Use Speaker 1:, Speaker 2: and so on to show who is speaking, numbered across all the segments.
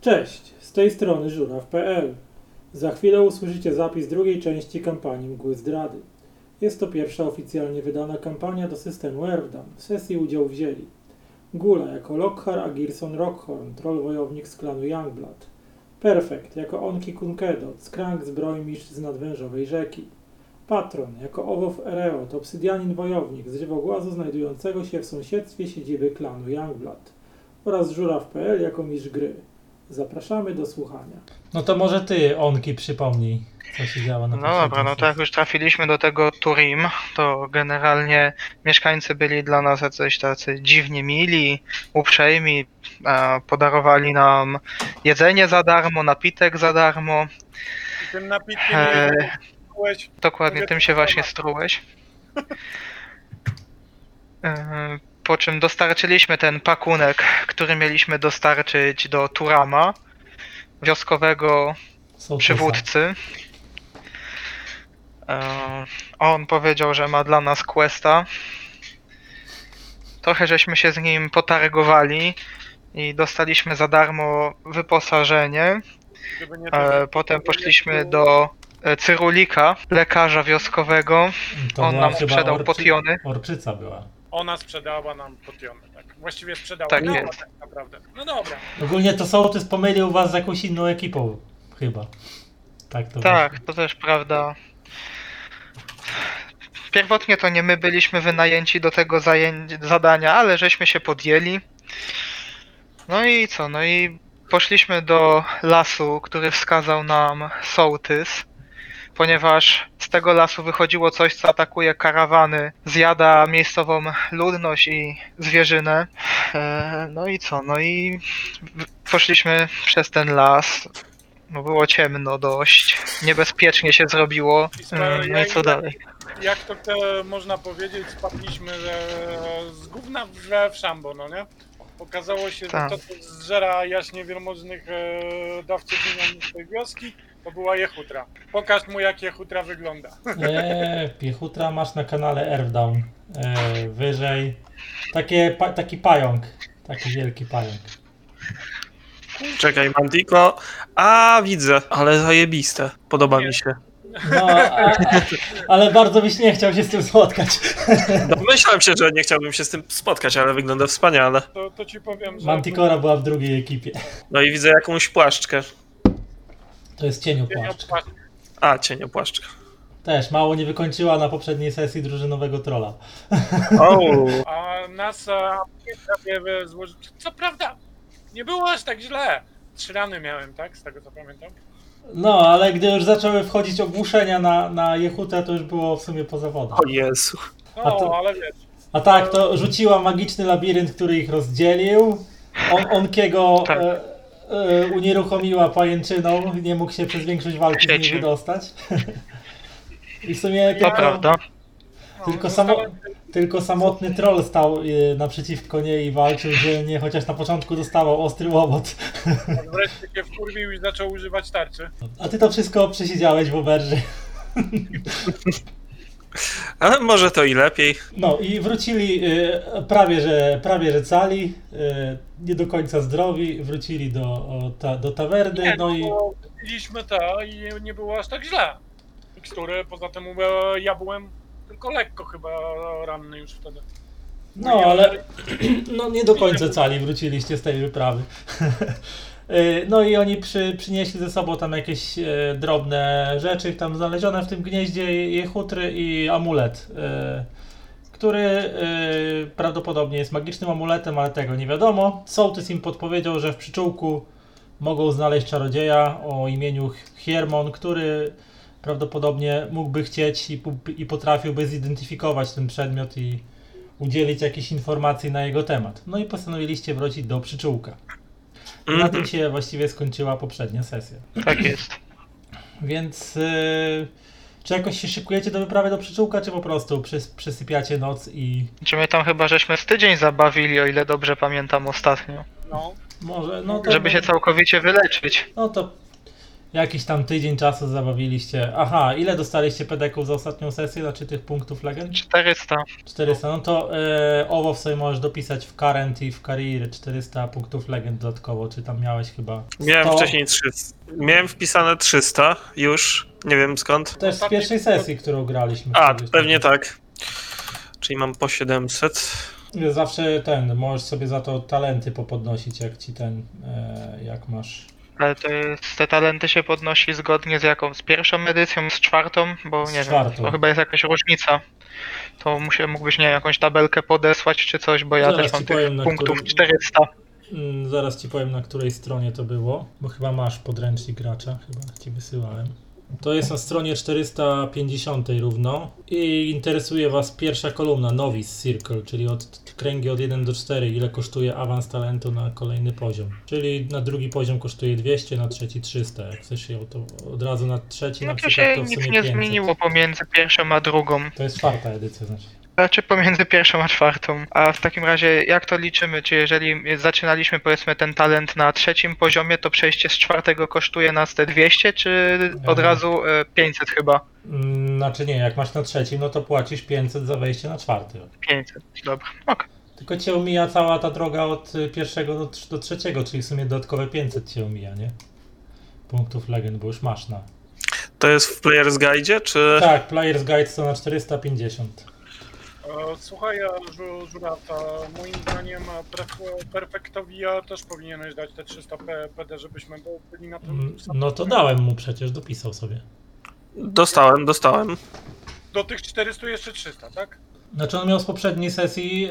Speaker 1: Cześć, z tej strony żuraw.pl. Za chwilę usłyszycie zapis drugiej części kampanii Mgły Zdrady. Jest to pierwsza oficjalnie wydana kampania do systemu Earthdown. W sesji udział wzięli Gula jako Lockhar Agirson Rockhorn, troll wojownik z klanu Youngblood. Perfect jako Onki Kunkedot, skrank zbrojmistrz z nadwężowej rzeki. Patron jako Owow Ereot, obsydianin wojownik z żywogłazu znajdującego się w sąsiedztwie siedziby klanu Youngblood. Oraz żuraw.pl jako mistrz gry. Zapraszamy do słuchania. No to może ty, Onki, przypomnij, co się działo na
Speaker 2: No dobra, no to jak już trafiliśmy do tego Turim, to generalnie mieszkańcy byli dla nas jacyś tacy dziwnie mili, uprzejmi, e, podarowali nam jedzenie za darmo, napitek za darmo.
Speaker 3: I tym napitkiem
Speaker 2: E, dokładnie, tym się właśnie strułeś. E, po czym dostarczyliśmy ten pakunek, który mieliśmy dostarczyć do Turama, wioskowego
Speaker 1: Sołtysa.
Speaker 2: przywódcy. E, On powiedział, że ma dla nas questa. Trochę żeśmy się z nim potargowali i dostaliśmy za darmo wyposażenie. E, Potem poszliśmy do e, Cyrulika, lekarza wioskowego.
Speaker 1: To
Speaker 2: On nam sprzedał
Speaker 1: orczy-
Speaker 2: potiony.
Speaker 1: Orczyca była.
Speaker 3: Ona sprzedała nam potiony, tak. Właściwie sprzedała
Speaker 2: Tak
Speaker 3: nam,
Speaker 2: jest.
Speaker 3: tak naprawdę. No dobra.
Speaker 1: Ogólnie to Sołtys pomylił was z jakąś inną ekipą, chyba. Tak to
Speaker 2: Tak, to też prawda. Pierwotnie to nie my byliśmy wynajęci do tego zajęć, zadania, ale żeśmy się podjęli. No i co? No i poszliśmy do lasu, który wskazał nam sołtys, ponieważ z tego lasu wychodziło coś, co atakuje karawany, zjada miejscową ludność i zwierzynę. E, No i co? No i poszliśmy przez ten las. No było ciemno dość, niebezpiecznie się zrobiło. Mm, No i co dalej?
Speaker 3: Jak to te, można powiedzieć, spadliśmy z gówna w szambo, no nie? Okazało się,
Speaker 2: Tak.
Speaker 3: że to, co zżera jaśnie wielmożnych e, dawców pieniędzy tej wioski, to była jechutra. Pokaż mu, jak jechutra wygląda.
Speaker 1: Eee, piechutra masz na kanale Earthdown. Eee, wyżej. Takie, pa, taki pająk. Taki wielki pająk.
Speaker 4: Czekaj, Mantico. A, widzę, ale zajebiste. Podoba mi się.
Speaker 1: No, a, a, ale bardzo byś nie chciał się z tym spotkać.
Speaker 4: Domyślam się, że nie chciałbym się z tym spotkać, ale wygląda wspaniale.
Speaker 3: To, to ci powiem, że...
Speaker 1: Manticora była w drugiej ekipie.
Speaker 4: No i widzę jakąś płaszczkę.
Speaker 1: To jest cieniopłaszcz.
Speaker 4: A, cieniopłaszczka.
Speaker 1: Też mało nie wykończyła na poprzedniej sesji drużynowego trolla.
Speaker 4: O,
Speaker 3: A nas a, prawie złożyć. Co prawda, nie było aż tak źle. Trzy rany miałem, tak? Z tego co pamiętam.
Speaker 1: No, ale gdy już zaczęły wchodzić ogłuszenia na, na Jehutę, to już było w sumie poza wodą.
Speaker 4: o Jezu.
Speaker 3: No,
Speaker 1: A to-
Speaker 3: ale wiesz.
Speaker 1: A tak, to rzuciła magiczny labirynt, który ich rozdzielił. On, Onkiego
Speaker 2: Tak.
Speaker 1: e, e, unieruchomiła pajęczyną, nie mógł się przez większość walki z niej wydostać. I w sumie
Speaker 2: To
Speaker 1: tylko,
Speaker 2: prawda.
Speaker 3: No,
Speaker 1: Tylko
Speaker 3: zostałem-
Speaker 1: tylko samotny troll stał e, naprzeciwko niej i walczył dzielnie, chociaż na początku dostawał ostry łomot.
Speaker 3: Wreszcie się wkurwił i zaczął używać tarczy.
Speaker 1: A ty to wszystko przesiedziałeś w oberży.
Speaker 4: Ale może to i lepiej.
Speaker 1: No i wrócili e, prawie, że, prawie że cali, e, nie do końca zdrowi, wrócili do, o, ta, do tawerny,
Speaker 3: Nie,
Speaker 1: no i...
Speaker 3: bo Piliśmy to i nie było aż tak źle. Mikstury, poza tym ja byłem tylko lekko chyba ranny już wtedy.
Speaker 1: No, ale no, nie do końca cali wróciliście z tej wyprawy. Y, No i oni przy, przynieśli ze sobą tam jakieś e, drobne rzeczy tam znalezione w tym gnieździe jechutry i amulet, e, który prawdopodobnie jest magicznym amuletem, ale tego nie wiadomo. Sołtys im podpowiedział, że w przyczółku mogą znaleźć czarodzieja o imieniu Hiermon, który prawdopodobnie mógłby chcieć i, i potrafiłby zidentyfikować ten przedmiot i udzielić jakichś informacji na jego temat. No i postanowiliście wrócić do przyczółka. Na
Speaker 4: Mhm.
Speaker 1: tym się właściwie skończyła poprzednia sesja.
Speaker 2: Tak jest.
Speaker 1: Więc yy, czy jakoś się szykujecie do wyprawy do przyczółka, czy po prostu przys- przysypiacie noc i
Speaker 2: Czy my tam chyba żeśmy z tydzień zabawili, o ile dobrze pamiętam ostatnio.
Speaker 3: No.
Speaker 1: może, no to,
Speaker 2: Żeby się całkowicie wyleczyć.
Speaker 1: no to Jakiś tam tydzień czasu zabawiliście. Aha, ile dostaliście pedeków za ostatnią sesję, znaczy tych punktów legend?
Speaker 2: 400.
Speaker 1: 400, no to e, owo sobie możesz dopisać w current i w career 400 punktów legend dodatkowo, czy tam miałeś chyba 100?
Speaker 4: Miałem wcześniej 300. Miałem wpisane 300 już. Nie wiem skąd.
Speaker 1: Też z pierwszej sesji, którą graliśmy.
Speaker 4: A, pewnie tak. Czyli mam po 700.
Speaker 1: Zawsze ten, możesz sobie za to talenty popodnosić, jak ci ten, e, jak masz...
Speaker 2: Ale to jest, te talenty się podnosi zgodnie z jaką? Z pierwszą edycją, z czwartą? Bo
Speaker 1: Z
Speaker 2: nie
Speaker 1: czwartą.
Speaker 2: wiem, to chyba jest jakaś różnica. To muszę, mógłbyś, nie jakąś tabelkę podesłać czy coś, bo ja
Speaker 1: Zaraz
Speaker 2: też mam tych
Speaker 1: powiem,
Speaker 2: punktów
Speaker 1: którym-
Speaker 2: 400.
Speaker 1: Mm, Zaraz ci powiem na której stronie to było, bo chyba masz podręcznik gracza, chyba ci wysyłałem. To jest na stronie 450 równo i interesuje was pierwsza kolumna Novice Circle, czyli od kręgi od 1 do 4, ile kosztuje awans talentu na kolejny poziom. Czyli na drugi poziom kosztuje 200, na trzeci 300. Jak chcesz ją to od razu na trzeci
Speaker 2: No
Speaker 1: na
Speaker 2: to
Speaker 1: przykład
Speaker 2: się
Speaker 1: to w
Speaker 2: nic
Speaker 1: sumie
Speaker 2: nie
Speaker 1: 500.
Speaker 2: zmieniło pomiędzy pierwszą a drugą.
Speaker 1: To jest czwarta edycja znaczy.
Speaker 2: Znaczy pomiędzy pierwszą a czwartą. A w takim razie jak to liczymy? Czy jeżeli zaczynaliśmy powiedzmy ten talent na trzecim poziomie, to przejście z czwartego kosztuje nas te 200, czy od
Speaker 1: Nie.
Speaker 2: razu e, 500 chyba?
Speaker 1: Mm, Znaczy nie, jak masz na trzecim, no to płacisz 500 za wejście na czwarty.
Speaker 2: 500, dobra. Ok.
Speaker 1: Tylko cię omija cała ta droga od y, pierwszego do, do trzeciego, czyli w sumie dodatkowe 500 cię omija, nie? Punktów legend, bo już masz na.
Speaker 4: To jest w Player's Guide, czy...
Speaker 1: Tak, Player's Guide to na 450.
Speaker 3: E, Słuchaj, ja, Żu- Żurata, moim zdaniem e, pref- Perfectowia też powinieneś dać te 300 P- PD, żebyśmy byli na tym
Speaker 1: Mm, No to dałem mu przecież, dopisał sobie.
Speaker 4: Dostałem, dostałem.
Speaker 3: Do tych 400 jeszcze 300, tak?
Speaker 1: Znaczy on miał z poprzedniej sesji,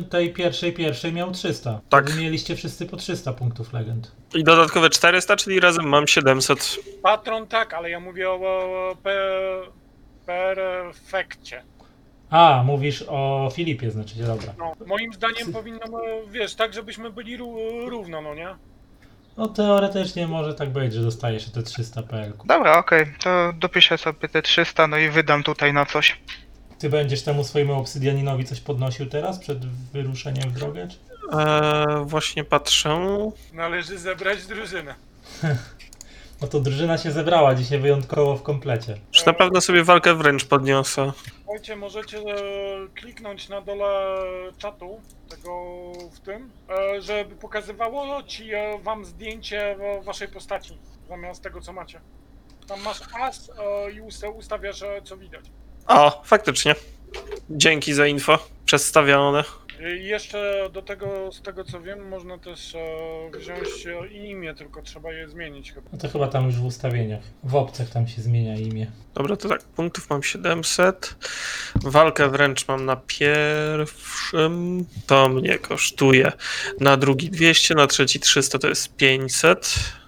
Speaker 1: y, tej pierwszej, pierwszej miał 300.
Speaker 4: Tak.
Speaker 1: Wy mieliście wszyscy po 300 punktów legend.
Speaker 4: I dodatkowe 400, czyli razem mam 700.
Speaker 3: Patron tak, ale ja mówię o, o pe, perfekcie.
Speaker 1: A, mówisz o Filipie, znaczy, dobra.
Speaker 3: No, moim zdaniem powinno, e, wiesz, tak żebyśmy byli ró- równo, no nie?
Speaker 1: No teoretycznie może tak być, że dostajesz te 300 PL.
Speaker 2: Dobra, okej, to dopiszę sobie te 300, no i wydam tutaj na coś.
Speaker 1: Ty będziesz temu swojemu obsydianinowi coś podnosił teraz, przed wyruszeniem w drogę? Czy?
Speaker 4: Eee, właśnie patrzę.
Speaker 3: Należy zebrać drużynę.
Speaker 1: No to drużyna się zebrała dzisiaj wyjątkowo w komplecie.
Speaker 4: Już na pewno sobie walkę wręcz podniosę.
Speaker 3: Słuchajcie, możecie e, kliknąć na dole czatu tego w tym, e, żeby pokazywało ci e, wam zdjęcie e, waszej postaci zamiast tego co macie. Tam masz as e, i usta- ustawiasz e, co widać.
Speaker 4: O, faktycznie. Dzięki za info. Przedstawione.
Speaker 3: I jeszcze do tego, z tego co wiem, można też e, wziąć e, imię, tylko trzeba je zmienić chyba.
Speaker 1: No to chyba tam już w ustawieniach. W opcjach tam się zmienia imię.
Speaker 4: Dobra, to tak, punktów mam 700. Walkę wręcz mam na pierwszym. To mnie kosztuje. Na drugi 200, na trzeci 300 to jest 500.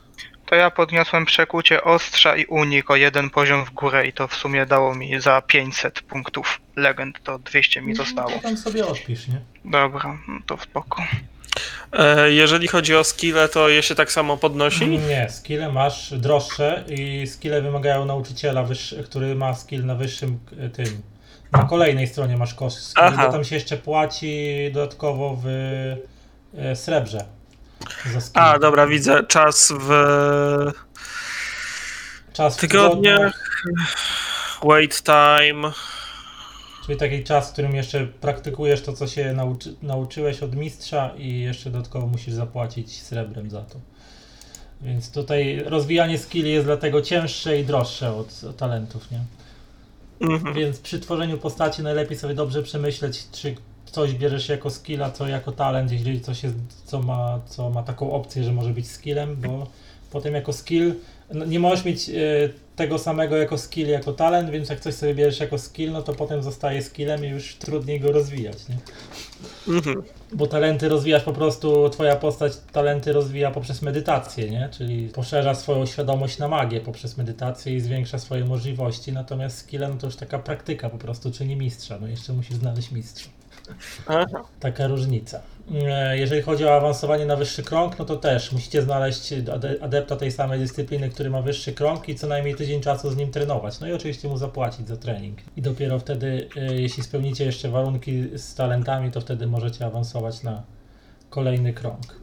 Speaker 2: To ja podniosłem przekucie ostrza i unik o jeden poziom w górę i to w sumie dało mi za 500 punktów legend, to 200 mi
Speaker 1: No,
Speaker 2: zostało.
Speaker 1: to tam sobie odpisz, nie?
Speaker 2: Dobra, no to spoko.
Speaker 4: E, jeżeli chodzi o skille, to je się tak samo podnosi?
Speaker 1: Nie, skille masz droższe i skille wymagają nauczyciela, wyższy, który ma skill na wyższym e, tym. Na kolejnej stronie masz koszt skill,
Speaker 4: Aha.
Speaker 1: bo tam się jeszcze płaci dodatkowo w e, srebrze.
Speaker 4: A, dobra, widzę. Czas w
Speaker 1: Czas w
Speaker 4: tygodniach. Wait time.
Speaker 1: Czyli taki czas, w którym jeszcze praktykujesz to, co się nauczy, nauczyłeś od mistrza i jeszcze dodatkowo musisz zapłacić srebrem za to. Więc tutaj rozwijanie skilli jest dlatego cięższe i droższe od, od talentów, nie?
Speaker 4: Mhm.
Speaker 1: Więc przy tworzeniu postaci najlepiej sobie dobrze przemyśleć, czy coś bierzesz jako skilla, co jako talent, jeżeli coś jest, co ma, co ma taką opcję, że może być skillem, bo potem jako skill no, nie możesz mieć e, tego samego jako skill, jako talent, więc jak coś sobie bierzesz jako skill, no to potem zostaje skillem i już trudniej go rozwijać, nie?
Speaker 4: Mhm.
Speaker 1: Bo talenty rozwijasz po prostu, twoja postać talenty rozwija poprzez medytację, nie? Czyli poszerza swoją świadomość na magię poprzez medytację i zwiększa swoje możliwości, natomiast skilla no to już taka praktyka po prostu czyni mistrza, no jeszcze musisz znaleźć mistrza. Taka różnica. E, Jeżeli chodzi o awansowanie na wyższy krąg, no to też musicie znaleźć ade- adepta tej samej dyscypliny, który ma wyższy krąg i co najmniej tydzień czasu z nim trenować. No i oczywiście mu zapłacić za trening. I dopiero wtedy, e, jeśli spełnicie jeszcze warunki z talentami, to wtedy możecie awansować na kolejny krąg.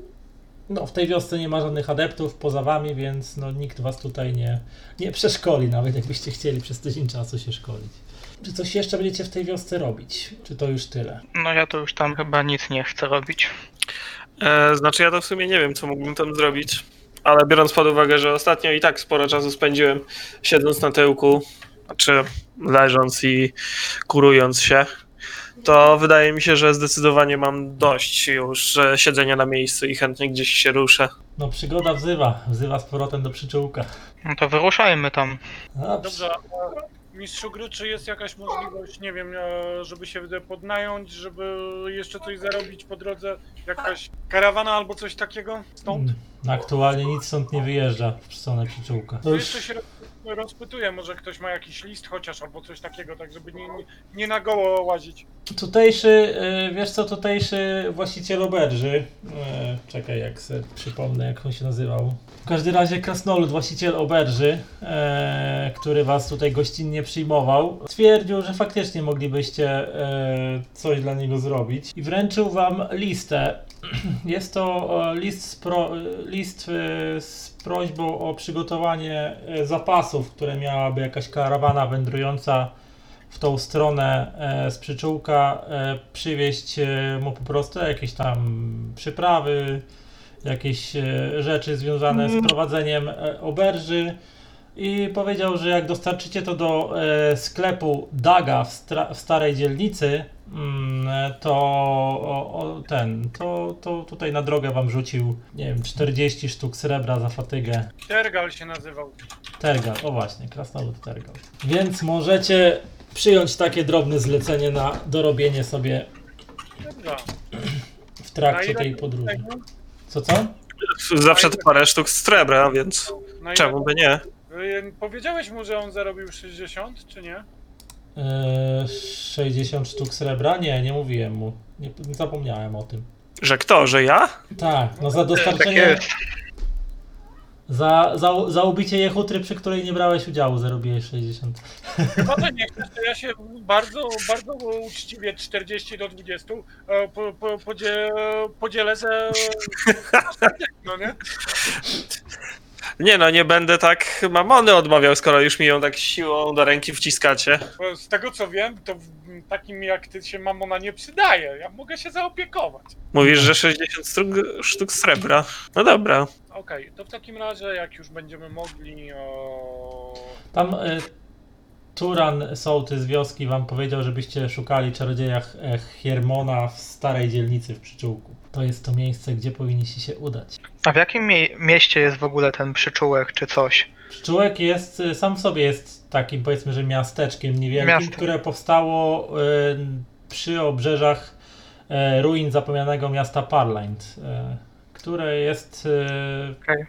Speaker 1: No, w tej wiosce nie ma żadnych adeptów poza wami, więc no, nikt was tutaj nie, nie przeszkoli, nawet jakbyście chcieli przez tydzień czasu się szkolić. Czy coś jeszcze będziecie w tej wiosce robić? Czy to już tyle?
Speaker 2: No ja to już tam chyba nic nie chcę robić.
Speaker 4: E, znaczy ja to w sumie nie wiem, co mógłbym tam zrobić. Ale biorąc pod uwagę, że ostatnio i tak sporo czasu spędziłem siedząc na tyłku, czy leżąc i kurując się, to wydaje mi się, że zdecydowanie mam dość już siedzenia na miejscu i chętnie gdzieś się ruszę.
Speaker 1: No, przygoda wzywa, wzywa z powrotem do przyczółka.
Speaker 2: No to wyruszajmy tam.
Speaker 1: Dobrze.
Speaker 3: Mistrzu gry, czy jest jakaś możliwość, nie wiem, e, żeby się podnająć, żeby jeszcze coś zarobić po drodze? Jakaś karawana albo coś takiego stąd?
Speaker 1: Mm, Aktualnie nic stąd nie wyjeżdża w stronę przyczółka. To
Speaker 3: To
Speaker 1: już
Speaker 3: jeszcze się rozpytuję, może ktoś ma jakiś list chociaż albo coś takiego, tak żeby nie, nie, nie na goło łazić.
Speaker 1: tutejszy, e, wiesz co, tutejszy właściciel oberży, e, czekaj jak sobie przypomnę jak on się nazywał. W każdym razie krasnolud, właściciel oberży, e, który was tutaj gościnnie przyjmował, stwierdził, że faktycznie moglibyście coś dla niego zrobić i wręczył wam listę. Jest to e, list, z pro, list e, z prośbą o przygotowanie e, zapasów, które miałaby jakaś karawana wędrująca w tą stronę e, z przyczółka e, przywieźć e, mu po prostu jakieś tam przyprawy, jakieś e, rzeczy związane z prowadzeniem e, oberży i powiedział, że jak dostarczycie to do e, sklepu Daga w, w starej dzielnicy, e, to o, o, ten, to, to tutaj na drogę wam rzucił, nie wiem, 40 sztuk srebra za fatygę.
Speaker 3: Tergal się nazywał.
Speaker 1: Tergal, o właśnie, krasnolud Tergal. Więc możecie przyjąć takie drobne zlecenie na dorobienie sobie
Speaker 3: Dobra.
Speaker 1: w trakcie tej podróży.
Speaker 3: tego?
Speaker 1: Co co?
Speaker 4: Zawsze to parę sztuk srebra, więc czemu by nie?
Speaker 3: Powiedziałeś mu, że on zarobił 60, czy nie?
Speaker 1: Eee, 60 sztuk srebra? Nie, nie mówiłem mu. Nie, zapomniałem o tym.
Speaker 4: Że kto, że ja?
Speaker 1: Tak, no za
Speaker 2: Tak
Speaker 1: dostarczenie, za, za, za ubicie jechutry, przy której nie brałeś udziału, zarobiłeś 60.
Speaker 3: Chyba to nie chcesz, to ja się bardzo, bardzo uczciwie 40 do 20 e, po, po, podzie, podzielę ze... No nie?
Speaker 4: Nie no, nie będę tak mamony odmawiał, skoro już mi ją tak siłą do ręki wciskacie.
Speaker 3: Bo z tego co wiem, to w- takim jak ty się mamona nie przydaje. Ja mogę się zaopiekować.
Speaker 4: Mówisz, że 60 sztuk, sztuk srebra. No dobra.
Speaker 3: Okej, to w takim razie jak już będziemy mogli... O...
Speaker 1: Tam e, Turan sołtys z wioski wam powiedział, żebyście szukali czarodzieja Ch- e, Hiermona w starej dzielnicy w przyczółku. To jest to miejsce, gdzie powinniście się udać.
Speaker 2: A w jakim mie- mieście jest w ogóle ten przyczółek czy coś?
Speaker 1: Przyczółek jest, y, sam w sobie jest takim powiedzmy, że miasteczkiem niewielkim,
Speaker 2: Miastem.
Speaker 1: które powstało y, przy obrzeżach y, ruin zapomnianego miasta Parlind, y, które jest y,
Speaker 2: Okej.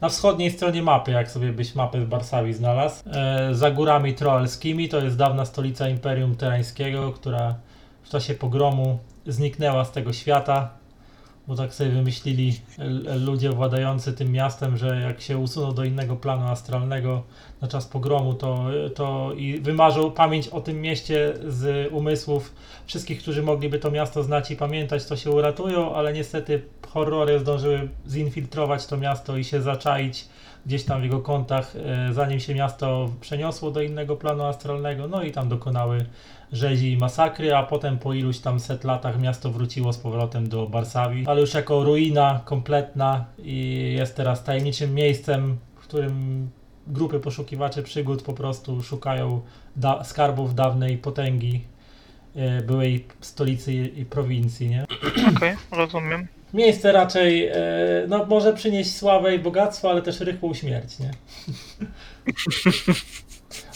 Speaker 1: na wschodniej stronie mapy, jak sobie byś mapę z Barsawii znalazł. Y, za górami troalskimi, to jest dawna stolica Imperium Terańskiego, która w czasie pogromu zniknęła z tego świata. Bo tak sobie wymyślili l- ludzie władający tym miastem, że jak się usuną do innego planu astralnego na czas pogromu, to, to i wymarzą pamięć o tym mieście z umysłów wszystkich, którzy mogliby to miasto znać i pamiętać, to się uratują, ale niestety horrory zdążyły zinfiltrować to miasto i się zaczaić gdzieś tam w jego kątach, e, zanim się miasto przeniosło do innego planu astralnego, no i tam dokonały rzezi i masakry, a potem po iluś tam set latach miasto wróciło z powrotem do Barsawii, ale już jako ruina kompletna i jest teraz tajemniczym miejscem, w którym grupy poszukiwaczy przygód po prostu szukają da- skarbów dawnej potęgi e, byłej stolicy i prowincji, nie?
Speaker 2: Okej, rozumiem.
Speaker 1: Miejsce raczej, e, no może przynieść sławę i bogactwo, ale też rychłą śmierć, nie?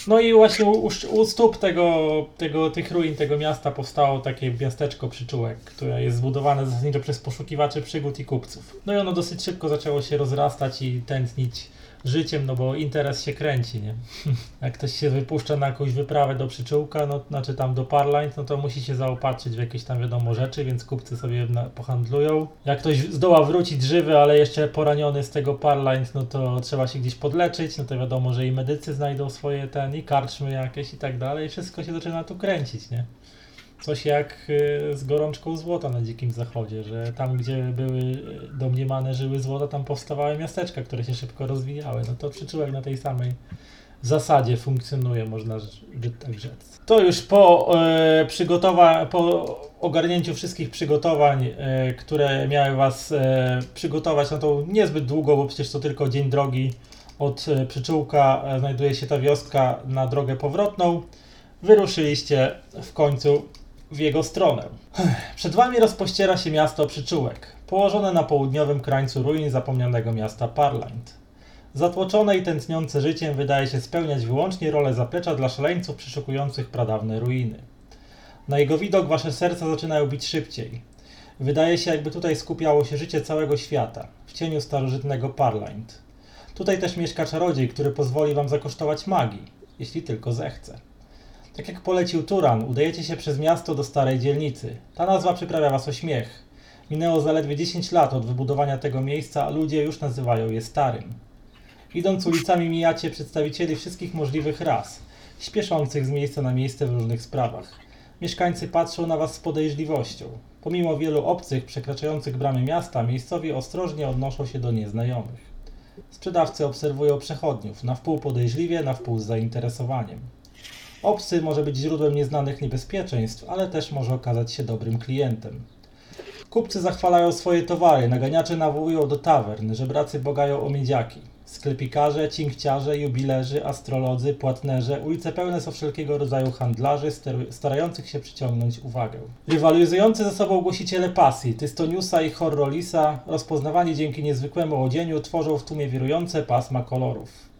Speaker 1: No i właśnie u, u stóp tego, tego, tych ruin tego miasta powstało takie miasteczko przyczółek, które jest zbudowane zasadniczo przez poszukiwaczy przygód i kupców. No i ono dosyć szybko zaczęło się rozrastać i tętnić życiem, no bo interes się kręci, nie? Jak ktoś się wypuszcza na jakąś wyprawę do przyczółka, no znaczy tam do Parlind, no to musi się zaopatrzyć w jakieś tam wiadomo rzeczy, więc kupcy sobie na, pohandlują. Jak ktoś zdoła wrócić żywy, ale jeszcze poraniony z tego Parlind, no to trzeba się gdzieś podleczyć, no to wiadomo, że i medycy znajdą swoje ten, i karczmy jakieś i tak dalej, wszystko się zaczyna tu kręcić, nie? Coś jak e, z gorączką złota na Dzikim Zachodzie, że tam, gdzie były e, domniemane żyły złota, tam powstawały miasteczka, które się szybko rozwijały. No to przyczółek na tej samej zasadzie funkcjonuje, można tak rzec. To już po, e, przygotowa- po ogarnięciu wszystkich przygotowań, e, które miały Was e, przygotować na tą niezbyt długo, bo przecież to tylko dzień drogi od e, przyczółka znajduje się ta wioska na drogę powrotną. Wyruszyliście w końcu w jego stronę. Przed Wami rozpościera się miasto Przyczółek, położone na południowym krańcu ruin zapomnianego miasta Parlind. Zatłoczone i tętniące życiem wydaje się spełniać wyłącznie rolę zaplecza dla szaleńców przeszukujących pradawne ruiny. Na jego widok wasze serca zaczynają bić szybciej. Wydaje się, jakby tutaj skupiało się życie całego świata, w cieniu starożytnego Parlind. Tutaj też mieszka czarodziej, który pozwoli wam zakosztować magii, jeśli tylko zechce. Tak jak polecił Turan, udajecie się przez miasto do starej dzielnicy. Ta nazwa przyprawia was o śmiech. Minęło zaledwie 10 lat od wybudowania tego miejsca, a ludzie już nazywają je starym. Idąc ulicami mijacie przedstawicieli wszystkich możliwych ras, śpieszących z miejsca na miejsce w różnych sprawach. Mieszkańcy patrzą na was z podejrzliwością. Pomimo wielu obcych przekraczających bramy miasta, miejscowi ostrożnie odnoszą się do nieznajomych. Sprzedawcy obserwują przechodniów, na wpół podejrzliwie, na wpół z zainteresowaniem. Obcy może być źródłem nieznanych niebezpieczeństw, ale też może okazać się dobrym klientem. Kupcy zachwalają swoje towary, naganiacze nawołują do tawern, żebracy bogają o miedziaki. Sklepikarze, cinkciarze, jubilerzy, astrolodzy, płatnerze, ulice pełne są wszelkiego rodzaju handlarzy starających się przyciągnąć uwagę. Rywalizujący ze sobą głosiciele pasji, Tystoniusa i Horrolisa, rozpoznawani dzięki niezwykłemu odzieniu, tworzą w tłumie wirujące pasma kolorów.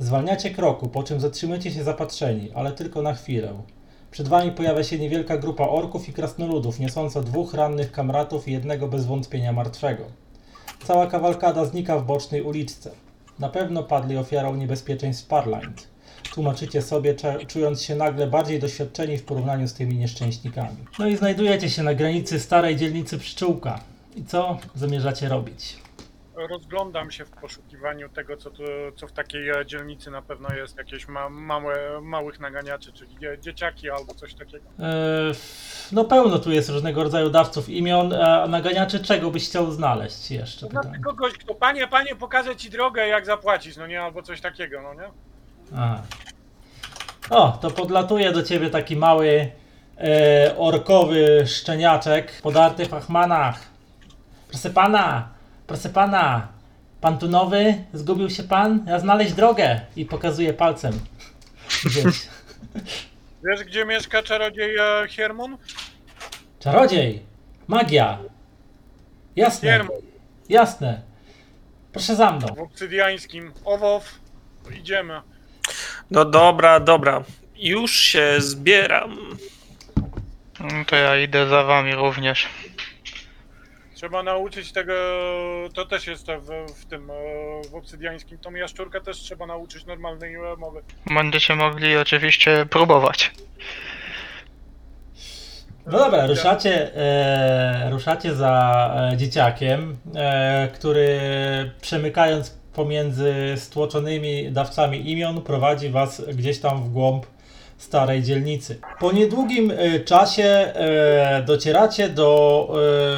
Speaker 1: Zwalniacie kroku, po czym zatrzymujecie się zapatrzeni, ale tylko na chwilę. Przed wami pojawia się niewielka grupa orków i krasnoludów, niosąca dwóch rannych kamratów i jednego bez wątpienia martwego. Cała kawalkada znika w bocznej uliczce. Na pewno padli ofiarą niebezpieczeństw Parlind. Tłumaczycie sobie, czując się nagle bardziej doświadczeni w porównaniu z tymi nieszczęśnikami. No i znajdujecie się na granicy starej dzielnicy Pszczółka. I co zamierzacie robić?
Speaker 3: Rozglądam się w poszukiwaniu tego, co, tu, co w takiej e, dzielnicy na pewno jest. Jakieś ma, małe, małych naganiaczy, czyli dzie, dzieciaki albo coś takiego.
Speaker 1: Eee, no pełno tu jest różnego rodzaju dawców imion, a naganiaczy czego byś chciał znaleźć jeszcze?
Speaker 3: No
Speaker 1: Pytanie.
Speaker 3: kogoś, kto, panie, panie, pokażę ci drogę, jak zapłacić, no nie? Albo coś takiego, no nie?
Speaker 1: Aha. O, to podlatuje do ciebie taki mały e, orkowy szczeniaczek podarty w achmanach. Proszę pana, proszę pana, pan tu nowy? Zgubił się pan? Ja znaleźć drogę i pokazuje palcem. Gdzieś.
Speaker 3: Wiesz, gdzie mieszka czarodziej e, Hiermon?
Speaker 1: Czarodziej! Magia! Jasne,
Speaker 3: Hiermon,
Speaker 1: jasne. Proszę za mną.
Speaker 3: w obsydiańskim. Owow, idziemy.
Speaker 4: No dobra, dobra. Już się zbieram.
Speaker 2: No to ja idę za wami również.
Speaker 3: Trzeba nauczyć tego, to też jest w, w tym, e, w obsydiańskim. Tą jaszczurkę też trzeba nauczyć normalnej mowy.
Speaker 2: Będziecie mogli oczywiście próbować.
Speaker 1: No dobra, ruszacie, e, ruszacie za e, dzieciakiem, e, który przemykając pomiędzy stłoczonymi dawcami imion prowadzi was gdzieś tam w głąb starej dzielnicy. Po niedługim e, czasie e, docieracie do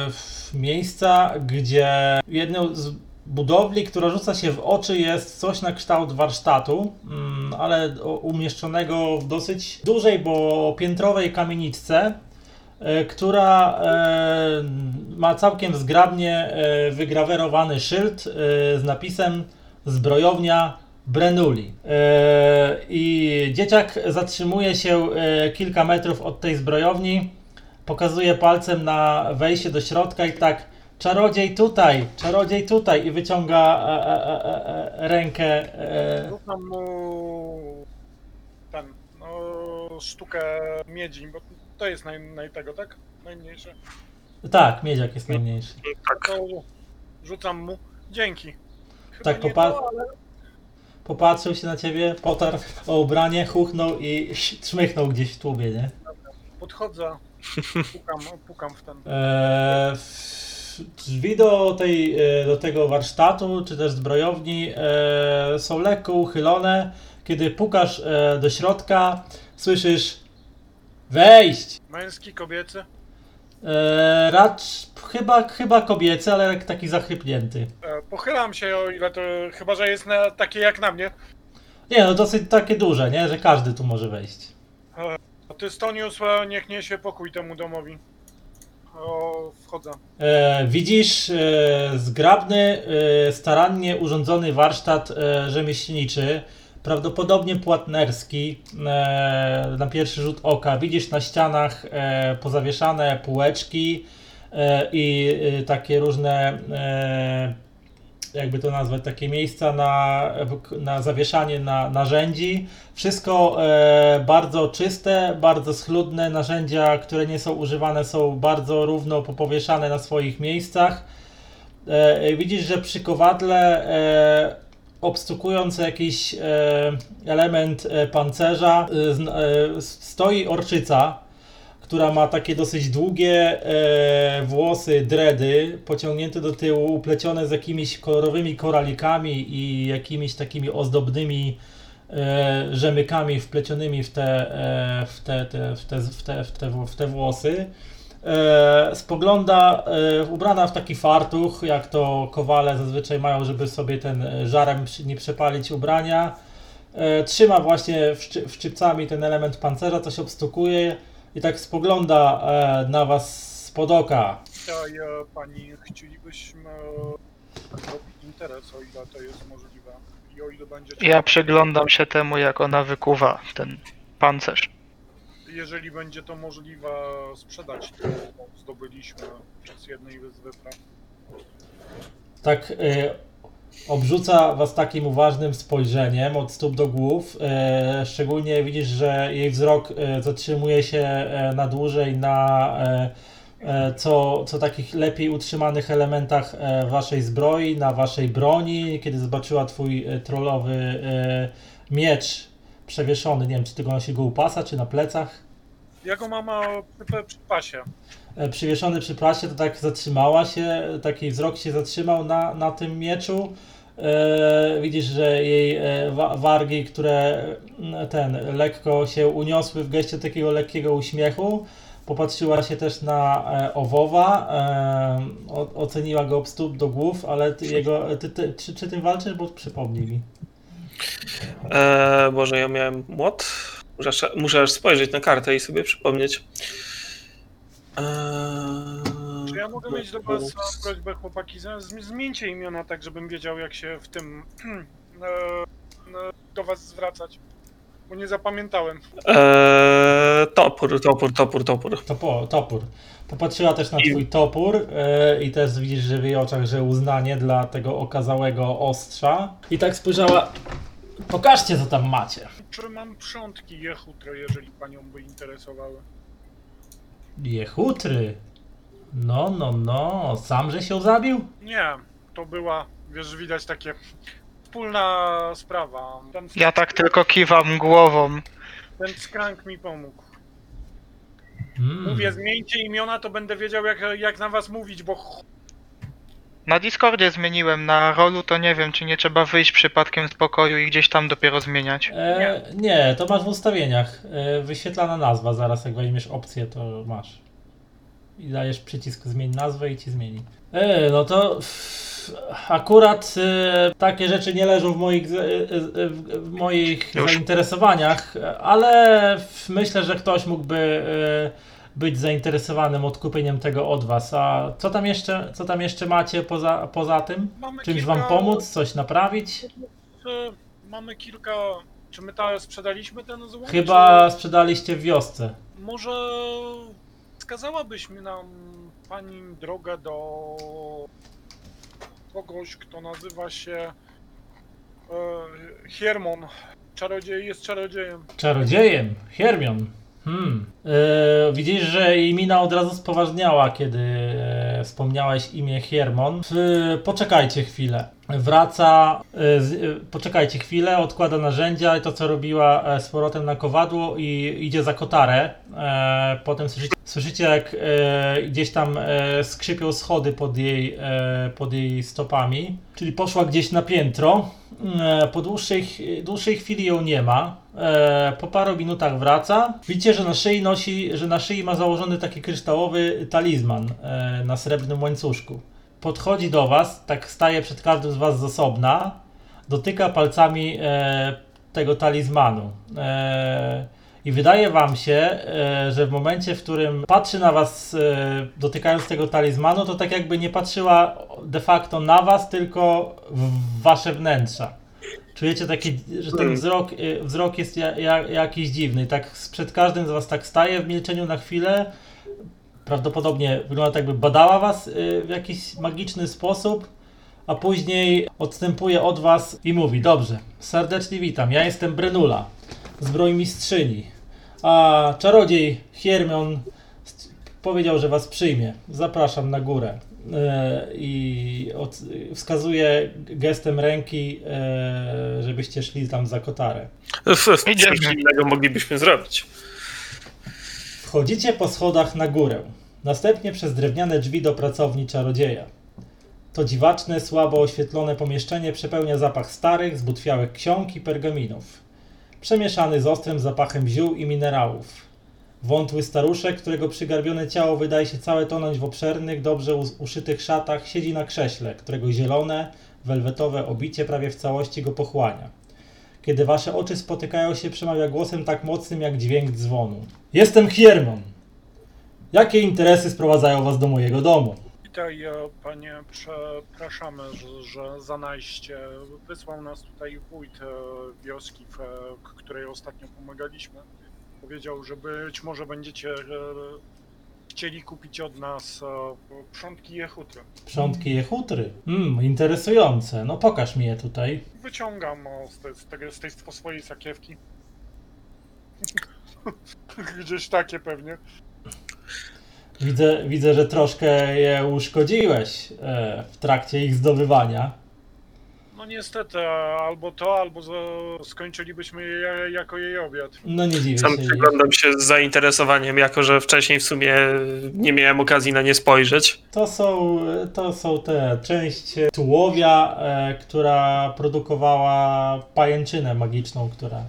Speaker 1: e, miejsca, gdzie jedną z budowli, która rzuca się w oczy jest coś na kształt warsztatu, mm, ale umieszczonego w dosyć dużej, bo piętrowej kamieniczce, e, która e, ma całkiem zgrabnie e, wygrawerowany szyld z napisem Zbrojownia Brenuli. I dzieciak zatrzymuje się kilka metrów od tej zbrojowni, pokazuje palcem na wejście do środka i tak czarodziej tutaj, czarodziej tutaj i wyciąga e, e, e, e, rękę. E,
Speaker 3: Rzucam mu ten, no, sztukę miedzi, bo to jest naj, naj tego, tak? Najmniejsze.
Speaker 1: tak, miedziak jest najmniejszy.
Speaker 4: Tak.
Speaker 3: Rzucam mu. Dzięki. Chyba
Speaker 1: Tak, popa-
Speaker 3: to, ale
Speaker 1: Popatrzył się na ciebie, potarł o ubranie, chuchnął i trzmychnął gdzieś w tłumie, nie?
Speaker 3: podchodzę, pukam, pukam w ten.
Speaker 1: Eee, drzwi do, tej, e, do tego warsztatu, czy też zbrojowni e, są lekko uchylone. Kiedy pukasz e, do środka, słyszysz Wejść!
Speaker 3: Męski, kobiecy?
Speaker 1: E, racz chyba, chyba kobiecy, ale taki zachrypnięty.
Speaker 3: E, pochylam się o ile to, chyba że jest na, takie jak na mnie.
Speaker 1: Nie, no dosyć takie duże, nie? Że każdy tu może wejść.
Speaker 3: A ty Stonius, e, niech niesie pokój temu domowi. O, wchodzę.
Speaker 1: E, widzisz e, zgrabny, e, starannie urządzony warsztat e, rzemieślniczy, prawdopodobnie płatnerski e, na pierwszy rzut oka. Widzisz na ścianach e, pozawieszane półeczki e, i e, takie różne, e, jakby to nazwać, takie miejsca na, na zawieszanie na, narzędzi. Wszystko e, bardzo czyste, bardzo schludne. Narzędzia, które nie są używane, są bardzo równo popowieszane na swoich miejscach. E, widzisz, że przy kowadle, e, obstukując jakiś e, element e, pancerza, e, e, stoi orczyca, która ma takie dosyć długie e, włosy, dredy, pociągnięte do tyłu, uplecione z jakimiś kolorowymi koralikami i jakimiś takimi ozdobnymi e, rzemykami wplecionymi w te, e, w te, te, w te, w te, w te, w te włosy. E, spogląda, e, ubrana w taki fartuch, jak to kowale zazwyczaj mają, żeby sobie ten żarem nie przepalić ubrania. E, trzyma właśnie wszczy, szczypcami ten element pancerza, coś obstukuje i tak spogląda e, na was spod oka.
Speaker 3: Tutaj, e, pani, chcielibyśmy zrobić interes, o ile to jest możliwe. I o ile będzie.
Speaker 2: Ja przyglądam się temu, jak ona wykuwa ten pancerz.
Speaker 3: Jeżeli będzie to możliwe, sprzedać to, co zdobyliśmy przez jednej z wypraw.
Speaker 1: Tak e, obrzuca was takim uważnym spojrzeniem od stóp do głów. E, szczególnie widzisz, że jej wzrok e, zatrzymuje się e, na dłużej na co, co takich lepiej utrzymanych elementach waszej zbroi, na waszej broni. Kiedy zobaczyła twój trollowy miecz przewieszony, nie wiem, czy ty go nosi go u pasa, czy na plecach.
Speaker 3: Ja go mam przy pasie.
Speaker 1: E, przywieszony przy prasie, to tak zatrzymała się, taki wzrok się zatrzymał na, na tym mieczu. E, widzisz, że jej e, wa- wargi, które mm, ten lekko się uniosły w geście takiego lekkiego uśmiechu. Popatrzyła się też na e, owowa, e, oceniła go od stóp do głów, ale ty, jego, ty, ty, czy, czy ty walczysz, bo przypomnij mi.
Speaker 4: Eee, Boże, ja miałem młot. Muszę, muszę aż spojrzeć na kartę i sobie przypomnieć. Eee,
Speaker 3: Czy ja mogę mieć do was prośbę, chłopaki? Z- z- Zmieńcie imiona tak, żebym wiedział, jak się w tym e, e, do was zwracać. Bo nie zapamiętałem.
Speaker 4: Eee, topór, topór, topór, topór.
Speaker 1: Topo, topór. Popatrzyła też na
Speaker 4: I-
Speaker 1: twój topór e, i też widzisz, że w jej oczach, że uznanie dla tego okazałego ostrza. I tak spojrzała, pokażcie co tam macie.
Speaker 3: Czy mam przątki jechutry, jeżeli panią by interesowały?
Speaker 1: Jechutry. No, no, no, sam że się zabił?
Speaker 3: Nie, to była, wiesz, widać takie wspólna sprawa. Ten,
Speaker 2: Ja tak tylko kiwam głową.
Speaker 3: ten skrank mi pomógł.
Speaker 1: Mm.
Speaker 3: Mówię, zmieńcie imiona, to będę wiedział, jak, jak na was mówić, bo ch...
Speaker 2: Na Discordzie zmieniłem, na rolu to nie wiem, czy nie trzeba wyjść przypadkiem z pokoju i gdzieś tam dopiero zmieniać.
Speaker 1: E, nie, to masz w ustawieniach. E, wyświetlana nazwa, zaraz jak weźmiesz opcję, to masz. I dajesz przycisk zmień nazwę i ci zmieni. E, no to f, akurat e, takie rzeczy nie leżą w moich, e, e, w, w moich
Speaker 2: Już.
Speaker 1: zainteresowaniach, ale f, myślę, że ktoś mógłby e, być zainteresowanym odkupieniem tego od was. A co tam jeszcze, co tam jeszcze macie poza, poza tym?
Speaker 3: mamy
Speaker 1: Czymś
Speaker 3: kilka,
Speaker 1: wam pomóc? Coś naprawić?
Speaker 3: e, Mamy kilka... Czy my ta sprzedaliśmy ten złom?
Speaker 1: Chyba sprzedaliście w wiosce.
Speaker 3: Czy może wskazałabyś mi nam pani drogę do kogoś, kto nazywa się e, Hiermon. Czarodziej jest czarodziejem.
Speaker 1: Czarodziejem, Hermion. Hmm. E, widzisz, że jej mina od razu spoważniała, kiedy e, wspomniałeś imię Hiermon. W, poczekajcie chwilę. Wraca, e, poczekajcie chwilę, odkłada narzędzia i to co robiła z powrotem na kowadło i idzie za kotarę. Potem słyszycie, Słyszycie, jak e, gdzieś tam e, skrzypią schody pod jej, e, pod jej stopami. Czyli poszła gdzieś na piętro. E, po dłuższej, dłuższej chwili ją nie ma. E, po paru minutach wraca. Widzicie, że na szyi nosi, że na szyi ma założony taki kryształowy talizman e, na srebrnym łańcuszku. Podchodzi do was, tak staje przed każdym z was z osobna. Dotyka palcami e, tego talizmanu. E, i wydaje wam się, e, że w momencie, w którym patrzy na was, e, dotykając tego talizmanu, to tak jakby nie patrzyła de facto na was, tylko w wasze wnętrza. Czujecie taki, że ten
Speaker 4: Hmm.
Speaker 1: wzrok, e, wzrok jest ja, ja, jakiś dziwny. Tak przed każdym z was tak staje w milczeniu na chwilę. Prawdopodobnie wygląda tak, jakby badała was w jakiś magiczny sposób, a później odstępuje od was i mówi: Dobrze, serdecznie witam, ja jestem Brenula zbrojmistrzyni. A czarodziej Hiermion powiedział, że was przyjmie. Zapraszam na górę. E, I wskazuje gestem ręki, e, żebyście szli tam za kotarę.
Speaker 4: Coś innego moglibyśmy zrobić.
Speaker 1: Wchodzicie po schodach na górę, następnie przez drewniane drzwi do pracowni czarodzieja. To dziwaczne, słabo oświetlone pomieszczenie przepełnia zapach starych, zbutwiałych ksiąg i pergaminów, przemieszany z ostrym zapachem ziół i minerałów. Wątły staruszek, którego przygarbione ciało wydaje się całe tonąć w obszernych, dobrze us- uszytych szatach, siedzi na krześle, którego zielone, welwetowe obicie prawie w całości go pochłania. Kiedy wasze oczy spotykają się, przemawia głosem tak mocnym jak dźwięk dzwonu. Jestem Hiermon. Jakie interesy sprowadzają was do mojego domu?
Speaker 3: Witaj, panie, przepraszamy, że, że za najście. Wysłał nas tutaj wójt e, wioski, w której ostatnio pomagaliśmy. Powiedział, że być może będziecie e, chcieli kupić od nas e, przątki jechutry.
Speaker 1: Przątki jechutry. Hmm, interesujące. No pokaż mi je tutaj.
Speaker 3: Wyciągam z, tej, z, tego, z tej swojej sakiewki. Gdzieś takie pewnie.
Speaker 1: Widzę, widzę że troszkę je uszkodziłeś e, w trakcie ich zdobywania.
Speaker 3: No niestety, albo to, albo skończylibyśmy je jako jej obiad.
Speaker 1: No nie dziwię
Speaker 4: Sam
Speaker 1: się. jej.
Speaker 4: przyglądam się z zainteresowaniem, jako że wcześniej w sumie nie miałem okazji na nie spojrzeć.
Speaker 1: To są, to są te część tułowia, e, która produkowała pajęczynę magiczną, która,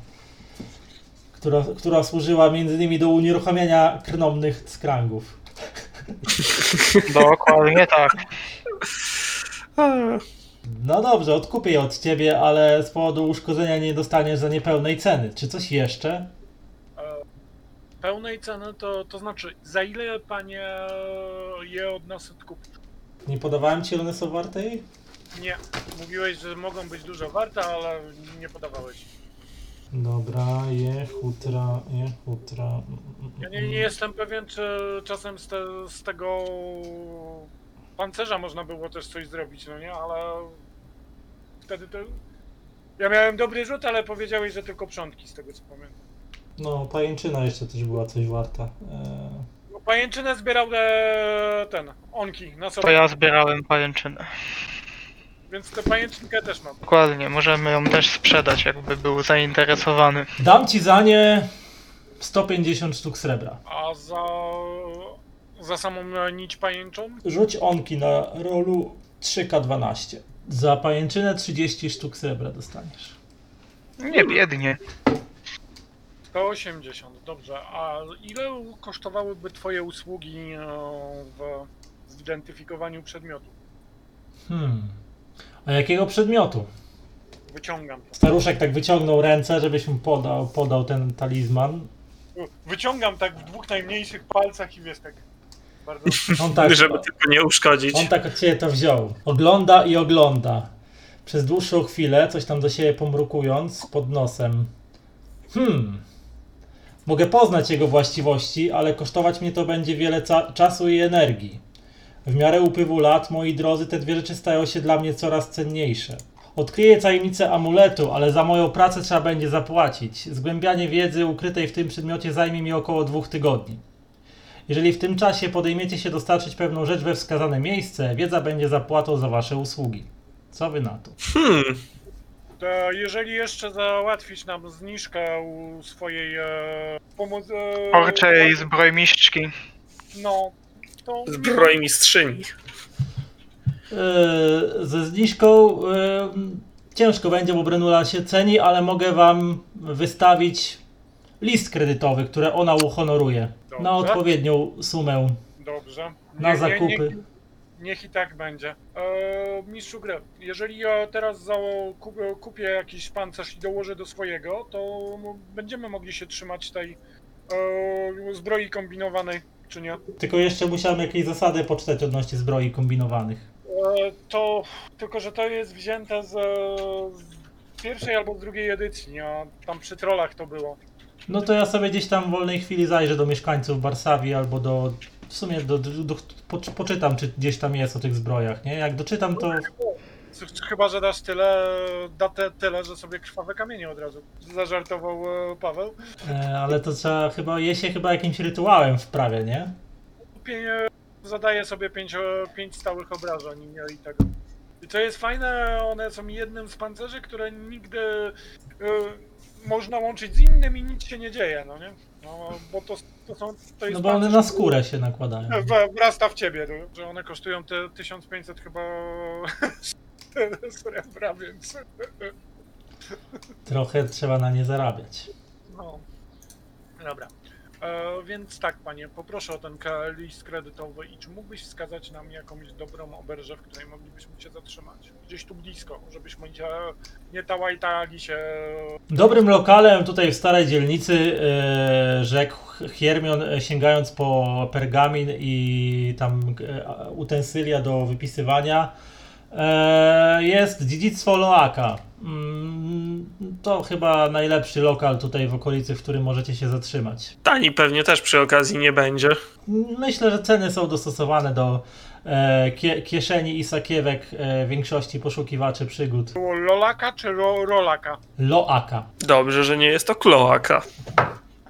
Speaker 1: która, która służyła między innymi do unieruchamiania krnomnych skrangów.
Speaker 2: Dokładnie tak.
Speaker 1: No dobrze, odkupię je od ciebie, ale z powodu uszkodzenia nie dostaniesz za niepełnej ceny. Czy coś jeszcze?
Speaker 3: E, Pełnej ceny to, to znaczy, za ile panie je od nas?
Speaker 1: Nie podawałem ci, ile one są warte?
Speaker 3: Nie, mówiłeś, że mogą być dużo warte, ale nie podawałeś.
Speaker 1: Dobra, je futra, je mm,
Speaker 3: Ja nie, nie jestem pewien, czy czasem z, te, z tego pancerza można było też coś zrobić, no nie, ale wtedy to... Ja miałem dobry rzut, ale powiedziałeś, że tylko przątki, z tego co pamiętam.
Speaker 1: No, pajęczyna jeszcze też była coś warta. Eee,
Speaker 3: No, Pajęczynę zbierał e, ten, onki na
Speaker 2: To
Speaker 3: sobie,
Speaker 2: ja zbierałem pajęczynę.
Speaker 3: Więc tę pajęczynkę też mam.
Speaker 2: Dokładnie, możemy ją też sprzedać, jakby był zainteresowany.
Speaker 1: Dam ci za nie 150 sztuk srebra.
Speaker 3: A za, za samą nić pajęczą?
Speaker 1: Rzuć onki na rolu 3K12. Za pajęczynę 30 sztuk srebra dostaniesz.
Speaker 2: Nie biednie.
Speaker 3: 180, dobrze. A ile kosztowałyby twoje usługi e, w zidentyfikowaniu przedmiotu?
Speaker 1: Hmm. A jakiego przedmiotu?
Speaker 3: Wyciągam to.
Speaker 1: Staruszek tak wyciągnął ręce, żebyś mu podał, podał ten talizman.
Speaker 3: Wyciągam tak w dwóch najmniejszych palcach i wiesz tak. Bardzo.
Speaker 1: On tak,
Speaker 4: żeby tylko nie uszkodzić.
Speaker 1: on tak od ciebie to wziął. Ogląda i ogląda. Przez dłuższą chwilę, coś tam do siebie pomrukując pod nosem. Hmm. Mogę poznać jego właściwości, ale kosztować mnie to będzie wiele ca- czasu i energii. W miarę upływu lat, moi drodzy, te dwie rzeczy stają się dla mnie coraz cenniejsze. Odkryję tajemnicę amuletu, ale za moją pracę trzeba będzie zapłacić. Zgłębianie wiedzy ukrytej w tym przedmiocie zajmie mi około dwóch tygodni. Jeżeli w tym czasie podejmiecie się dostarczyć pewną rzecz we wskazane miejsce, wiedza będzie zapłatą za wasze usługi. Co wy na to?
Speaker 4: Hmm,
Speaker 3: To jeżeli jeszcze załatwisz nam zniżkę u swojej e, pomocy. E,
Speaker 2: Orczej zbrojmistrczki.
Speaker 3: No, to...
Speaker 4: Zbroi mistrzyni.
Speaker 1: Yy, ze zniżką yy, ciężko będzie, bo Brenula się ceni, ale mogę wam wystawić list kredytowy, który ona uhonoruje na
Speaker 3: Dobrze.
Speaker 1: odpowiednią sumę
Speaker 3: Dobrze.
Speaker 1: na
Speaker 3: Nie- nie-
Speaker 1: zakupy.
Speaker 3: Niech, niech i tak będzie. E, mistrzu gry, jeżeli ja teraz za, kupię, kupię jakiś pancerz i dołożę do swojego, to będziemy mogli się trzymać tej e, zbroi kombinowanej, czy nie?
Speaker 1: Tylko jeszcze musiałem jakieś zasady poczytać odnośnie zbroi kombinowanych.
Speaker 3: E, to tylko, że to jest wzięte z, z pierwszej albo z drugiej edycji, a tam przy trollach to było.
Speaker 1: No to ja sobie gdzieś tam w wolnej chwili zajrzę do mieszkańców Warszawi albo do. W sumie do, do, do, po, poczytam, czy gdzieś tam jest o tych zbrojach, nie? Jak doczytam, to.
Speaker 3: Chyba, że dasz tyle, da te, tyle, że sobie krwawe kamienie od razu. Zażartował e, Paweł.
Speaker 1: E, ale to trzeba chyba. Je się chyba jakimś rytuałem wprawia, nie?
Speaker 3: Pię- zadaje sobie 5 pięć stałych obrażeń i tego. I co jest fajne, one są jednym z pancerzy, które nigdy e, można łączyć z innym i nic się nie dzieje, no nie? No, bo to, to są. To jest
Speaker 1: No bo one
Speaker 3: pancerz,
Speaker 1: na skórę się nakładają.
Speaker 3: Wrasta w ciebie, no, że one kosztują te 1500 chyba srebra, więc.
Speaker 1: Trochę trzeba na nie zarabiać.
Speaker 3: No. Dobra. E, więc tak, panie, poproszę o ten list kredytowy i czy mógłbyś wskazać nam jakąś dobrą oberżę, w której moglibyśmy cię zatrzymać? Gdzieś tu blisko, żebyśmy cię nie tałajtali się.
Speaker 1: Dobrym lokalem tutaj w starej dzielnicy e, rzekł Hiermion, e, sięgając po pergamin i tam e, utensylia do wypisywania, jest dziedzictwo Loaka. Mm, To chyba najlepszy lokal tutaj w okolicy, w którym możecie się zatrzymać.
Speaker 4: Tani pewnie też przy okazji nie będzie.
Speaker 1: Myślę, że ceny są dostosowane do e, kie, kieszeni i sakiewek e, większości poszukiwaczy przygód.
Speaker 3: Było Lolaka czy ro, Rolaka?
Speaker 1: Loaka.
Speaker 4: Dobrze, że nie jest to kloaka.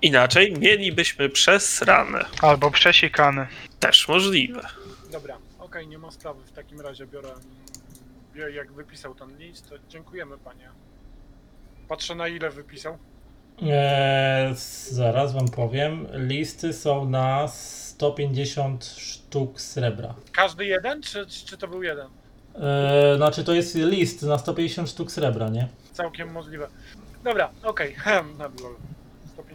Speaker 4: Inaczej mielibyśmy przesrane.
Speaker 2: Albo przesikany.
Speaker 4: Też możliwe.
Speaker 3: Dobra, okej, nie ma sprawy. W takim razie biorę, jak wypisał ten list. Dziękujemy, panie. Patrzę na ile wypisał.
Speaker 1: Eee, zaraz wam powiem. Listy są na 150 sztuk srebra.
Speaker 3: Każdy jeden, czy, czy to był jeden?
Speaker 1: Eee, znaczy to jest list na 150 sztuk srebra, nie?
Speaker 3: Całkiem możliwe. Dobra, okej. Okay.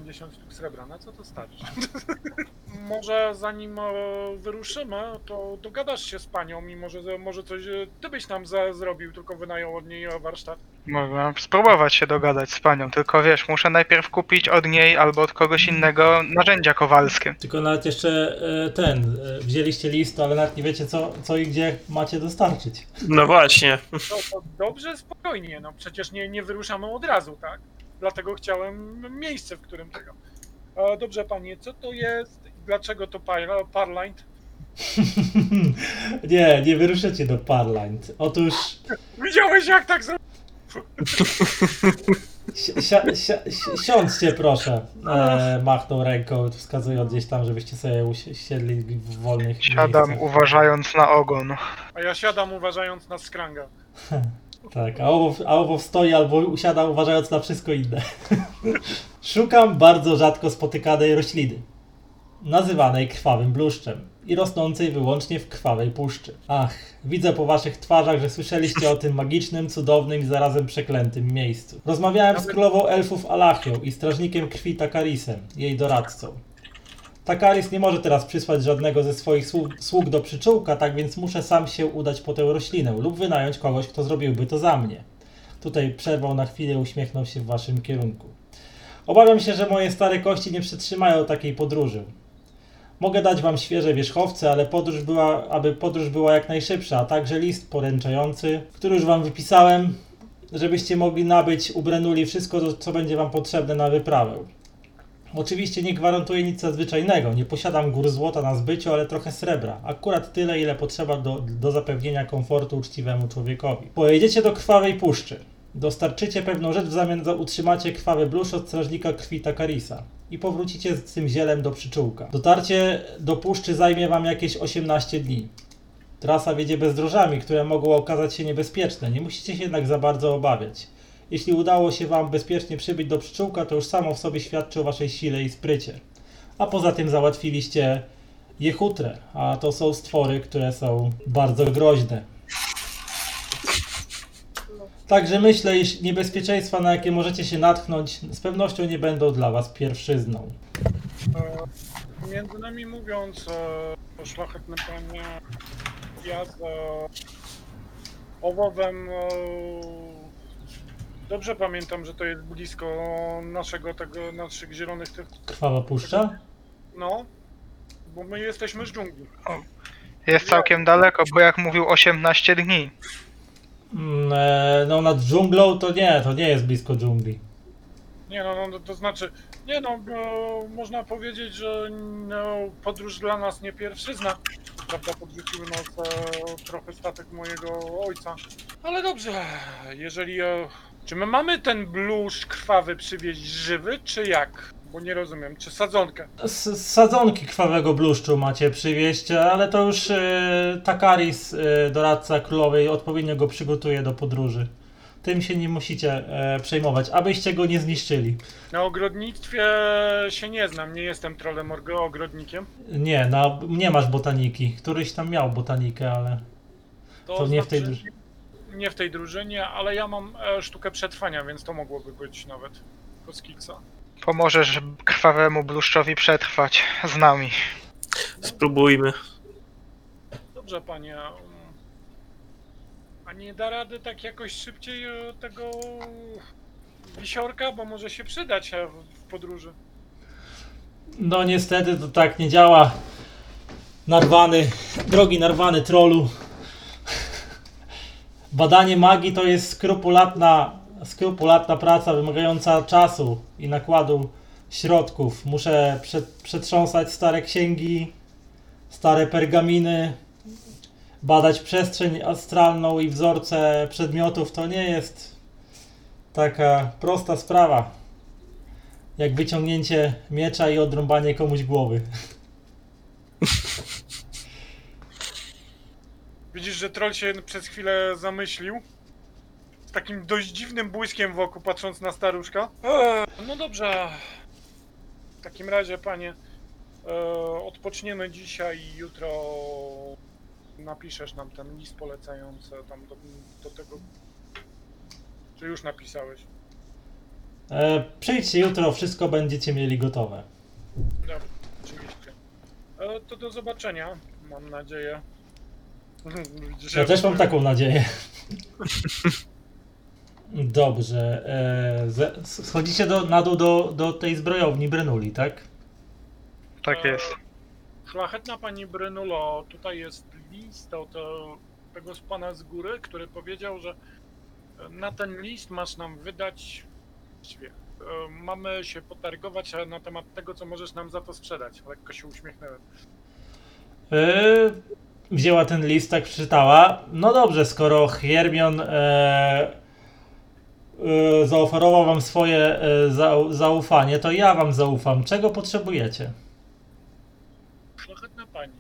Speaker 3: Na lol. 150 sztuk srebra, na co to starczy? może zanim e, wyruszymy, to dogadasz się z panią i może, może coś e, ty byś nam za, zrobił, tylko wynajął od niej e, warsztat.
Speaker 2: Mogę spróbować się dogadać z panią, tylko wiesz, muszę najpierw kupić od niej albo od kogoś innego narzędzia kowalskie.
Speaker 1: Tylko nawet jeszcze e, ten, e, wzięliście list, ale nawet nie wiecie co, co i gdzie macie dostarczyć.
Speaker 4: No właśnie.
Speaker 3: No to dobrze, spokojnie, no przecież nie, nie wyruszamy od razu, tak? Dlatego chciałem miejsce, w którym tego. E, dobrze, panie, co to jest i dlaczego to par- Parlight?
Speaker 1: nie, nie wyruszycie do Parlind. Otóż
Speaker 3: Widziałeś jak tak zrobił?
Speaker 1: si- si- si- si- siądźcie proszę. E, machnął ręką, wskazując gdzieś tam, żebyście sobie usiedli w wolnych
Speaker 2: Siadam
Speaker 1: miejscach.
Speaker 2: uważając na ogon.
Speaker 3: A ja siadam uważając na skranga.
Speaker 1: Tak, a albo, albo stoi, albo usiada uważając na wszystko inne. Szukam bardzo rzadko spotykanej rośliny, nazywanej krwawym bluszczem i rosnącej wyłącznie w krwawej puszczy. Ach, widzę po waszych twarzach, że słyszeliście o tym magicznym, cudownym i zarazem przeklętym miejscu. Rozmawiałem z królową elfów Alachią i strażnikiem krwi Takarisem, jej doradcą. Takaris nie może teraz przysłać żadnego ze swoich sług, do przyczółka, tak więc muszę sam się udać po tę roślinę lub wynająć kogoś, kto zrobiłby to za mnie. Tutaj przerwał na chwilę, uśmiechnął się w waszym kierunku. Obawiam się, że moje stare kości nie przetrzymają takiej podróży. Mogę dać wam świeże wierzchowce, ale podróż była, aby podróż była jak najszybsza, a także list poręczający, który już wam wypisałem, żebyście mogli nabyć u Brenuli wszystko, co będzie wam potrzebne na wyprawę. Oczywiście nie gwarantuję nic nadzwyczajnego, nie posiadam gór złota na zbyciu, ale trochę srebra. Akurat tyle, ile potrzeba do, do zapewnienia komfortu uczciwemu człowiekowi. Pojedziecie do Krwawej Puszczy. Dostarczycie pewną rzecz, w zamian za utrzymacie krwawy blusz od strażnika krwi Takarisa. I powrócicie z tym zielem do przyczółka. Dotarcie do puszczy zajmie wam jakieś 18 dni. Trasa wiedzie bezdrożami, które mogą okazać się niebezpieczne. Nie musicie się jednak za bardzo obawiać. Jeśli udało się Wam bezpiecznie przybyć do przyczółka, to już samo w sobie świadczy o Waszej sile i sprycie. A poza tym załatwiliście jechutrę, a to są stwory, które są bardzo groźne. Także myślę, iż niebezpieczeństwa, na jakie możecie się natknąć, z pewnością nie będą dla was pierwszyzną.
Speaker 3: Między nami mówiąc, e, szlachetny panie, ja z e, owowem e, dobrze pamiętam, że to jest blisko naszego tego, naszych zielonych tych,
Speaker 1: Krwawa puszcza?
Speaker 3: no, bo my jesteśmy z dżungli.
Speaker 2: Jest całkiem daleko, bo jak mówił 18 dni.
Speaker 1: Mm, e, No nad dżunglą to nie, to nie jest blisko dżungli.
Speaker 3: Nie no, no to znaczy, nie no, e, można powiedzieć, że no, podróż dla nas nie pierwszyzna. Prawda, podrzuciły nas e, trochę statek mojego ojca. Ale dobrze, jeżeli... E, czy my mamy ten bluszcz krwawy przywieźć żywy, czy jak? Bo nie rozumiem, czy sadzonkę?
Speaker 1: S- Sadzonki krwawego bluszczu macie przywieźć, ale to już e, Takaris, e, doradca królowej, odpowiednio go przygotuje do podróży. Tym się nie musicie e, przejmować, abyście go nie zniszczyli.
Speaker 3: Na ogrodnictwie się nie znam, nie jestem trolem ogrodnikiem.
Speaker 1: Nie, na, nie masz botaniki. Któryś tam miał botanikę, ale to nie w tej
Speaker 3: znaczy,
Speaker 1: drużynie.
Speaker 3: Nie w tej drużynie, ale ja mam e, sztukę przetrwania, więc to mogłoby być nawet Koskiksa.
Speaker 2: Pomożesz krwawemu bluszczowi przetrwać z nami.
Speaker 4: Spróbujmy.
Speaker 3: Dobrze, panie. A nie da rady tak jakoś szybciej e, tego wisiorka, bo może się przydać e, w w podróży.
Speaker 1: No niestety to tak nie działa. Narwany, drogi narwany trolu. Badanie magii to jest skrupulatna, skrupulatna praca wymagająca czasu i nakładu środków. Muszę prze, przetrząsać stare księgi, stare pergaminy, badać przestrzeń astralną i wzorce przedmiotów. To nie jest taka prosta sprawa jak wyciągnięcie miecza i odrąbanie komuś głowy.
Speaker 3: Widzisz, że troll się przez chwilę zamyślił. Z takim dość dziwnym błyskiem w oku, patrząc na staruszka. Eee, no dobrze. W takim razie, panie, e, odpoczniemy dzisiaj i jutro napiszesz nam ten list polecający tam do, do tego. Czy już napisałeś?
Speaker 1: E, przyjdźcie jutro, wszystko będziecie mieli gotowe.
Speaker 3: Dobra, oczywiście. E, to do zobaczenia, mam nadzieję. Widzisz,
Speaker 1: Ja też mam taką nadzieję. Dobrze. E, schodzicie do, na dół do, do tej zbrojowni Brenuli, tak?
Speaker 2: Tak jest.
Speaker 3: Szlachetna pani Brynulo, tutaj jest list od e, tego z pana z góry, który powiedział, że e, na ten list masz nam wydać. właściwie, e, Mamy się potargować e, na temat tego, co możesz nam za to sprzedać. Lekko się uśmiechnąłem.
Speaker 1: E, wzięła ten list, tak przeczytała. No dobrze, skoro Hermion e, e, zaoferował wam swoje e, zau, zaufanie, to ja wam zaufam. Czego potrzebujecie?
Speaker 3: Szlachetna pani.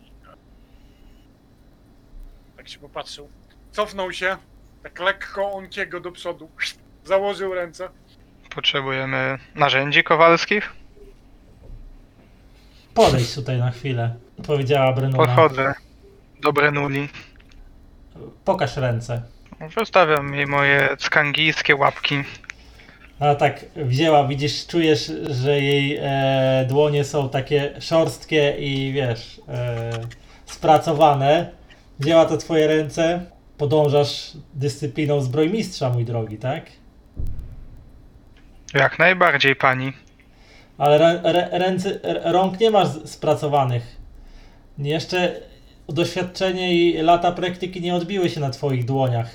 Speaker 3: Tak się popatrzył. Cofnął się, tak lekko onkiego do przodu. Założył ręce.
Speaker 2: Potrzebujemy narzędzi kowalskich?
Speaker 1: Podejdź tutaj na chwilę, powiedziała Brenuna.
Speaker 2: Podchodzę do Brenuli.
Speaker 1: Pokaż ręce.
Speaker 2: Wystawiam jej moje skangijskie łapki.
Speaker 1: A tak wzięła, widzisz, czujesz, że jej e, dłonie są takie szorstkie i wiesz, e, spracowane. Wzięła to twoje ręce. Podążasz dyscypliną zbrojmistrza, mój drogi, tak?
Speaker 2: Jak najbardziej pani.
Speaker 1: Ale rę, rę, ręce, rąk nie masz spracowanych. Jeszcze doświadczenie i lata praktyki nie odbiły się na twoich dłoniach.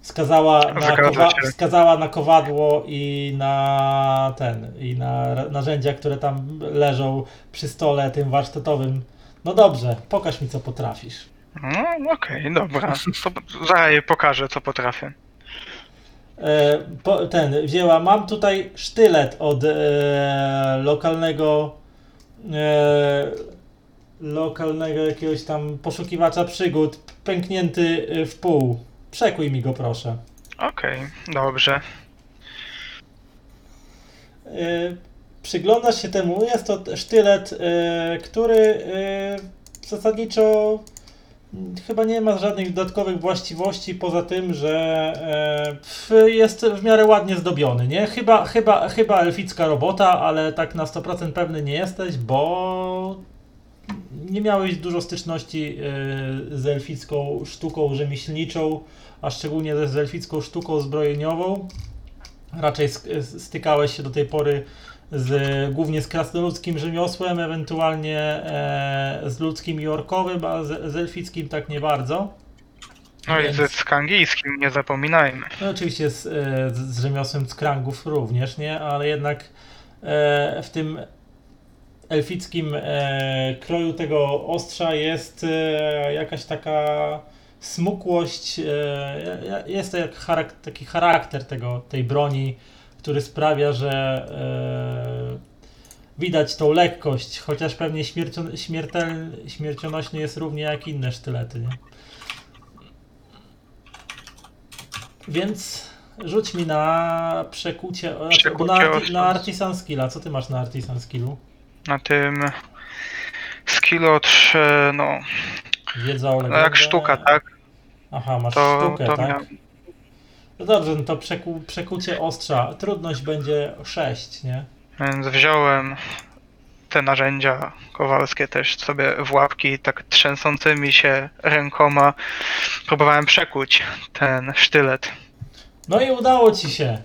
Speaker 1: Wskazała na, kowa- wskazała na kowadło i na ten, i na narzędzia, które tam leżą przy stole tym warsztatowym. No dobrze, pokaż mi co potrafisz.
Speaker 2: No okej, dobra. To zaraz pokażę, co potrafię.
Speaker 1: E, po, ten, wzięła, mam tutaj sztylet od e, lokalnego e, lokalnego jakiegoś tam poszukiwacza przygód, pęknięty e, w pół. Przekuj mi go proszę.
Speaker 2: Okej, dobrze.
Speaker 1: E, przyglądasz się temu, jest to sztylet, e, który zasadniczo mm, chyba nie ma żadnych dodatkowych właściwości poza tym, że e, jest w miarę ładnie zdobiony, nie? Chyba, chyba, chyba elficka robota, ale tak na 100% pewny nie jesteś, bo nie miałeś dużo styczności e, z elficką sztuką rzemieślniczą, a szczególnie ze- z elficką sztuką zbrojeniową. Raczej stykałeś się do tej pory z, głównie z krasnoludzkim rzemiosłem, ewentualnie e, z ludzkim i orkowym, a z, z elfickim tak nie bardzo.
Speaker 2: No i
Speaker 1: Więc-
Speaker 2: ze skangijskim, nie zapominajmy.
Speaker 1: No oczywiście z, e, z, z rzemiosłem skrangów również, nie? Ale jednak w tym elfickim e, kroju tego ostrza jest e, jakaś taka smukłość, e, jest to jak charak, taki charakter tego, tej broni, który sprawia, że e, widać tą lekkość, chociaż pewnie śmiercio, śmiertel, śmiercionośny jest równie jak inne sztylety, nie? Więc rzuć mi na przekucie,
Speaker 2: Przekucie
Speaker 1: na, na Artisan Skilla. Co ty masz na Artisan Skillu?
Speaker 2: Na tym skillu od, e, no,
Speaker 1: Wiedza o
Speaker 2: no
Speaker 1: legendę.
Speaker 2: jak sztuka, tak?
Speaker 1: Aha, masz
Speaker 2: To,
Speaker 1: sztukę,
Speaker 2: to
Speaker 1: tak?
Speaker 2: miałem.
Speaker 1: No dobrze, no to przeku, przekucie ostrza. Trudność będzie 6, nie?
Speaker 2: Więc wziąłem te narzędzia kowalskie też sobie w łapki, tak trzęsącymi się rękoma próbowałem przekuć ten sztylet.
Speaker 1: No i udało ci się.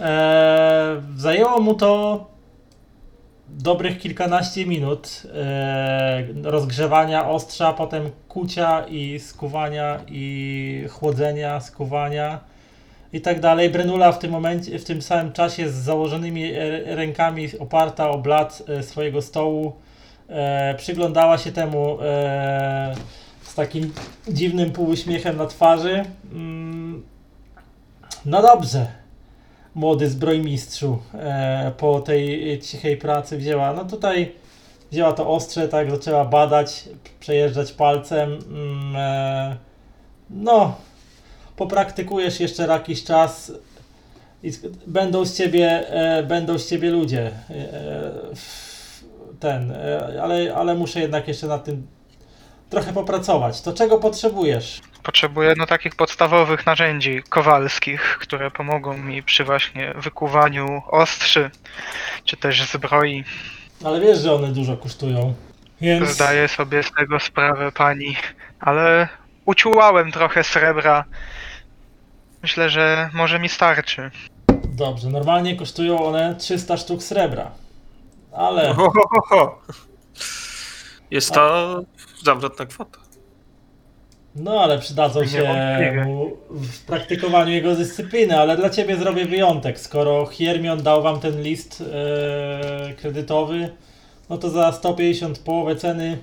Speaker 1: Eee, zajęło mu to dobrych kilkanaście minut eee, rozgrzewania ostrza, potem kucia i skuwania i chłodzenia, skuwania i tak dalej. Brenula w tym momencie, w tym samym czasie z założonymi e, rękami oparta o blat e, swojego stołu e, przyglądała się temu e, z takim dziwnym półuśmiechem na twarzy. Mm, no dobrze, młody zbrojmistrzu, e, po tej cichej pracy wzięła, no tutaj wzięła to ostrze, tak, zaczęła badać, przejeżdżać palcem, mm, e, no, popraktykujesz jeszcze jakiś czas i będą z ciebie, e, będą z ciebie ludzie, ten, ale, ale muszę jednak jeszcze nad tym trochę popracować. To czego potrzebujesz?
Speaker 2: Potrzebuję no takich podstawowych narzędzi kowalskich, które pomogą mi przy właśnie wykuwaniu ostrzy, czy też zbroi.
Speaker 1: Ale wiesz, że one dużo kosztują. Więc
Speaker 2: Zdaję sobie z tego sprawę pani, ale uciułałem trochę srebra. Myślę, że może mi starczy.
Speaker 1: dobrze, normalnie kosztują one 300 sztuk srebra. Ale
Speaker 4: Ho, ho, ho, ho. Jest to zawrotna kwota.
Speaker 1: no ale przydadzą się mu w praktykowaniu jego dyscypliny, ale dla ciebie zrobię wyjątek. Skoro Hiermion dał wam ten list e, kredytowy, no to za 150 połowę ceny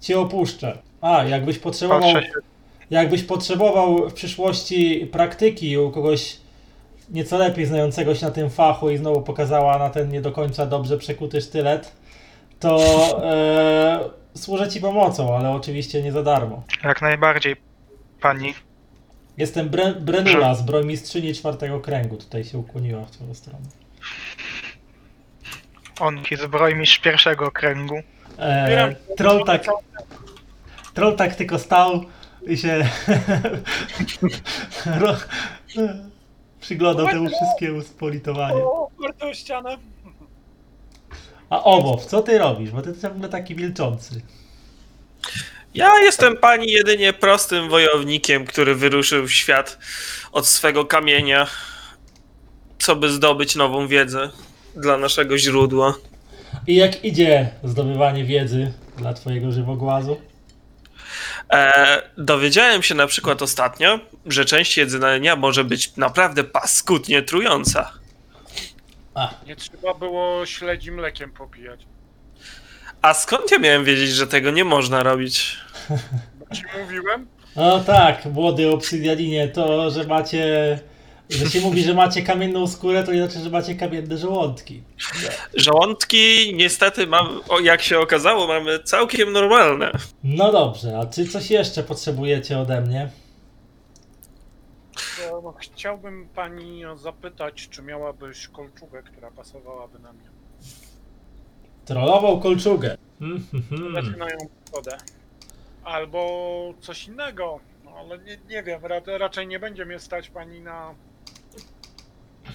Speaker 1: cię opuszczę. A, jakbyś potrzebował Jakbyś potrzebował w przyszłości praktyki u kogoś nieco lepiej znającego się na tym fachu i znowu pokazała na ten nie do końca dobrze przekuty sztylet, to e, służę ci pomocą, ale oczywiście nie za darmo.
Speaker 2: jak najbardziej pani.
Speaker 1: Jestem Bre Brenula, zbrojmistrzyni czwartego kręgu. Tutaj się ukłoniła w twoją stronę.
Speaker 2: On i zbrojmistrz pierwszego kręgu.
Speaker 1: E, troll, tak, troll tak tylko stał i się ro, przyglądał temu wszystkiemu z politowaniem.
Speaker 3: O ścianę.
Speaker 1: A Owow, co ty robisz? Bo ty ciągle taki milczący.
Speaker 4: Ja jestem pani jedynie prostym wojownikiem, który wyruszył w świat od swego kamienia, co by zdobyć nową wiedzę dla naszego źródła.
Speaker 1: I jak idzie zdobywanie wiedzy dla twojego żywogłazu?
Speaker 4: E, dowiedziałem się na przykład ostatnio, że część jedzenia może być naprawdę paskudnie trująca.
Speaker 1: A,
Speaker 3: Nie trzeba było śledzi mlekiem popijać.
Speaker 4: A skąd ja miałem wiedzieć, że tego nie można robić?
Speaker 3: Bo ci mówiłem?
Speaker 1: no tak, młody obsydianinie, to, że macie... Że się mówi, że macie kamienną skórę, to nie znaczy, że macie kamienne żołądki.
Speaker 4: Żołądki niestety mam, o, jak się okazało, mamy całkiem normalne.
Speaker 1: No dobrze, a czy coś jeszcze potrzebujecie ode mnie?
Speaker 3: To, chciałbym pani zapytać, czy miałabyś kolczugę, która pasowałaby na mnie.
Speaker 1: Trollował kolczugę. Mm, mm, mm.
Speaker 3: zaczynają wodę. Albo coś innego. No ale nie, nie wiem, ra, raczej nie będzie mnie stać pani na.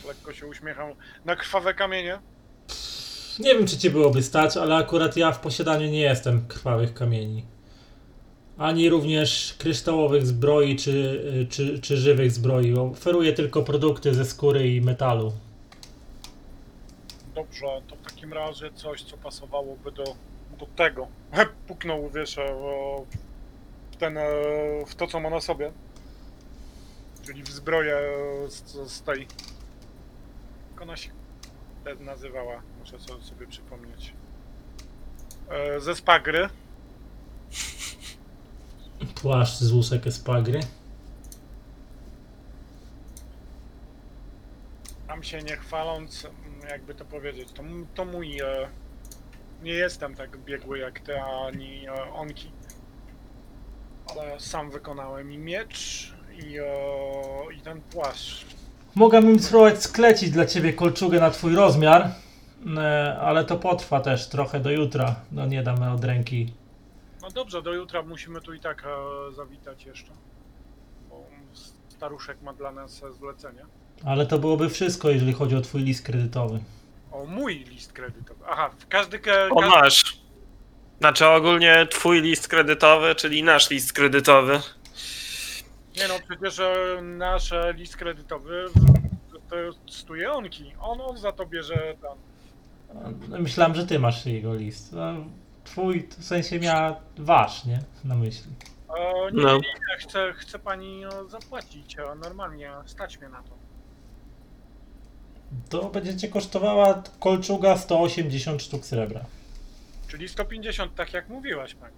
Speaker 3: Lekko się uśmiecham. Na krwawe kamienie.
Speaker 1: Nie wiem, czy cię byłoby stać, ale akurat ja w posiadaniu nie jestem krwawych kamieni. Ani również kryształowych zbroi, czy, czy, czy żywych zbroi. Oferuję tylko produkty ze skóry i metalu.
Speaker 3: Dobrze, to w takim razie coś, co pasowałoby do, do tego. Puknął, wiesz, w, ten, e, w to, co ma na sobie. Czyli w zbroję e, z, z tej. Jak ona się nazywała? Muszę sobie, sobie przypomnieć. E, Ze spagry.
Speaker 1: Płaszcz z łusek espagry.
Speaker 3: Tam się nie chwaląc, jakby to powiedzieć, to, m- to mój. E, nie jestem tak biegły jak ty, ani e, onki. Ale sam wykonałem i miecz, i, e, i ten płaszcz.
Speaker 1: Mogłabym spróbować sklecić dla ciebie kolczugę na twój rozmiar, e, ale to potrwa też trochę do jutra. No nie damy od ręki.
Speaker 3: No dobrze, do jutra musimy tu i tak e, zawitać jeszcze. Bo staruszek ma dla nas e, zlecenie.
Speaker 1: Ale to byłoby wszystko, jeżeli chodzi o twój list kredytowy.
Speaker 3: O, mój list kredytowy. Aha, w każdy. Ka,
Speaker 4: O,
Speaker 3: każdy
Speaker 4: masz. Znaczy ogólnie twój list kredytowy, czyli nasz list kredytowy.
Speaker 3: nie no, przecież e, nasz e, list kredytowy to testuje onki. On, on za to bierze tam.
Speaker 1: No, Myślałem, że ty masz jego list. No, Twój w sensie miała wasz, nie? Na myśli.
Speaker 3: E, nie,
Speaker 4: No.
Speaker 3: nie, nie, chce, chce pani e, zapłacić. e, Normalnie stać mnie na to.
Speaker 1: To będzie cię kosztowała kolczuga 180 sztuk srebra.
Speaker 3: Czyli 150, tak jak mówiłaś pani.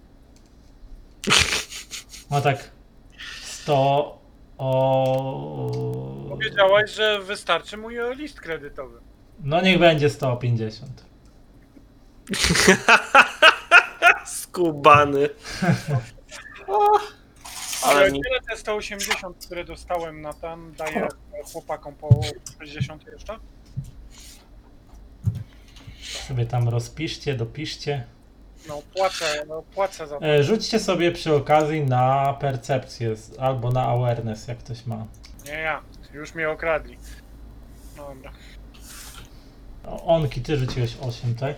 Speaker 1: No tak 100 o...
Speaker 3: Powiedziałaś, że wystarczy mój e, list kredytowy.
Speaker 1: No niech będzie 150.
Speaker 4: Skubany.
Speaker 3: Ale
Speaker 4: Ale mi...
Speaker 3: tyle te 180, które dostałem na tam, daję chłopakom po 60 jeszcze.
Speaker 1: Sobie tam rozpiszcie, dopiszcie.
Speaker 3: No płacę, no, płacę za to.
Speaker 1: E, Rzućcie sobie przy okazji na percepcję z- albo na awareness, jak ktoś ma.
Speaker 3: Nie ja, już mnie okradli. Dobra.
Speaker 1: O, Onki, ty rzuciłeś 8, tak?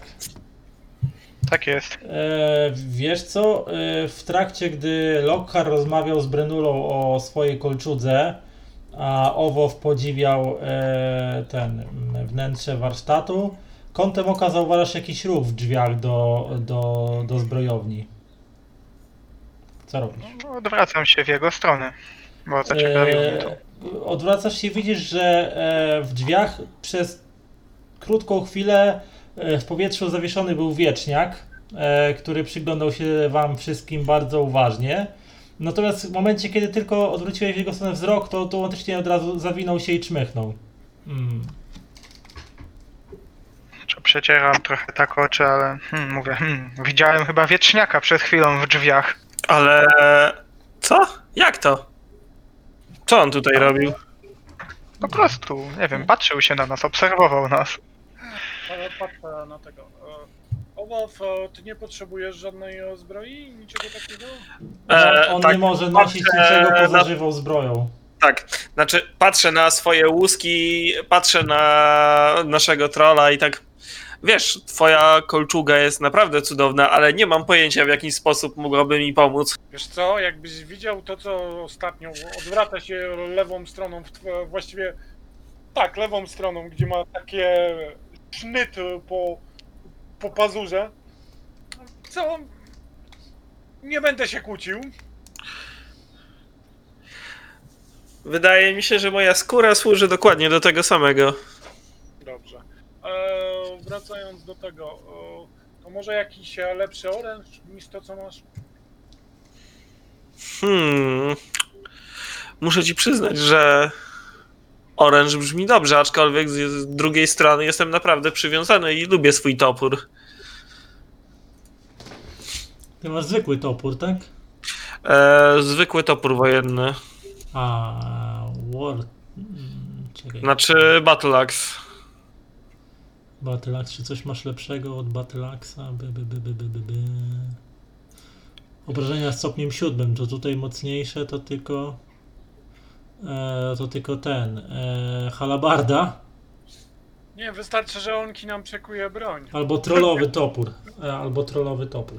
Speaker 2: Tak jest.
Speaker 1: E, wiesz co? E, w trakcie, gdy Lockhart rozmawiał z Brenulą o swojej kolczudze, a Owow podziwiał e, ten m, wnętrze warsztatu, kątem oka zauważasz jakiś ruch w drzwiach do, do, do zbrojowni. Co robisz?
Speaker 2: No, odwracam się w jego stronę, bo zaciekawiło mnie to.
Speaker 1: E, odwracasz się i widzisz, że e, w drzwiach przez krótką chwilę w powietrzu zawieszony był wieczniak, e, który przyglądał się wam wszystkim bardzo uważnie. Natomiast w momencie, kiedy tylko odwróciłeś w jego stronę wzrok, to to automatycznie od razu zawinął się i czmychnął. Mm.
Speaker 2: Czy Przecieram trochę tak oczy, ale hmm, mówię, hmm, widziałem chyba wieczniaka przed chwilą w drzwiach.
Speaker 4: Ale... Co? Jak to? Co on tutaj robił?
Speaker 2: Po prostu, nie wiem, patrzył się na nas, obserwował nas.
Speaker 3: Ale patrzę na tego. E, Owow, e, ty nie potrzebujesz żadnej e, zbroi? Niczego takiego?
Speaker 4: E,
Speaker 1: on
Speaker 4: tak,
Speaker 1: nie może nosić
Speaker 4: patrzę
Speaker 1: niczego poza
Speaker 4: na-
Speaker 1: żywą zbroją.
Speaker 4: Tak, znaczy patrzę na swoje łuski, patrzę na naszego trolla i tak... Wiesz, twoja kolczuga jest naprawdę cudowna, ale nie mam pojęcia w jaki sposób mogłaby mi pomóc.
Speaker 3: Wiesz co, jakbyś widział to, co ostatnio odwraca się lewą stroną, w tw- właściwie tak, lewą stroną, gdzie ma takie sznyt po, po pazurze. Co? Nie będę się kłócił.
Speaker 4: Wydaje mi się, że moja skóra służy dokładnie do tego samego.
Speaker 3: Dobrze. Eee, wracając do tego, e, to może jakiś e, lepszy oręż niż to, co masz?
Speaker 4: Hmm. Muszę ci przyznać, że oręż brzmi dobrze, aczkolwiek z, drugiej strony jestem naprawdę przywiązany i lubię swój topór.
Speaker 1: Ty masz zwykły topór, tak?
Speaker 4: E, zwykły topór wojenny.
Speaker 1: A, war... mm, Czekaj.
Speaker 4: Znaczy Battle Axe.
Speaker 1: Battle Axe, czy coś masz lepszego od Battle? By, by, by, by, by, by, by. Obrażenia stopniem siódmym, to tutaj mocniejsze to tylko e, to tylko ten e, halabarda
Speaker 3: Nie, wystarczy, że onki nam przekuje broń.
Speaker 1: albo trollowy topór e, albo trollowy topór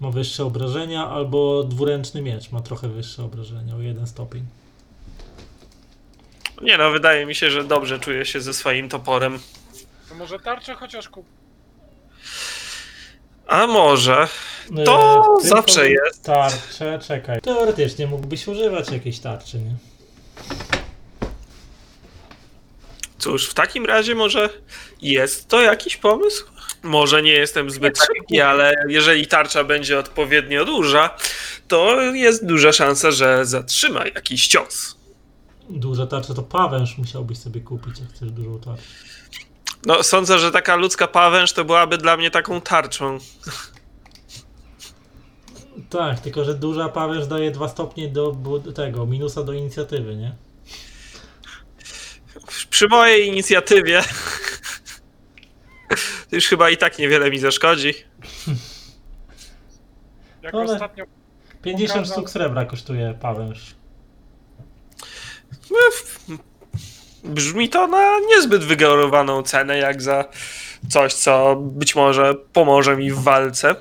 Speaker 1: ma wyższe obrażenia albo dwuręczny miecz ma trochę wyższe obrażenia o jeden stopień
Speaker 4: Nie no, wydaje mi się, że dobrze czuję się ze swoim toporem.
Speaker 3: To może tarczę chociaż kup.
Speaker 4: A może.
Speaker 1: E,
Speaker 4: To
Speaker 1: tylko
Speaker 4: zawsze jest.
Speaker 1: tarcze, czekaj teoretycznie mógłbyś używać jakiejś tarczy, nie?
Speaker 4: Cóż, w takim razie może jest to jakiś pomysł? Może nie jestem zbyt szybki, ale jeżeli tarcza będzie odpowiednio duża, to jest duża szansa, że zatrzyma jakiś cios.
Speaker 1: Duże tarcze to pawęż musiałbyś sobie kupić, jak chcesz dużą tarczę.
Speaker 4: No, sądzę, że taka ludzka pawęż to byłaby dla mnie taką tarczą.
Speaker 1: Tak, tylko że duża pawęż daje dwa stopnie do tego, minusa do inicjatywy, nie?
Speaker 4: Przy mojej inicjatywie to już chyba i tak niewiele mi zaszkodzi.
Speaker 3: Jak
Speaker 1: Ale-
Speaker 3: ostatnio
Speaker 1: 50
Speaker 3: Pokazał-
Speaker 1: sztuk srebra kosztuje pawęż.
Speaker 4: No, Brzmi to na niezbyt wygórowaną cenę, jak za coś, co być może pomoże mi w walce.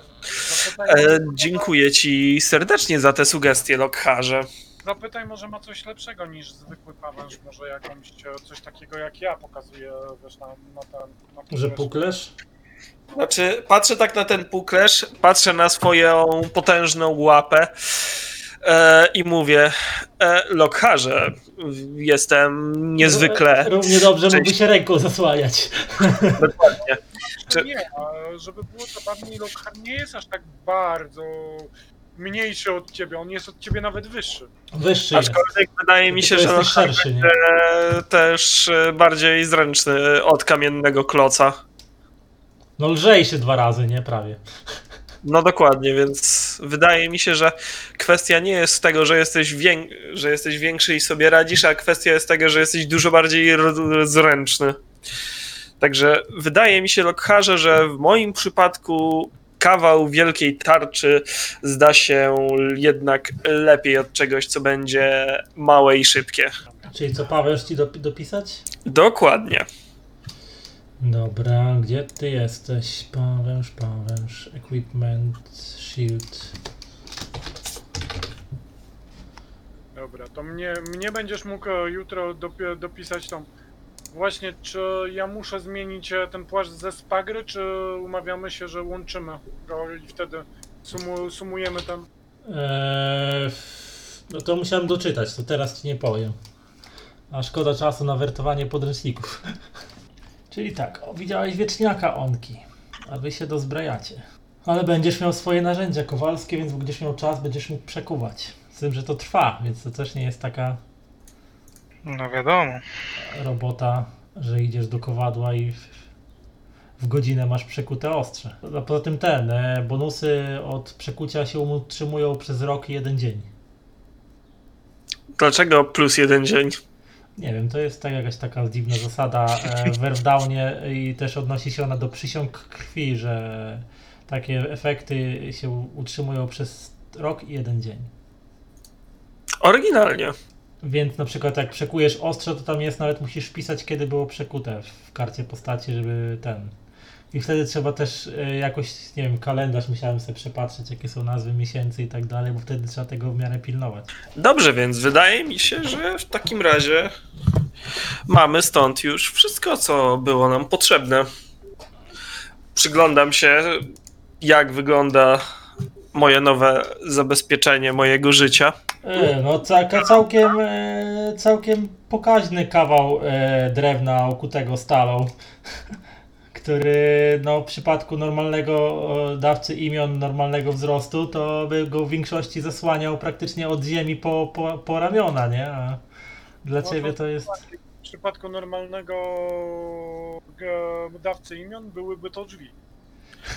Speaker 4: E, dziękuję ci serdecznie za te sugestie, Lockharze.
Speaker 3: zapytaj, może ma coś lepszego niż zwykły pawęż, może jakąś coś takiego jak ja pokazuję, wiesz, na, na ten... Na
Speaker 1: Że
Speaker 3: puklerz.
Speaker 1: puklesz?
Speaker 4: Znaczy, patrzę tak na ten puklesz, patrzę na swoją potężną łapę e, i mówię, e, Lockharze, jestem niezwykle...
Speaker 1: Równie dobrze mógłby się ręką zasłaniać.
Speaker 4: Dokładnie. Czy-
Speaker 3: Nie, a żeby było zabawniej, Lockhart nie jest aż tak bardzo mniejszy od ciebie, on jest od ciebie nawet wyższy.
Speaker 1: Wyższy jest.
Speaker 4: Aczkolwiek wydaje mi się, że Lockhart
Speaker 1: szerszy, nie?
Speaker 4: e, też e, bardziej zręczny od kamiennego kloca.
Speaker 1: No lżejszy dwa razy, nie? Prawie.
Speaker 4: No dokładnie, więc wydaje mi się, że kwestia nie jest tego, że jesteś, że jesteś większy i sobie radzisz, a kwestia jest tego, że jesteś dużo bardziej r- zręczny. Także wydaje mi się, Lockharze, że w moim przypadku kawał wielkiej tarczy zda się jednak lepiej od czegoś, co będzie małe i szybkie.
Speaker 1: Czyli co, pawęż ci dop- dopisać?
Speaker 4: Dokładnie.
Speaker 1: Dobra, gdzie ty jesteś? Pawęż, pawęż, equipment, shield.
Speaker 3: Dobra, to mnie, mnie będziesz mógł e, jutro dopi- dopisać tą... Właśnie, czy ja muszę zmienić e, ten płaszcz ze spagry, czy umawiamy się, że łączymy go i wtedy sumu, sumujemy ten...
Speaker 1: Eee, no to musiałem doczytać, to teraz ci nie powiem. A szkoda czasu na wertowanie podręczników. Czyli tak, o, widziałeś wieczniaka onki, a wy się dozbrajacie. Ale będziesz miał swoje narzędzia kowalskie, więc będziesz miał czas, będziesz mógł przekuwać. Z tym, że to trwa, więc to też nie jest taka
Speaker 2: No wiadomo.
Speaker 1: robota, że idziesz do kowadła i w, w godzinę masz przekute ostrze. A poza tym ten, e, bonusy od przekucia się utrzymują przez rok i jeden dzień.
Speaker 4: Dlaczego plus jeden dzień?
Speaker 1: Nie wiem, to jest tak jakaś taka dziwna zasada e, w Werwdownie i też odnosi się ona do przysiąg krwi, że takie efekty się utrzymują przez rok i jeden dzień.
Speaker 4: Oryginalnie.
Speaker 1: Więc na przykład jak przekujesz ostrze, to tam jest, nawet musisz wpisać kiedy było przekute w karcie postaci, żeby ten. I wtedy trzeba też e, jakoś, nie wiem, kalendarz musiałem sobie przepatrzeć, jakie są nazwy miesięcy i tak dalej, bo wtedy trzeba tego w miarę pilnować.
Speaker 4: Dobrze, więc wydaje mi się, że w takim razie mamy stąd już wszystko, co było nam potrzebne. Przyglądam się, jak wygląda moje nowe zabezpieczenie mojego życia.
Speaker 1: E, no całkiem, e, całkiem pokaźny kawał e, drewna okutego stalą, który no, w przypadku normalnego e, dawcy imion normalnego wzrostu, to by go w większości zasłaniał praktycznie od ziemi po, po, po ramiona, nie? A dla
Speaker 3: No
Speaker 1: ciebie
Speaker 3: to-
Speaker 1: jest...
Speaker 3: W przypadku normalnego e, dawcy imion byłyby to drzwi.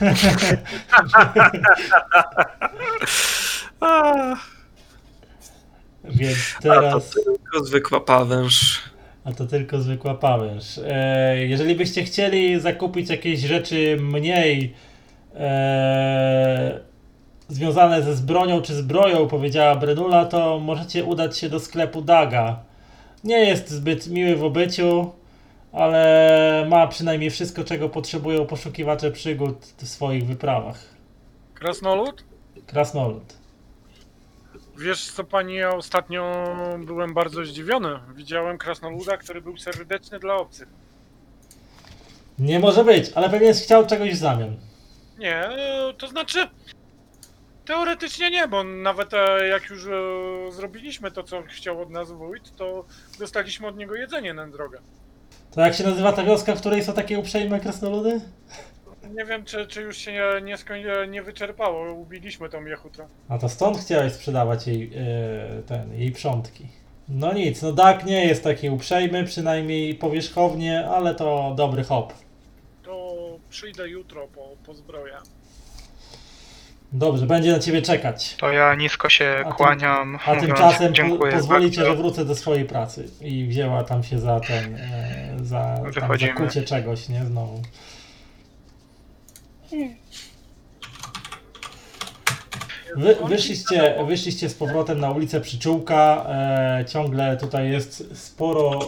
Speaker 4: A,
Speaker 1: Więc
Speaker 4: a to
Speaker 1: teraz...
Speaker 4: tylko zwykła pawęż.
Speaker 1: A to tylko zwykła pałęż. E, jeżeli byście chcieli zakupić jakieś rzeczy mniej e, związane ze zbronią czy zbroją, powiedziała Brenula, to możecie udać się do sklepu Daga. Nie jest zbyt miły w obyciu, ale ma przynajmniej wszystko, czego potrzebują poszukiwacze przygód w swoich wyprawach.
Speaker 3: Krasnolud?
Speaker 1: Krasnolud.
Speaker 3: Wiesz co pani, ja ostatnio byłem bardzo zdziwiony. Widziałem krasnoluda, który był serdeczny dla obcych.
Speaker 1: Nie może być, ale pewnie chciał czegoś w zamian.
Speaker 3: Nie, e, to znaczy... Teoretycznie nie, bo nawet e, jak już e, zrobiliśmy to, co chciał od nas wójt, to dostaliśmy od niego jedzenie na drogę.
Speaker 1: To jak się nazywa ta wioska, w której są takie uprzejme krasnoludy?
Speaker 3: Nie wiem, czy, czy już się nie, nie, skoń- nie wyczerpało. Ubiliśmy tą jechutrę.
Speaker 1: A to stąd chciałeś sprzedawać jej, e, ten, jej przątki. No nic, no Dak nie jest taki uprzejmy, przynajmniej powierzchownie, ale to dobry hop.
Speaker 3: To przyjdę jutro po, po zbroję.
Speaker 1: Dobrze, będzie na ciebie czekać.
Speaker 2: To ja nisko się
Speaker 1: A tym-
Speaker 2: kłaniam,
Speaker 1: A
Speaker 2: mówiąc
Speaker 1: tymczasem po,
Speaker 2: dziękuję
Speaker 1: pozwolicie,
Speaker 2: bardzo.
Speaker 1: że wrócę do swojej pracy. I wzięła tam się za ten, e, za, tam, za
Speaker 2: Wychodzimy.
Speaker 1: kucie czegoś, nie? Znowu. Wy, wyszliście, wyszliście z powrotem na ulicę Przyczółka. E, ciągle tutaj jest sporo.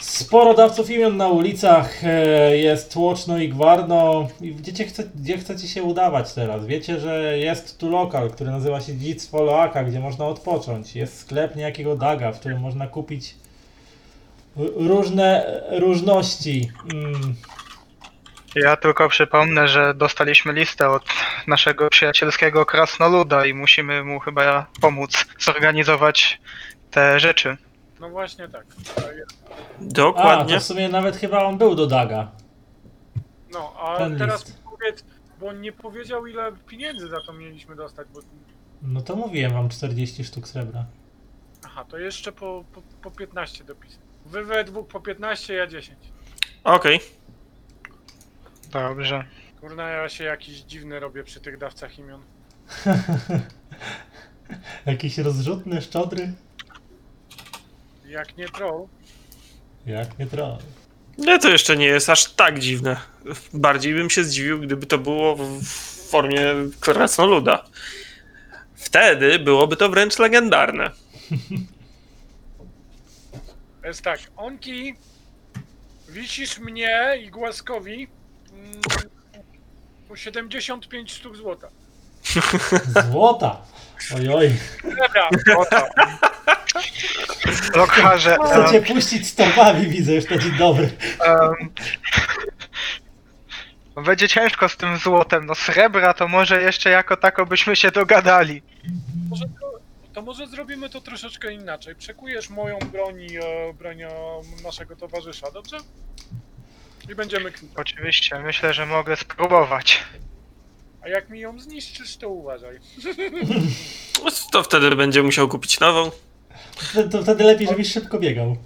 Speaker 1: Sporo dawców imion na ulicach. E, jest tłoczno i gwarno. I gdzie, chce, gdzie chcecie się udawać teraz? Wiecie, że jest tu lokal, który nazywa się Dziedzictwo Loaka, gdzie można odpocząć. Jest sklep niejakiego Daga, w którym można kupić różne różności. Mm,
Speaker 2: Ja tylko przypomnę, że dostaliśmy listę od naszego przyjacielskiego krasnoluda i musimy mu chyba pomóc zorganizować te rzeczy.
Speaker 3: No właśnie tak.
Speaker 1: A,
Speaker 4: Dokładnie.
Speaker 1: to w sumie nawet chyba on był do Daga.
Speaker 3: No, a
Speaker 1: Ten
Speaker 3: teraz
Speaker 1: list.
Speaker 3: powiedz, bo on nie powiedział ile pieniędzy za to mieliśmy dostać, bo...
Speaker 1: No to mówiłem wam 40 sztuk srebra.
Speaker 3: Aha, to jeszcze po, po, po 15 dopisy. Wy we dwóch po 15, ja 10.
Speaker 4: Okej.
Speaker 2: Dobrze.
Speaker 3: Kurna, ja się jakiś dziwny robię przy tych dawcach imion.
Speaker 1: Jakiś rozrzutny, szczodry?
Speaker 3: Jak nie troll,
Speaker 1: Jak nie troll.
Speaker 4: Nie, to jeszcze nie jest aż tak dziwne. Bardziej bym się zdziwił, gdyby to było w w formie krasnoluda. Wtedy byłoby to wręcz legendarne.
Speaker 3: jest tak, Onki, wisisz mnie i Głaskowi mm, po 75 sztuk złota.
Speaker 1: Złota! Ojoj.
Speaker 3: Dobra,
Speaker 2: Oto. Lokarze,
Speaker 1: Chcecie puścić z torbami, widzę już na dzień dobry.
Speaker 2: em, będzie ciężko z tym złotem. No srebra to może jeszcze jako tako byśmy się dogadali.
Speaker 3: może to, to może zrobimy to troszeczkę inaczej. Przekujesz moją broń i e, broń e, naszego towarzysza, dobrze? I będziemy kwitować.
Speaker 2: Oczywiście, myślę, że mogę spróbować.
Speaker 3: A jak mi ją zniszczysz, to uważaj.
Speaker 4: To wtedy będzie musiał kupić nową.
Speaker 1: To, to wtedy lepiej, żebyś szybko biegał.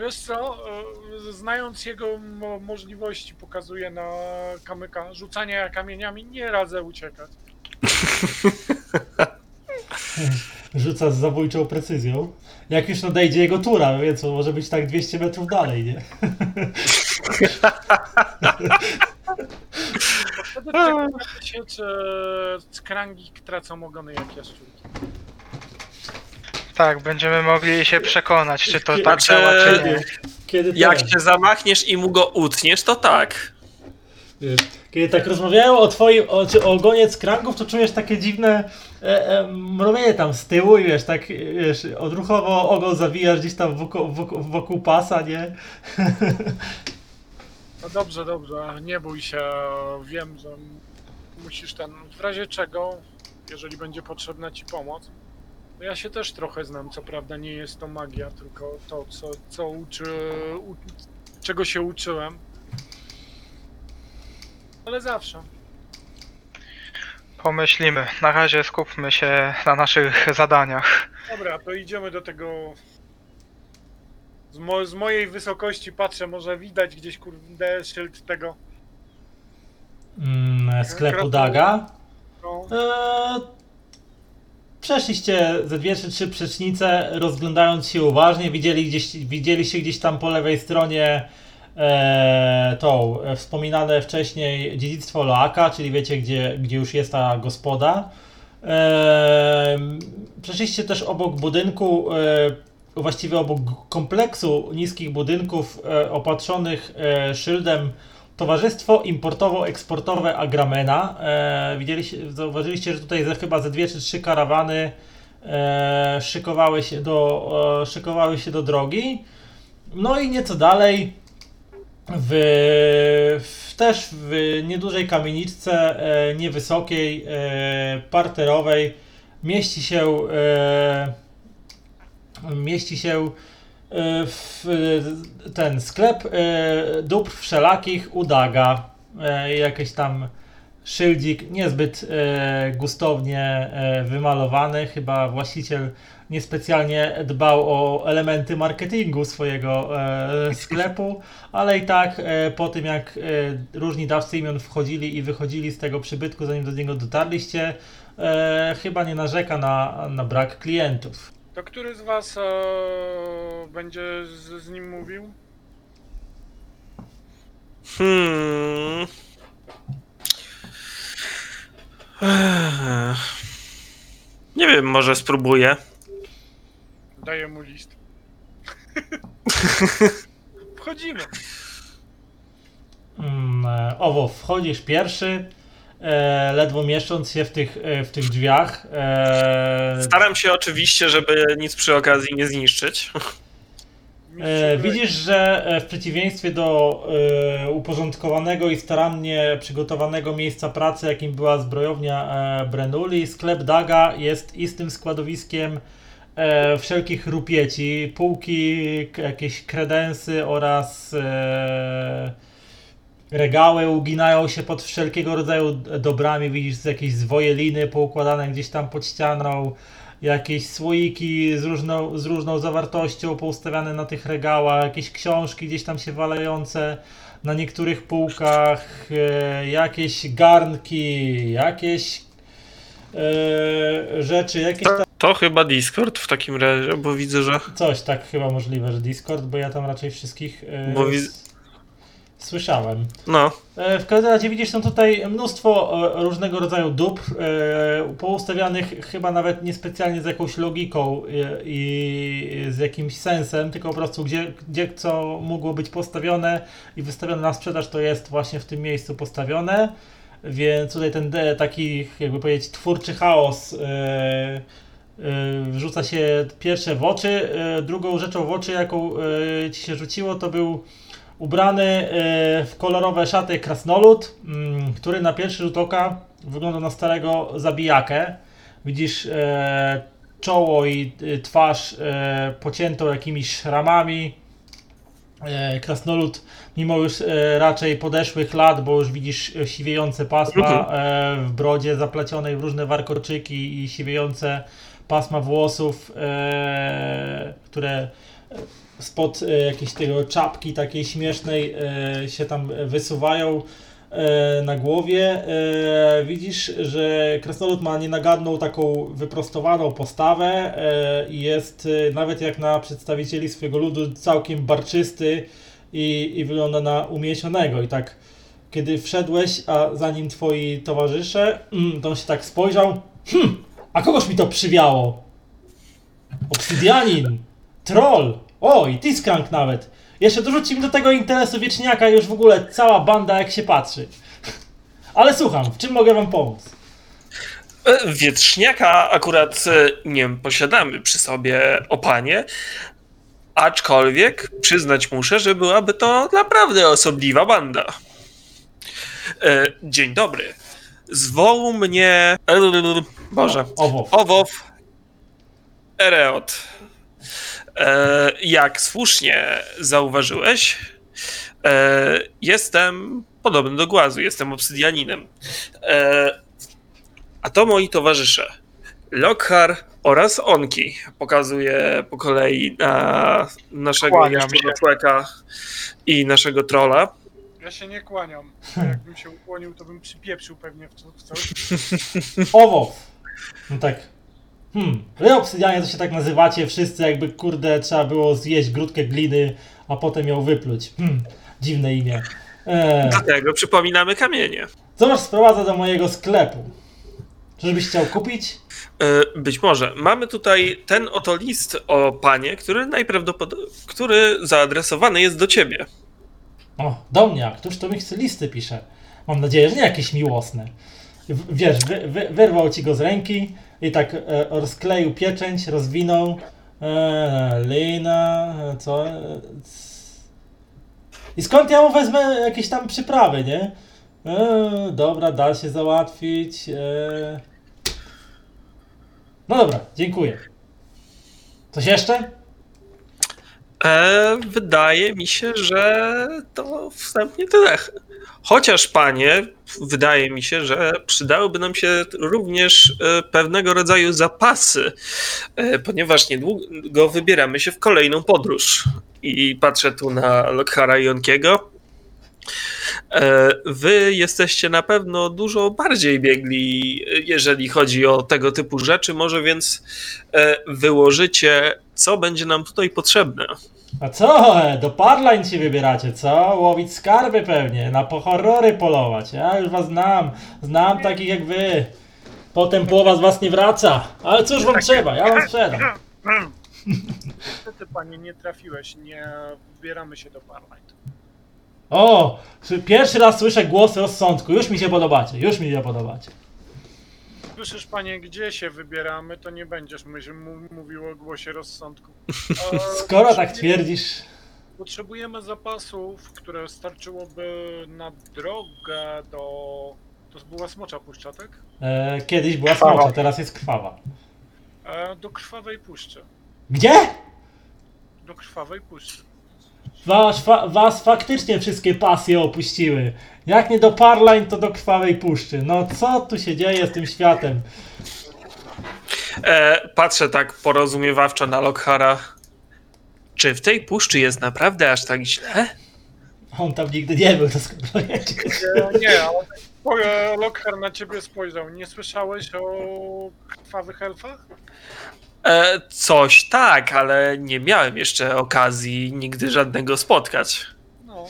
Speaker 3: Wiesz co, e, znając jego mo- możliwości, pokazuje na kamyka, rzucania kamieniami, nie radzę uciekać.
Speaker 1: Rzuca z zabójczą precyzją. Jak już nadejdzie jego tura, więc on może być tak 200 metrów dalej, nie?
Speaker 3: Wtedy przekonamy się, czy skrangi tracą ogony jak jaszczurki.
Speaker 2: Tak, będziemy mogli się przekonać, czy to tak
Speaker 4: Znaczy,
Speaker 2: działa, czy nie.
Speaker 1: Kiedy,
Speaker 4: Jak się zamachniesz i mu go utniesz, to tak.
Speaker 1: kiedy tak rozmawiają o twoim, o, czy o ogonie skrangów, to czujesz takie dziwne e, e, mrowienie tam z tyłu i wiesz, tak, wiesz, odruchowo ogon zawijasz gdzieś tam wokół, wokół, wokół pasa, nie?
Speaker 3: No dobrze, dobrze, nie bój się, wiem, że musisz ten, w razie czego, jeżeli będzie potrzebna ci pomoc, ja się też trochę znam, co prawda nie jest to magia, tylko to, co, co uczy, u, czego się uczyłem. Ale zawsze.
Speaker 2: Pomyślimy. Na razie skupmy się na naszych zadaniach.
Speaker 3: Dobra, to idziemy do tego. Z, mo z mojej wysokości patrzę, może widać gdzieś kurde szyld tego.
Speaker 1: Mm, sklepu
Speaker 3: Kroku.
Speaker 1: Daga.
Speaker 3: No,
Speaker 1: Eee, Przeszliście ze dwie czy trzy przecznice, rozglądając się uważnie, widzieli gdzieś, widzieliście gdzieś tam po lewej stronie e, tą e, wspominane wcześniej dziedzictwo Loaka, czyli wiecie gdzie, gdzie już jest ta gospoda. E, przeszliście też obok budynku, e, właściwie obok kompleksu niskich budynków e, opatrzonych e, szyldem Towarzystwo Importowo-Eksportowe Agramena. E, widzieliście, zauważyliście, że tutaj ze, chyba ze dwie czy trzy karawany e, szykowały, się do, e, szykowały się do drogi. No i nieco dalej w, w, też w niedużej kamieniczce, e, niewysokiej, e, parterowej mieści się e, mieści się e, w ten sklep e, dóbr wszelakich Udaga. E, Jakiś tam szyldzik niezbyt gustownie wymalowany. Chyba właściciel niespecjalnie dbał o elementy marketingu swojego e, sklepu, ale i tak e, po tym jak e, różni dawcy imion wchodzili i wychodzili z tego przybytku, zanim do niego dotarliście, e, chyba nie narzeka na, na brak klientów.
Speaker 3: To który z was e, będzie z, z nim mówił?
Speaker 4: Hmm. Nie wiem, może spróbuję.
Speaker 3: Daję mu list. Wchodzimy.
Speaker 1: Mm, e, Owo, wchodzisz pierwszy, e, ledwo mieszcząc się w tych, e, w tych drzwiach. E,
Speaker 4: Staram się oczywiście, żeby nic przy okazji nie zniszczyć.
Speaker 1: E, widzisz, że e, w przeciwieństwie do e, uporządkowanego i starannie przygotowanego miejsca pracy, jakim była zbrojownia e, Brenuli, sklep Daga jest istym składowiskiem e, wszelkich rupieci, półki, jakieś kredensy oraz e, regały uginają się pod wszelkiego rodzaju dobrami. Widzisz jakieś zwoje liny poukładane gdzieś tam pod ścianą jakieś słoiki z różną, z różną zawartością poustawiane na tych regałach, jakieś książki gdzieś tam się walejące na niektórych półkach, e, jakieś garnki, jakieś e, rzeczy, jakieś tam,
Speaker 4: To chyba Discord w takim razie, bo widzę, że.
Speaker 1: coś tak chyba możliwe, że Discord, bo ja tam raczej wszystkich e,
Speaker 4: Bo
Speaker 1: słyszałem.
Speaker 4: No,
Speaker 1: E, W każdym razie widzisz, są tutaj mnóstwo e, różnego rodzaju dóbr, poustawianych chyba nawet niespecjalnie z jakąś logiką e, i z jakimś sensem, tylko po prostu gdzie, gdzie co mogło być postawione i wystawione na sprzedaż, to jest właśnie w tym miejscu postawione. Więc tutaj ten taki, jakby powiedzieć, twórczy chaos e, e, wrzuca się pierwsze w oczy. E, Drugą rzeczą w oczy, jaką ci się rzuciło, to był ubrany w kolorowe szaty krasnolud, mm, który na pierwszy rzut oka wygląda na starego zabijakę. Widzisz czoło i twarz pociętą jakimiś szramami. Krasnolud, mimo już e, raczej podeszłych lat, bo już widzisz e, siwiejące pasma e, w brodzie zaplecionej w różne warkoczyki i siwiejące pasma włosów, które spod jakiejś tego czapki takiej śmiesznej się tam wysuwają na głowie. Widzisz, że krasnolud ma nienagadną taką wyprostowaną postawę i jest nawet jak na przedstawicieli swojego ludu całkiem barczysty i, i wygląda na umiesionego i tak kiedy wszedłeś, a za nim twoi towarzysze, mm, to on się tak spojrzał. Hm, a kogoż mi to przywiało? Obsydianin, troll, o i Tiskrank nawet. Jeszcze dorzuci mi do tego interesu wieczniaka już w ogóle cała banda jak się patrzy. Ale słucham, w czym mogę wam pomóc?
Speaker 4: E, Wietrzniaka akurat e, nie posiadamy przy sobie, o panie. Aczkolwiek przyznać muszę, że byłaby to naprawdę osobliwa banda. E, Dzień dobry. Zwoł mnie. e, Boże.
Speaker 1: Owo.
Speaker 4: Owow Ereot. E, jak słusznie zauważyłeś, e, jestem podobny do głazu, jestem obsydianinem. E, a to moi towarzysze. Lokhar oraz Onki. Pokazuję po kolei na naszego
Speaker 2: Kłaniam się.
Speaker 4: człowieka i naszego trolla.
Speaker 3: Ja się nie kłaniam. Jakbym się ukłonił, to bym przypieprzył pewnie w, co- w coś.
Speaker 1: Owo. No tak. Hmm, wy obsydianie to się tak nazywacie wszyscy, jakby kurde trzeba było zjeść grudkę gliny, a potem ją wypluć. Hmm, dziwne imię. Eee,
Speaker 4: Dlatego przypominamy kamienie.
Speaker 1: co was sprowadza do mojego sklepu? Czyżbyś chciał kupić?
Speaker 4: E, Być może. Mamy tutaj ten oto list o panie, który najprawdopodobniej, który zaadresowany jest do ciebie.
Speaker 1: O, do mnie, a któż to mi chce listy pisze? Mam nadzieję, że nie jakieś miłosne. W, wiesz, wy, wy, wyrwał ci go z ręki i tak e, rozkleił pieczęć, rozwinął. E, lina, co? E, I skąd ja mu wezmę jakieś tam przyprawy, nie? E, dobra, da się załatwić. E. No dobra, dziękuję. Coś jeszcze?
Speaker 4: E, wydaje mi się, że to wstępnie tyle. Chociaż, panie, wydaje mi się, że przydałyby nam się również e, pewnego rodzaju zapasy, ponieważ niedługo wybieramy się w kolejną podróż. I patrzę tu na Lokhara Jonkiego. E, Wy jesteście na pewno dużo bardziej biegli, jeżeli chodzi o tego typu rzeczy. Może więc e, wyłożycie, co będzie nam tutaj potrzebne.
Speaker 1: A co? Do Parline się wybieracie, co? Łowić skarby pewnie, na horrory polować. Ja już was znam, znam takich jak wy. Potem połowa z was nie wraca. Ale cóż wam trzeba, ja wam sprzedam.
Speaker 3: Niestety, panie, nie trafiłeś, nie wybieramy się do Parlight.
Speaker 1: O, pierwszy raz słyszę głos rozsądku. Już mi się podobacie, już mi się podobacie.
Speaker 3: Słyszysz, panie, gdzie się wybieramy, to nie będziesz myśl, mu- mówił o głosie rozsądku. E,
Speaker 1: Skoro tak twierdzisz,
Speaker 3: Potrzebujemy zapasów, które starczyłoby na drogę do... To była Smocza Puszcza, tak?
Speaker 1: e, kiedyś była smocza, teraz jest krwawa.
Speaker 3: E, do Krwawej Puszczy.
Speaker 1: Gdzie?
Speaker 3: Do Krwawej Puszczy.
Speaker 1: Was, fa, was faktycznie wszystkie pasje opuściły. Jak nie do Parline, to do krwawej puszczy. No co tu się dzieje z tym światem?
Speaker 4: E, patrzę tak porozumiewawczo na Lokhara. Czy w tej puszczy jest naprawdę aż tak źle?
Speaker 1: On tam nigdy nie był, to skoro wiedzieć.
Speaker 3: E, nie, ale Lockhart na ciebie spojrzał. Nie słyszałeś o krwawych elfach?
Speaker 4: E, coś tak, ale nie miałem jeszcze okazji nigdy żadnego spotkać.
Speaker 3: No,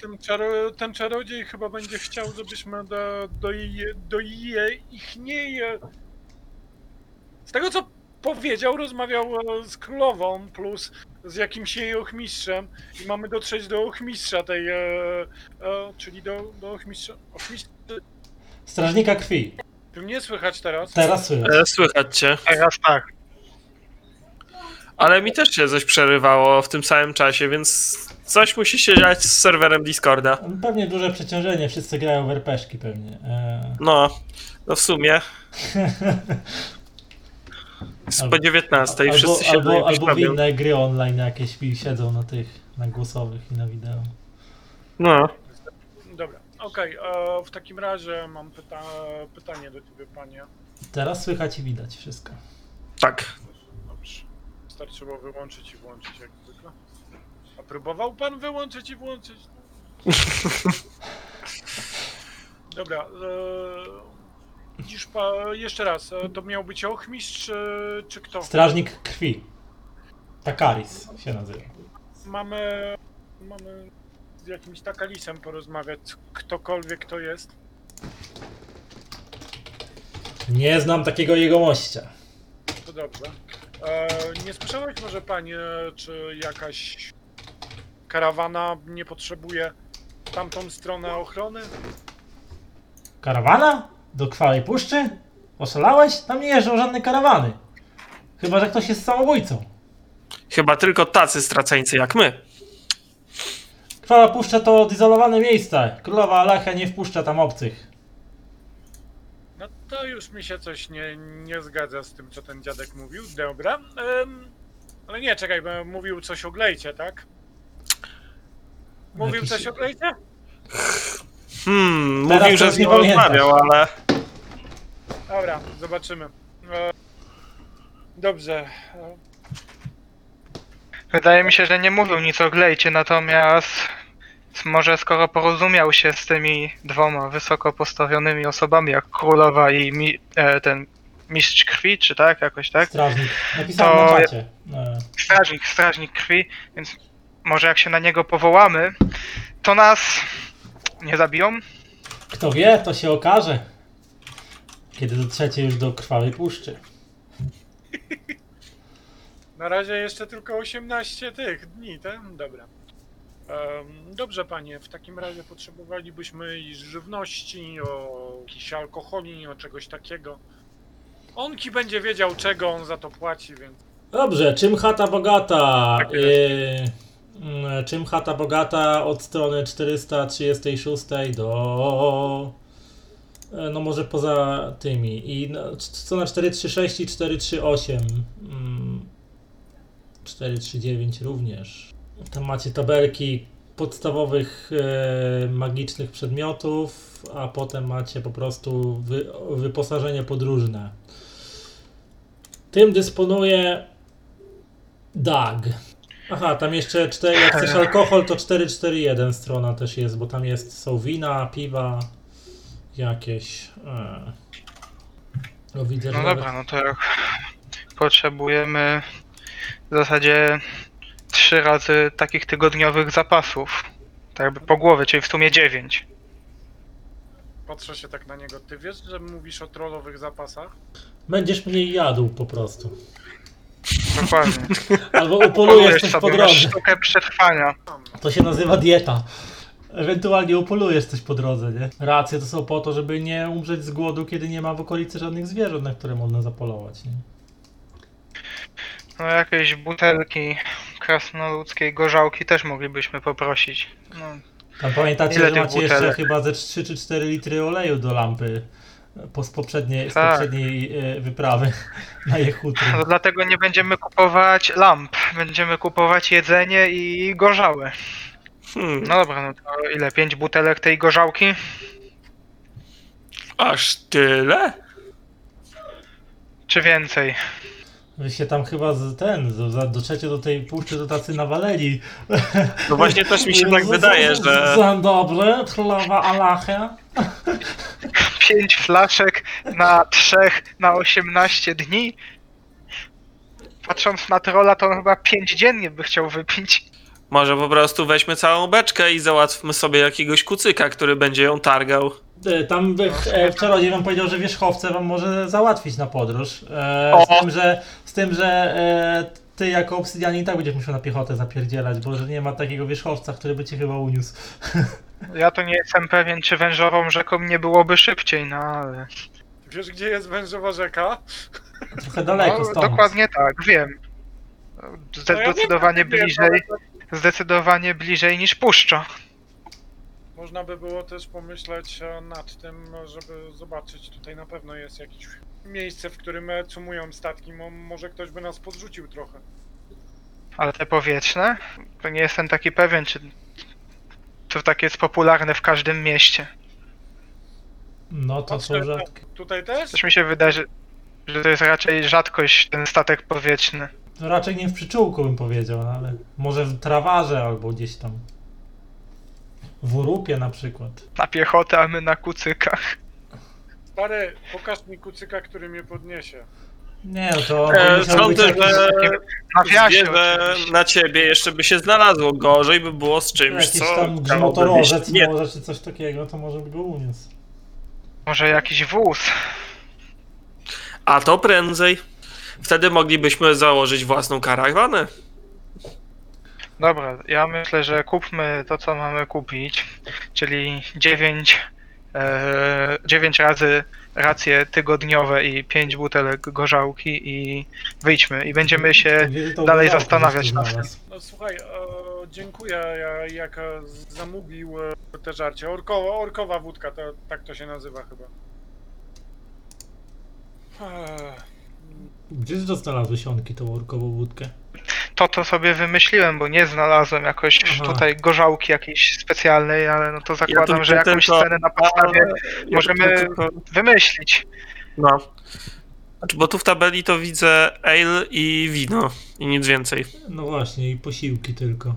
Speaker 3: ten, czaro, ten czarodziej chyba będzie chciał, żebyśmy do, do, je, do je, ich nie... je- Z tego co powiedział, rozmawiał e, z królową plus z jakimś jej ochmistrzem i mamy dotrzeć do ochmistrza tej, e, e, czyli do, do ochmistrza... ochmistrza...
Speaker 1: Strażnika krwi.
Speaker 3: Ty mnie słychać teraz?
Speaker 1: Teraz słychać.
Speaker 4: E, słychać cię.
Speaker 2: Teraz tak.
Speaker 4: Ale mi też się coś przerywało w tym samym czasie, więc coś musi się dziać z serwerem Discorda.
Speaker 1: Pewnie duże przeciążenie, wszyscy grają w RPszki pewnie. E,
Speaker 4: No, no w sumie. Po 19
Speaker 1: albo,
Speaker 4: wszyscy się
Speaker 1: albo,
Speaker 4: albo,
Speaker 1: w inne gry online jakieś i siedzą na tych, na głosowych i na wideo.
Speaker 4: No.
Speaker 3: Dobra, okej, e, w takim razie mam pyta pytanie do ciebie, panie.
Speaker 1: Teraz słychać i widać wszystko.
Speaker 4: Tak.
Speaker 3: Wystarczyło wyłączyć i włączyć jak zwykle. A próbował pan wyłączyć i włączyć? Dobra. E, widzisz pa, jeszcze raz, e, to miał być ochmistrz czy, czy kto?
Speaker 1: Strażnik krwi. Takaris się nazywa.
Speaker 3: Mamy, mamy z jakimś takalisem porozmawiać, ktokolwiek to jest.
Speaker 1: Nie znam takiego jegomościa.
Speaker 3: To dobrze. E, nie słyszałeś może panie, czy jakaś karawana nie potrzebuje w tamtą stronę ochrony?
Speaker 1: Karawana? Do krwawej puszczy? Oszalałeś? Tam nie jeżdżą żadne karawany. Chyba, że ktoś jest samobójcą.
Speaker 4: Chyba tylko tacy straceńcy jak my.
Speaker 1: Krwawa puszcza to odizolowane miejsce. Królowa Alecha nie wpuszcza tam obcych.
Speaker 3: To już mi się coś nie, nie zgadza z tym, co ten dziadek mówił. Dobra. Em, ale nie, czekaj, bo mówił coś o glejcie, tak? Mówił
Speaker 1: Jakiś-
Speaker 3: coś o glejcie?
Speaker 4: Hmm,
Speaker 1: Teraz
Speaker 4: mówił,
Speaker 1: to
Speaker 4: że
Speaker 1: już
Speaker 4: z
Speaker 1: nie
Speaker 4: nim
Speaker 1: pamiętasz.
Speaker 4: rozmawiał, ale
Speaker 3: Dobra, zobaczymy. E, dobrze. E,
Speaker 2: Wydaje mi się, że nie mówił nic o Glejcie, natomiast może skoro porozumiał się z tymi dwoma wysoko postawionymi osobami, jak królowa i mi, e, ten mistrz krwi, czy tak, jakoś tak?
Speaker 1: Strażnik. Napisałem
Speaker 2: To-
Speaker 1: na czacie. E,
Speaker 2: Strażnik, strażnik krwi, więc może jak się na niego powołamy, to nas nie zabiją?
Speaker 1: Kto wie, to się okaże. Kiedy dotrzecie już do krwawej puszczy.
Speaker 3: Na razie jeszcze tylko 18 tych dni, tak? Dobra. Dobrze, panie, w takim razie potrzebowalibyśmy i żywności, o jakiś alkoholi, o czegoś takiego. Onki będzie wiedział, czego on za to płaci, więc.
Speaker 1: Dobrze, czym chata bogata?
Speaker 3: Tak
Speaker 1: Yy, mm, czym chata bogata od strony 436 do. e, No może poza tymi. I no, c- strona 436 i 438. mm, 439 również. Tam macie tabelki podstawowych e, magicznych przedmiotów, a potem macie po prostu wy, wyposażenie podróżne. Tym dysponuje Dag. Aha, tam jeszcze 4, jak chcesz alkohol, to 441 strona też jest, bo tam jest, są wina, piwa, jakieś. E. No widzę,
Speaker 2: No
Speaker 1: nawet-
Speaker 2: dobra, no to jak potrzebujemy w zasadzie trzy razy takich tygodniowych zapasów. Tak jakby po głowie, czyli w sumie dziewięć.
Speaker 3: Patrzę się tak na niego. Ty wiesz, że mówisz o trollowych zapasach?
Speaker 1: będziesz mniej jadł po prostu.
Speaker 2: Dokładnie.
Speaker 1: Albo upolujesz
Speaker 2: Polujesz
Speaker 1: coś po
Speaker 2: na
Speaker 1: drodze.
Speaker 2: sztukę przetrwania.
Speaker 1: To się nazywa dieta. Ewentualnie upolujesz coś po drodze, nie? Racje to są po to, żeby nie umrzeć z głodu, kiedy nie ma w okolicy żadnych zwierząt, na które można zapolować, nie?
Speaker 2: No jakieś butelki krasnoludzkiej gorzałki też moglibyśmy poprosić. No,
Speaker 1: Tam pamiętacie,
Speaker 2: Ile
Speaker 1: że macie jeszcze
Speaker 2: butelek?
Speaker 1: chyba ze 3 czy 4 litry oleju do lampy po, z poprzedniej, z
Speaker 2: Tak.
Speaker 1: poprzedniej e, wyprawy na Jechutry.
Speaker 2: no dlatego nie będziemy kupować lamp. Będziemy kupować jedzenie i gorzałę.
Speaker 4: Hmm,
Speaker 2: No dobra, no to ile? Pięć butelek tej gorzałki?
Speaker 4: aż tyle?
Speaker 2: Czy więcej?
Speaker 1: Wy się tam chyba z ten, z, dotrzecie do tej puszczy, to tacy nawaleni.
Speaker 4: No właśnie też mi się tak wydaje, że...
Speaker 1: Dzień dobry, chlowa Alachia.
Speaker 2: Pięć flaszek na trzech na 18 dni? Patrząc na trolla, to on chyba pięć dziennie by chciał wypić.
Speaker 4: Może po prostu weźmy całą beczkę i załatwmy sobie jakiegoś kucyka, który będzie ją targał.
Speaker 1: E, Tam by, e, czarodziej wam powiedział, że wierzchowce wam może załatwić na podróż. E,
Speaker 2: O!
Speaker 1: z tym, że, tym, że e, ty jako obsydianin i tak będziesz musiał na piechotę zapierdzielać, bo że nie ma takiego wierzchowca, który by cię chyba uniósł.
Speaker 2: Ja to nie jestem pewien, czy wężową rzeką nie byłoby szybciej, no ale...
Speaker 3: Wiesz, gdzie jest wężowa rzeka?
Speaker 1: Trochę daleko
Speaker 2: no,
Speaker 1: stąd.
Speaker 2: dokładnie tak, wiem.
Speaker 3: No ja nie
Speaker 2: Zdecydowanie
Speaker 3: wiem, wiem,
Speaker 2: bliżej,
Speaker 3: ale
Speaker 2: zdecydowanie bliżej niż puszcza.
Speaker 3: Można by było też pomyśleć e, nad tym, żeby zobaczyć. Tutaj na pewno jest jakieś miejsce, w którym cumują statki. Mo- Może ktoś by nas podrzucił trochę.
Speaker 2: Ale te powietrzne? To nie jestem taki pewien, czy to tak jest popularne w każdym mieście.
Speaker 1: No to są
Speaker 3: Patrzę,
Speaker 1: rzadkie.
Speaker 3: Tutaj też?
Speaker 2: Coś mi się wydaje, że, że to jest raczej rzadkość, ten statek powietrzny.
Speaker 1: No raczej nie w przyczółku bym powiedział, no ale może w trawarze albo gdzieś tam. W urupie na przykład.
Speaker 2: Na piechotę, a my na kucykach.
Speaker 3: Stary, pokaż mi kucyka, który mnie podniesie.
Speaker 1: Nie, no to
Speaker 4: E,
Speaker 1: musiał być
Speaker 4: sądzę,
Speaker 1: jakiś,
Speaker 4: że zwierzę na ciebie jeszcze by się znalazło. Gorzej by było z czymś,
Speaker 1: jakiś
Speaker 4: co...
Speaker 1: tam
Speaker 4: być- Nie,
Speaker 1: może, czy coś takiego, to może by go uniósł.
Speaker 2: Może jakiś wóz.
Speaker 4: a to prędzej. Wtedy moglibyśmy założyć własną karawanę.
Speaker 2: Dobra, ja myślę, że kupmy to, co mamy kupić, czyli 9, e, 9 razy racje tygodniowe i 5 butelek gorzałki i wyjdźmy i będziemy się
Speaker 1: To
Speaker 2: dalej zastanawiać nad
Speaker 1: znalazł.
Speaker 3: No słuchaj, e, dziękuję, ja, jak zamówił e, te żarcie. Orkowa, orkowa wódka, to, tak to się nazywa chyba. Ech,
Speaker 1: Gdzie ty to znalazłeś Onki, tą orkową wódkę?
Speaker 2: To to sobie wymyśliłem, bo nie znalazłem jakoś
Speaker 1: Aha.
Speaker 2: tutaj gorzałki jakiejś specjalnej, ale no to zakładam,
Speaker 4: tu
Speaker 2: że jakąś
Speaker 4: tylko-
Speaker 2: cenę na podstawie
Speaker 4: Ja
Speaker 2: możemy-
Speaker 4: tylko-
Speaker 2: wymyślić.
Speaker 4: No. Znaczy, bo tu w tabeli to widzę ale i wino i nic więcej.
Speaker 1: No właśnie, i posiłki tylko.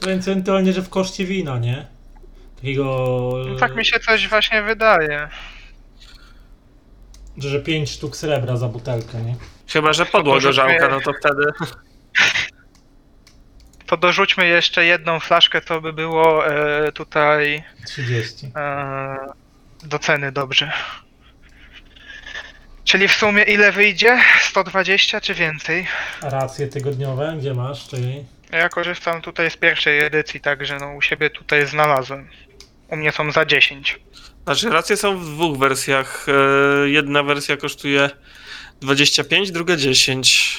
Speaker 1: To więc ewentualnie, że w koszcie wina, nie? Takiego...
Speaker 2: No tak mi się coś właśnie wydaje.
Speaker 1: Że 5 sztuk srebra za butelkę, nie?
Speaker 4: Chyba, że podłoga żałka, no to wtedy.
Speaker 2: To dorzućmy jeszcze jedną flaszkę, to by było e, tutaj
Speaker 1: 30.
Speaker 2: e, do ceny dobrze. Czyli w sumie ile wyjdzie? 120 czy więcej?
Speaker 1: A racje tygodniowe, gdzie masz? Czekaj.
Speaker 2: Ja korzystam tutaj z pierwszej edycji, także no u siebie tutaj znalazłem. U mnie są za 10.
Speaker 4: Znaczy, racje są w dwóch wersjach. E, Jedna wersja kosztuje 25, druga 10.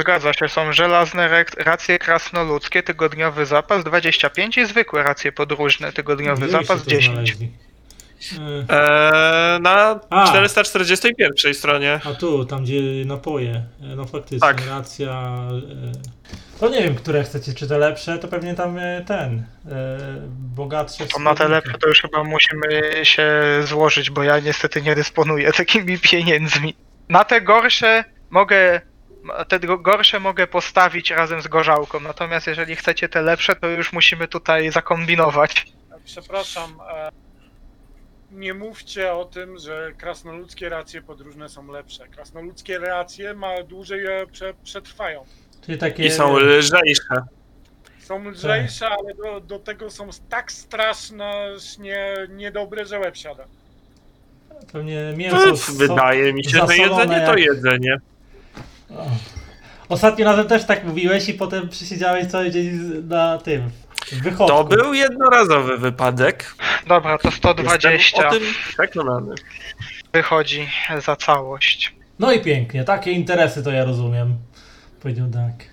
Speaker 2: Zgadza się, są żelazne racje krasnoludzkie, tygodniowy zapas 25 i zwykłe racje podróżne, tygodniowy
Speaker 1: Gdzie
Speaker 2: zapas
Speaker 1: byście to
Speaker 2: 10.
Speaker 1: znaleźli? E,
Speaker 4: E, na
Speaker 1: A.
Speaker 4: 441 stronie.
Speaker 1: A tu, tam gdzie napoje. E, No faktycznie,
Speaker 4: Tak.
Speaker 1: racja. To nie wiem, które chcecie, czy te lepsze, to pewnie tam ten. e, Bogatsze.
Speaker 2: To na te lepsze to już chyba musimy się złożyć, bo ja niestety nie dysponuję takimi pieniędzmi. Na te gorsze mogę. Te go- gorsze mogę postawić razem z gorzałką, natomiast jeżeli chcecie te lepsze, to już musimy tutaj zakombinować.
Speaker 3: Przepraszam, e, nie mówcie o tym, że krasnoludzkie racje podróżne są lepsze. Krasnoludzkie racje ma dłużej e, prze, przetrwają.
Speaker 1: Czyli takie.
Speaker 4: I są lżejsze.
Speaker 3: Są lżejsze, ale do, do tego są tak strasznie niedobre, że łeb siada.
Speaker 1: Pewnie mięso. so-
Speaker 4: wydaje mi się, że jedzenie to
Speaker 1: jak-
Speaker 4: jedzenie.
Speaker 1: O. Ostatnim razem też tak mówiłeś i potem przysiedziałeś cały dzień na tym. Wychodku.
Speaker 4: To był jednorazowy wypadek.
Speaker 2: Dobra, to 120
Speaker 4: Jestem o tym przekonany.
Speaker 2: wychodzi za całość.
Speaker 1: No i pięknie, takie interesy to ja rozumiem. Powiedział tak.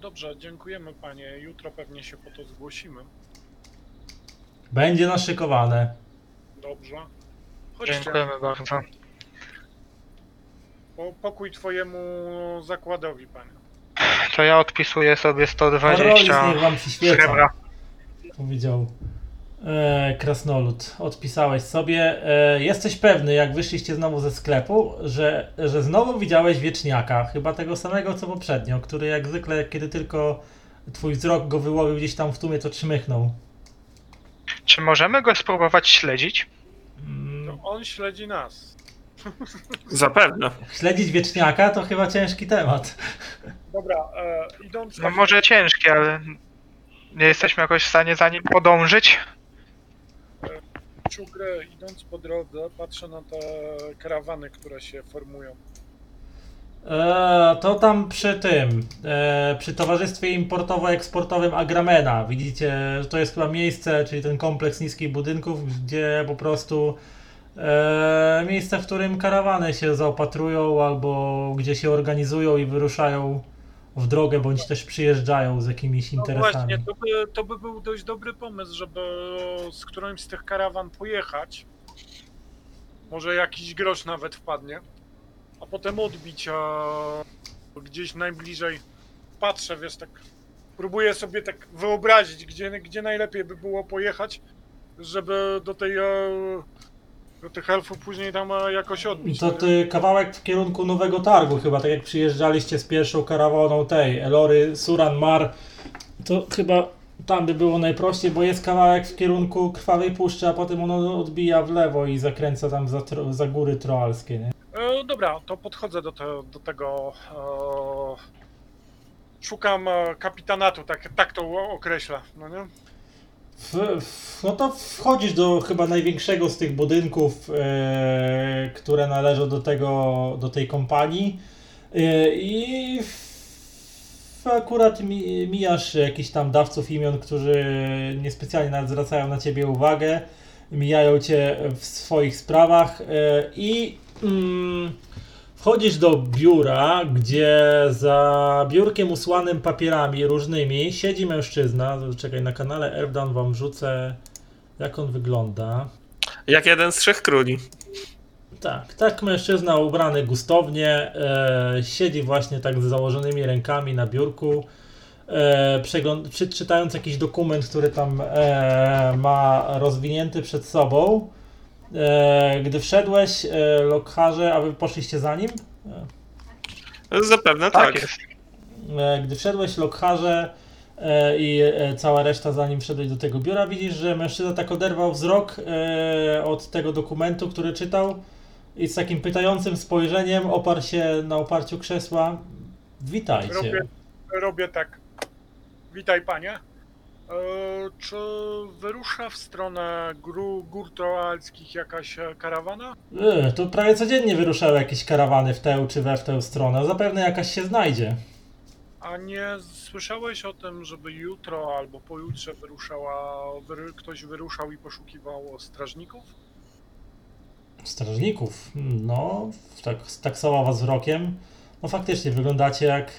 Speaker 3: Dobrze, dziękujemy panie. Jutro pewnie się po to zgłosimy.
Speaker 1: Będzie naszykowane.
Speaker 3: Dobrze. Chodźcie,
Speaker 2: Dziękujemy bardzo.
Speaker 3: po, pokój twojemu zakładowi, panie.
Speaker 2: To ja odpisuję sobie
Speaker 1: Rolis
Speaker 2: 120
Speaker 1: niech wam przyświeca.
Speaker 2: srebra.
Speaker 1: Powiedział e, Krasnolud. Odpisałeś sobie. E, jesteś pewny, jak wyszliście znowu ze sklepu, że, że znowu widziałeś wieczniaka, chyba tego samego co poprzednio, który jak zwykle, kiedy tylko twój wzrok go wyłowił gdzieś tam w tłumie, to czmychnął.
Speaker 2: Czy możemy go spróbować śledzić?
Speaker 1: Mm,
Speaker 3: On śledzi nas.
Speaker 4: Zapewne.
Speaker 1: śledzić wieczniaka to chyba ciężki temat.
Speaker 3: Dobra, e, idąc...
Speaker 2: No może ciężkie, ale nie jesteśmy jakoś w stanie za nim podążyć.
Speaker 3: Ciugrę, idąc po drodze, patrzę na te karawany, które się formują.
Speaker 1: E, to tam przy tym, e, przy Towarzystwie Importowo-Eksportowym Agramena, widzicie, że to jest chyba miejsce, czyli ten kompleks niskich budynków, gdzie po prostu e, miejsce, w którym karawany się zaopatrują albo gdzie się organizują i wyruszają w drogę, bądź też przyjeżdżają z jakimiś
Speaker 3: No
Speaker 1: interesami.
Speaker 3: właśnie, to by, to by był dość dobry pomysł, żeby z którymś z tych karawan pojechać. Może jakiś grosz nawet wpadnie. A potem odbić a gdzieś najbliżej. Patrzę, wiesz, tak próbuję sobie tak wyobrazić, gdzie, gdzie najlepiej by było pojechać, żeby do tej e, do tych elfów później tam jakoś odbić.
Speaker 1: To
Speaker 3: nie?
Speaker 1: ty kawałek w kierunku Nowego Targu, chyba tak jak przyjeżdżaliście z pierwszą karawaną tej Elory Suran Mar, to chyba tam by było najprościej, bo jest kawałek w kierunku Krwawej Puszczy, a potem ono odbija w lewo i zakręca tam za, tro, za góry troalskie, nie?
Speaker 3: E, dobra, to podchodzę do, te, do tego. E, szukam e, kapitanatu, tak, tak to o- określę, no nie?
Speaker 1: W, no to wchodzisz do chyba największego z tych budynków, e, które należą do tego, do tej kompanii. E, i w, akurat mi, mijasz jakichś tam dawców imion, którzy niespecjalnie nawet zwracają na ciebie uwagę, mijają cię w swoich sprawach. E, i mm, wchodzisz do biura, gdzie za biurkiem usłanym papierami różnymi siedzi mężczyzna. Czekaj, na kanale Earthdown wam wrzucę, jak on wygląda.
Speaker 4: Jak jeden z trzech króli.
Speaker 1: Tak, tak mężczyzna ubrany gustownie, e, siedzi właśnie tak z założonymi rękami na biurku, e, przegląd- czy- czytając jakiś dokument, który tam e, ma rozwinięty przed sobą. E, gdy wszedłeś, e, Lockharze, a wy poszliście za nim?
Speaker 4: Zapewne
Speaker 2: Tak
Speaker 4: tak.
Speaker 2: jest.
Speaker 1: E, Gdy wszedłeś Lockharze e, i e, cała reszta zanim wszedłeś do tego biura, widzisz, że mężczyzna tak oderwał wzrok e, od tego dokumentu, który czytał i z takim pytającym spojrzeniem oparł się na oparciu krzesła. Witajcie.
Speaker 3: Robię, robię tak. Witaj panie. E, czy wyrusza w stronę gór, gór troalskich jakaś e, karawana?
Speaker 1: E, to prawie codziennie wyruszały jakieś karawany w tę czy we w tę stronę. Zapewne jakaś się znajdzie.
Speaker 3: A nie słyszałeś o tym, żeby jutro albo pojutrze wyruszała, wyry, ktoś wyruszał i poszukiwał strażników?
Speaker 1: Strażników. No, tak, taksował was wzrokiem. No faktycznie wyglądacie jak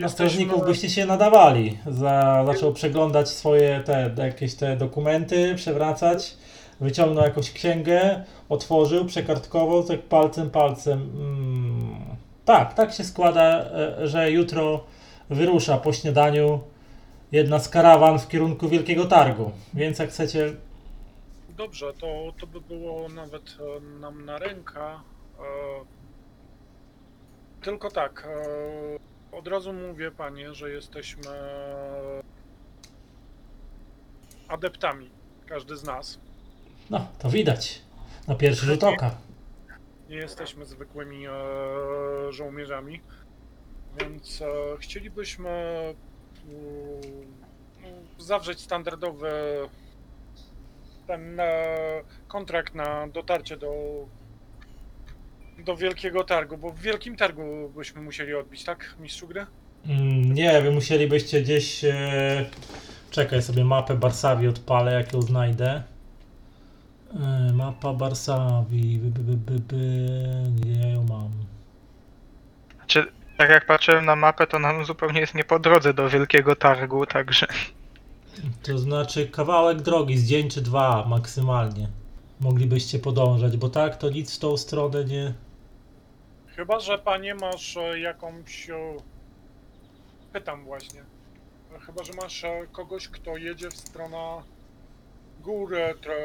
Speaker 1: na strażników byście się nadawali. Za, zaczął przeglądać swoje te jakieś te dokumenty, przewracać. Wyciągnął jakąś księgę, otworzył, przekartkował, tak palcem, palcem. Mm. Tak, tak się składa, e, że jutro wyrusza po śniadaniu jedna z karawan w kierunku Wielkiego Targu. Więc jak chcecie,
Speaker 3: Dobrze, to, to by było nawet e, nam na rękę. E, tylko tak, od razu mówię panie, że jesteśmy adeptami, każdy z nas.
Speaker 1: no to widać na pierwszy rzut oka.
Speaker 3: Nie jesteśmy zwykłymi e, żołnierzami, więc e, chcielibyśmy no, zawrzeć standardowy ten e, kontrakt na dotarcie do do Wielkiego Targu, bo w Wielkim Targu byśmy musieli odbić, tak, mistrzu gry?
Speaker 1: Mm, Nie, wy musielibyście gdzieś. E... Czekaj sobie mapę Barsawi odpalę, jak ją znajdę. E, mapa Barsawi. By, by, by, by, by. Gdzie ja ją mam?
Speaker 2: Czy tak jak patrzyłem na mapę, to nam zupełnie jest nie po drodze do Wielkiego Targu, także
Speaker 1: To znaczy kawałek drogi, z dzień czy dwa maksymalnie. Moglibyście podążać, bo tak to nic w tą stronę nie.
Speaker 3: Chyba, że panie masz e, jakąś. e, Pytam właśnie. E, Chyba, że masz e, kogoś, kto jedzie w stronę gór. e, Tre...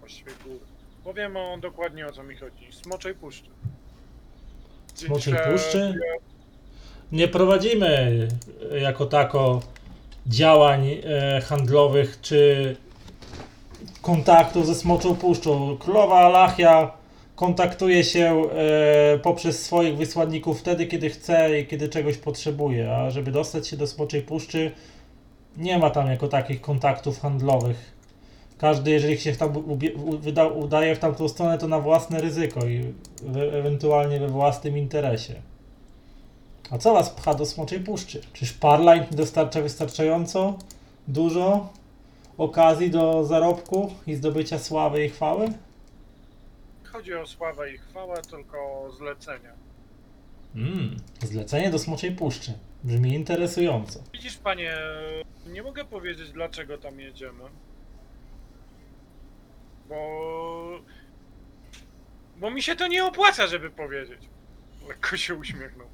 Speaker 3: Właściwie gór. Powiem o, dokładnie o co mi chodzi. Smoczej Puszczy.
Speaker 1: Smoczej Puszczy? Nie prowadzimy e, jako tako działań e, handlowych czy kontaktów ze Smoczą Puszczą. Królowa Alachia kontaktuje się e, poprzez swoich wysłanników wtedy, kiedy chce i kiedy czegoś potrzebuje, a żeby dostać się do Smoczej Puszczy nie ma tam jako takich kontaktów handlowych. Każdy, jeżeli się tam udaje w tamtą stronę, to na własne ryzyko i we, ewentualnie we własnym interesie. A co was pcha do Smoczej Puszczy? Czyż Parlight dostarcza wystarczająco dużo okazji do zarobku i zdobycia sławy i chwały?
Speaker 3: Chodzi o sławę i chwałę, tylko o zlecenia.
Speaker 1: Mm, zlecenie do Smoczej Puszczy. Brzmi interesująco.
Speaker 3: Widzisz, panie, nie mogę powiedzieć, dlaczego tam jedziemy. Bo. Bo mi się to nie opłaca, żeby powiedzieć. Lekko się uśmiechnął.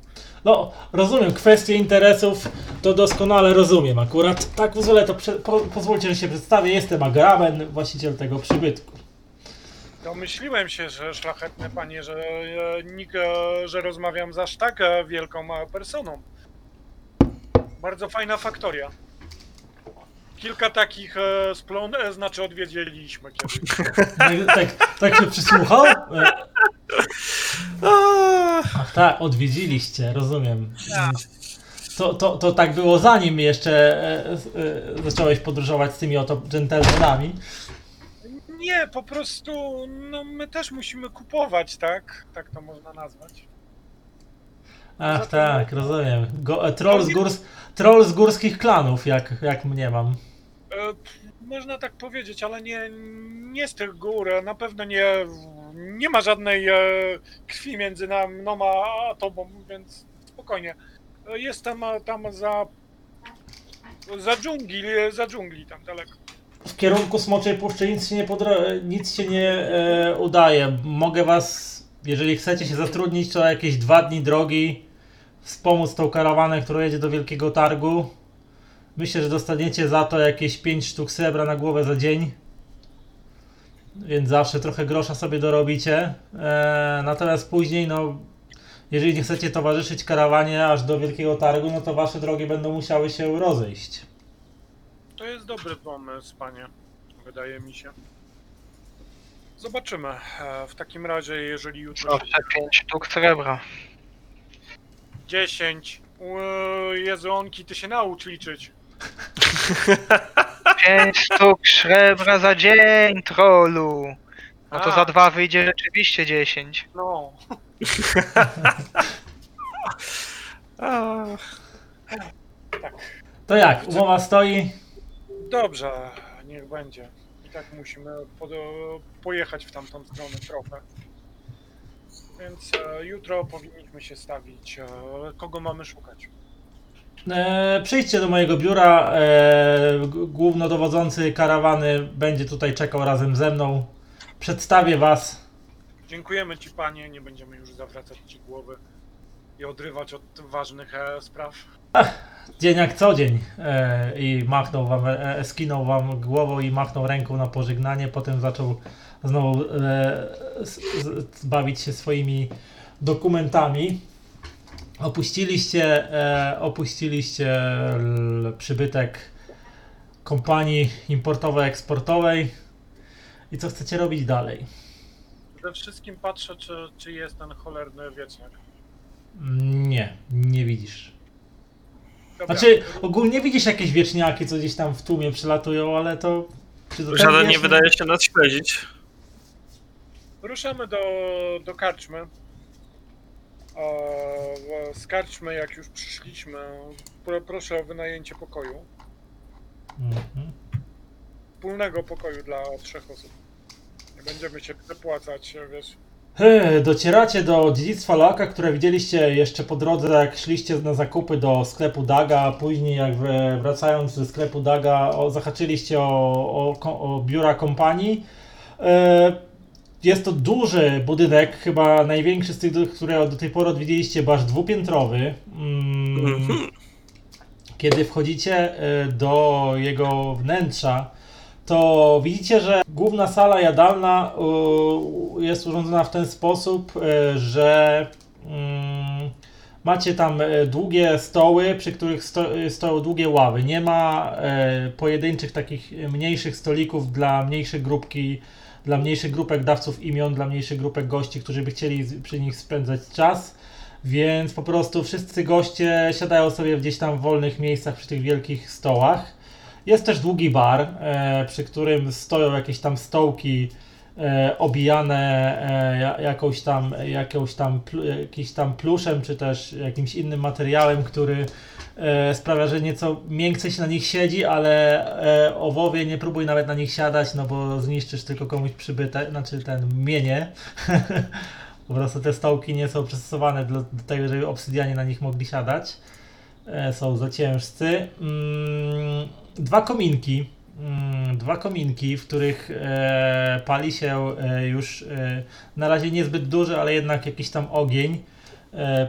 Speaker 1: No, rozumiem, kwestie interesów to doskonale rozumiem. Akurat tak pozwolę to prze, po, pozwólcie, że się przedstawię. Jestem Agramen, właściciel tego przybytku.
Speaker 3: Domyśliłem się, że szlachetne panie, że e, nikt, e, że rozmawiam z aż tak e, wielką e, personą. Bardzo fajna faktoria. Kilka takich e, splon, e, znaczy odwiedziliśmy kiedyś.
Speaker 1: Tak, tak, tak się przysłuchał? E, Ach tak, odwiedziliście, rozumiem. To, to, to tak było zanim jeszcze e, e, zacząłeś podróżować z tymi oto dżentelmenami.
Speaker 3: Nie, po prostu, no my też musimy kupować, tak? Tak to można nazwać.
Speaker 1: Ach tak, rozumiem. Go, e, troll, z górs, troll z górskich klanów, jak, jak mnie mam.
Speaker 3: E, można tak powiedzieć, ale nie, nie z tych gór. Na pewno nie, nie ma żadnej e, krwi między nam, mną a, a tobą, więc spokojnie. E, Jestem e, tam za. Za dżungli, e, za dżungli tam daleko.
Speaker 1: W kierunku Smoczej Puszczy nic się nie, nic się nie e, udaje. Mogę was, jeżeli chcecie się zatrudnić, to jakieś dwa dni drogi wspomóc tą karawanę, która jedzie do Wielkiego Targu. Myślę, że dostaniecie za to jakieś 5 sztuk srebra na głowę za dzień. Więc zawsze trochę grosza sobie dorobicie. E, natomiast później, no, jeżeli nie chcecie towarzyszyć karawanie aż do Wielkiego Targu, no to wasze drogi będą musiały się rozejść.
Speaker 3: To jest dobry pomysł, panie. Wydaje mi się. Zobaczymy. E, w takim razie, jeżeli jutro
Speaker 2: Proszę, 5 sztuk srebra.
Speaker 3: 10. Ue, Jezonki, ty się naucz liczyć.
Speaker 2: 5 sztuk srebra za dzień, trollu. No to
Speaker 3: A.
Speaker 2: za dwa wyjdzie rzeczywiście 10.
Speaker 3: No.
Speaker 4: A,
Speaker 1: To jak, umowa stoi?
Speaker 3: Dobrze, niech będzie. I tak musimy pojechać w tamtą stronę trochę. Więc e, jutro powinniśmy się stawić. E, kogo mamy szukać?
Speaker 1: E, przyjdźcie do mojego biura. E, g- głównodowodzący karawany będzie tutaj czekał razem ze mną. Przedstawię was.
Speaker 3: Dziękujemy Ci, panie. Nie będziemy już zawracać Ci głowy i odrywać od ważnych e, spraw.
Speaker 1: Dzień jak co dzień. E, I machnął wam, e, skinął wam głową i machnął ręką na pożegnanie. Potem zaczął znowu e, z, z, bawić się swoimi dokumentami. Opuściliście, e, opuściliście l, przybytek kompanii importowo-eksportowej. I co chcecie robić dalej?
Speaker 3: Przede wszystkim patrzę, czy, czy jest ten cholerny wieczniak.
Speaker 1: Nie, nie widzisz. Znaczy, ogólnie widzisz jakieś wieczniaki, co gdzieś tam w tłumie przylatują, ale to... Czy to
Speaker 4: Żaden nie wydaje się nas śledzić.
Speaker 3: ruszamy do, do karczmy. E, z karczmy, jak już przyszliśmy, pro, proszę o wynajęcie pokoju.
Speaker 1: Mhm.
Speaker 3: Wspólnego pokoju dla trzech osób. Nie będziemy się przepłacać, wiesz.
Speaker 1: Docieracie do dziedzictwa Laka, które widzieliście jeszcze po drodze, jak szliście na zakupy do sklepu Daga, a później jak wr- wracając ze sklepu Daga o, zahaczyliście o, o, o biura kompanii. E, Jest to duży budynek, chyba największy z tych, które do tej pory odwiedziliście, bo aż dwupiętrowy. Mm,
Speaker 4: Mhm.
Speaker 1: Kiedy wchodzicie e, do jego wnętrza, to widzicie, że główna sala jadalna e, jest urządzona w ten sposób, e, że mm, macie tam e, długie stoły, przy których e, stoją długie ławy. Nie ma e, pojedynczych takich mniejszych stolików dla mniejszej grupki, dla mniejszych grupek dawców imion, dla mniejszych grupek gości, którzy by chcieli przy nich spędzać czas. Więc po prostu wszyscy goście siadają sobie gdzieś tam w wolnych miejscach przy tych wielkich stołach. Jest też długi bar, e, przy którym stoją jakieś tam stołki e, obijane e, ja- jakąś tam, jakąś tam, jakimś tam pluszem, czy też jakimś innym materiałem, który sprawia, że nieco miękce się na nich siedzi, ale owowie nie próbuj nawet na nich siadać, no bo zniszczysz tylko komuś przybytek, znaczy ten mienie. Po prostu te stołki nie są przystosowane do, do tego, żeby obsydianie na nich mogli siadać. E, są za ciężcy. Mm, dwa kominki. Mm, dwa kominki, w których e, pali się e, już na razie niezbyt duży, ale jednak jakiś tam ogień.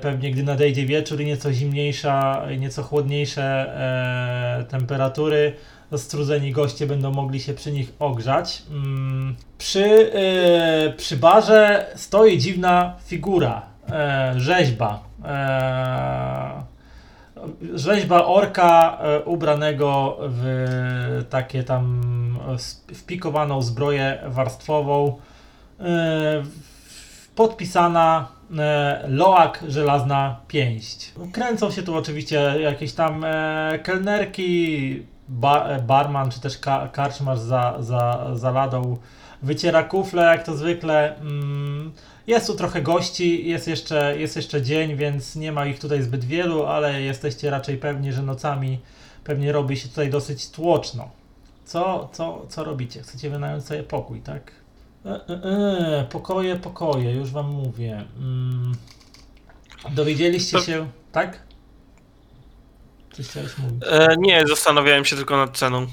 Speaker 1: Pewnie gdy nadejdzie wieczór i nieco zimniejsza, nieco chłodniejsze temperatury, strudzeni goście będą mogli się przy nich ogrzać. Mm, Przy, przy barze stoi dziwna figura, rzeźba. Rzeźba orka e, ubranego w takie tam e, wpikowaną zbroję warstwową. E, podpisana Loak Żelazna Pięść. Kręcą się tu oczywiście jakieś tam kelnerki, ba, e, barman czy też ka, karczmarz za, za, za ladą wyciera kufle jak to zwykle. Jest tu trochę gości, jest jeszcze, jest jeszcze dzień, więc nie ma ich tutaj zbyt wielu, ale jesteście raczej pewni, że nocami pewnie robi się tutaj dosyć tłoczno. Co, co, co robicie? Chcecie wynająć sobie pokój, tak? E, e, e, pokoje, pokoje, już wam mówię. Mm, dowiedzieliście
Speaker 4: To-
Speaker 1: się, tak? Coś chciałeś mówić?
Speaker 4: E, nie, zastanawiałem się tylko nad ceną.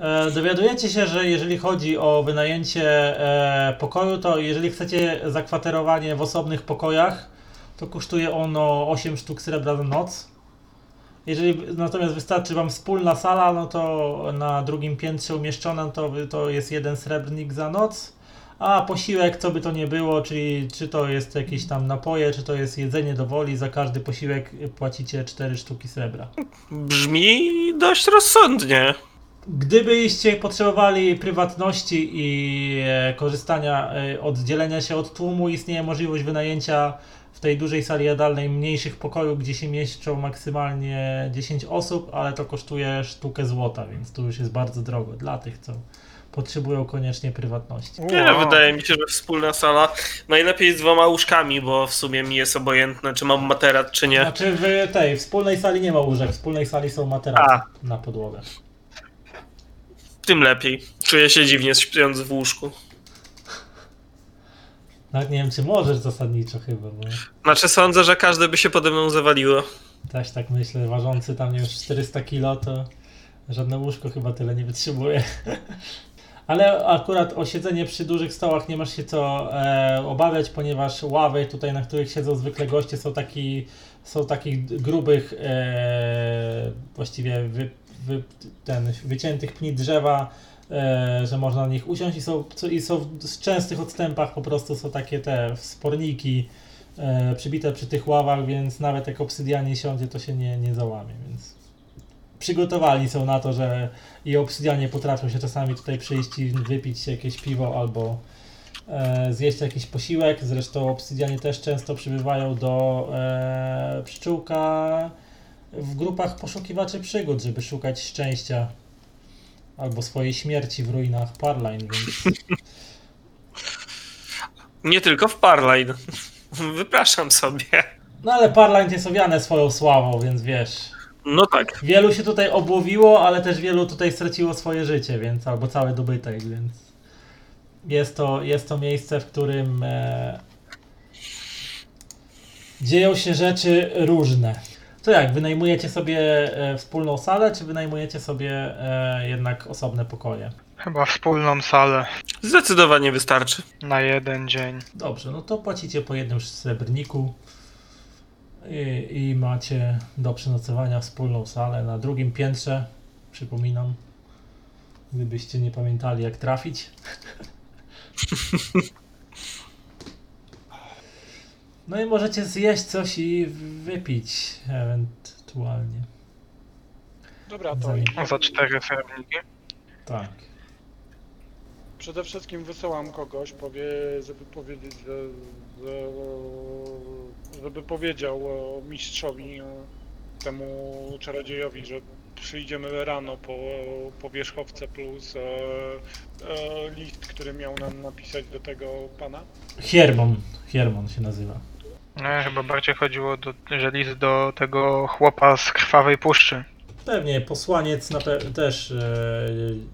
Speaker 1: E, Dowiadujecie się, że jeżeli chodzi o wynajęcie e, pokoju, to jeżeli chcecie zakwaterowanie w osobnych pokojach, to kosztuje ono 8 sztuk srebra za noc. Jeżeli natomiast wystarczy Wam wspólna sala, no to na drugim piętrze umieszczona, to, to jest jeden srebrnik za noc. A posiłek, co by to nie było, czyli czy to jest jakieś tam napoje, czy to jest jedzenie do woli, za każdy posiłek płacicie 4 sztuki srebra.
Speaker 4: Brzmi dość rozsądnie.
Speaker 1: Gdybyście potrzebowali prywatności i e, korzystania, e, oddzielenia się od tłumu, istnieje możliwość wynajęcia w tej dużej sali jadalnej mniejszych pokojów, gdzie się mieszczą maksymalnie 10 osób, ale to kosztuje sztukę złota, więc tu już jest bardzo drogo dla tych, co potrzebują koniecznie prywatności.
Speaker 4: Nie,
Speaker 2: Wow.
Speaker 4: wydaje mi się, że wspólna sala najlepiej z dwoma łóżkami, bo w sumie mi jest obojętne, czy mam materac, czy nie.
Speaker 1: Znaczy w tej wspólnej sali nie ma łóżek, w wspólnej sali są materace
Speaker 4: A.
Speaker 1: na podłogę.
Speaker 4: Tym lepiej. Czuję się dziwnie śpiąc w łóżku.
Speaker 1: Nawet nie wiem, czy możesz zasadniczo chyba, bo
Speaker 4: Znaczy sądzę, że każde by się pode mną zawaliło.
Speaker 1: też tak myślę, ważący tam już 400 kilo, to żadne łóżko chyba tyle nie wytrzymuje. Ale akurat o siedzenie przy dużych stołach nie masz się co e, obawiać, ponieważ ławy tutaj, na których siedzą zwykle goście, są, taki, są takich grubych, e, właściwie wy, wy, ten, wyciętych pni drzewa, e, że można na nich usiąść i są, i są w częstych odstępach po prostu są takie te sporniki e, przybite przy tych ławach, więc nawet jak obsydianie siądzie, to się nie, nie załamie, więc przygotowani są na to, że i obsydianie potrafią się czasami tutaj przyjść i wypić jakieś piwo albo e, zjeść jakiś posiłek. Zresztą obsydianie też często przybywają do e, pszczółka w grupach poszukiwaczy przygód, żeby szukać szczęścia albo swojej śmierci w ruinach Parline, więc
Speaker 4: Nie tylko w Parline. Wypraszam sobie.
Speaker 1: no ale Parline jest owiane swoją sławą, więc wiesz,
Speaker 4: No tak.
Speaker 1: wielu się tutaj obłowiło, ale też wielu tutaj straciło swoje życie, więc albo cały dobytek, więc jest to, jest to miejsce, w którym e, dzieją się rzeczy różne. To jak, wynajmujecie sobie e, wspólną salę, czy wynajmujecie sobie e, jednak osobne pokoje?
Speaker 2: Chyba wspólną salę
Speaker 4: Zdecydowanie wystarczy.
Speaker 2: na jeden dzień.
Speaker 1: Dobrze, no to płacicie po jednym srebrniku i, i macie do przenocowania wspólną salę na drugim piętrze. Przypominam, gdybyście nie pamiętali jak trafić. No i możecie zjeść coś i wypić ewentualnie.
Speaker 3: Dobra, to
Speaker 1: Zanim-
Speaker 2: Za cztery srebrniki.
Speaker 1: Tak.
Speaker 3: przede wszystkim wysyłam kogoś, powie, żeby powiedzieć, że, że, żeby powiedział mistrzowi, temu czarodziejowi, że przyjdziemy rano po, po wierzchowce plus e, e, list, który miał nam napisać do tego pana.
Speaker 1: Hiermon. Hiermon się nazywa.
Speaker 2: No, chyba bardziej chodziło, do, że list do tego chłopa z krwawej puszczy.
Speaker 1: Pewnie posłaniec na pe- też e,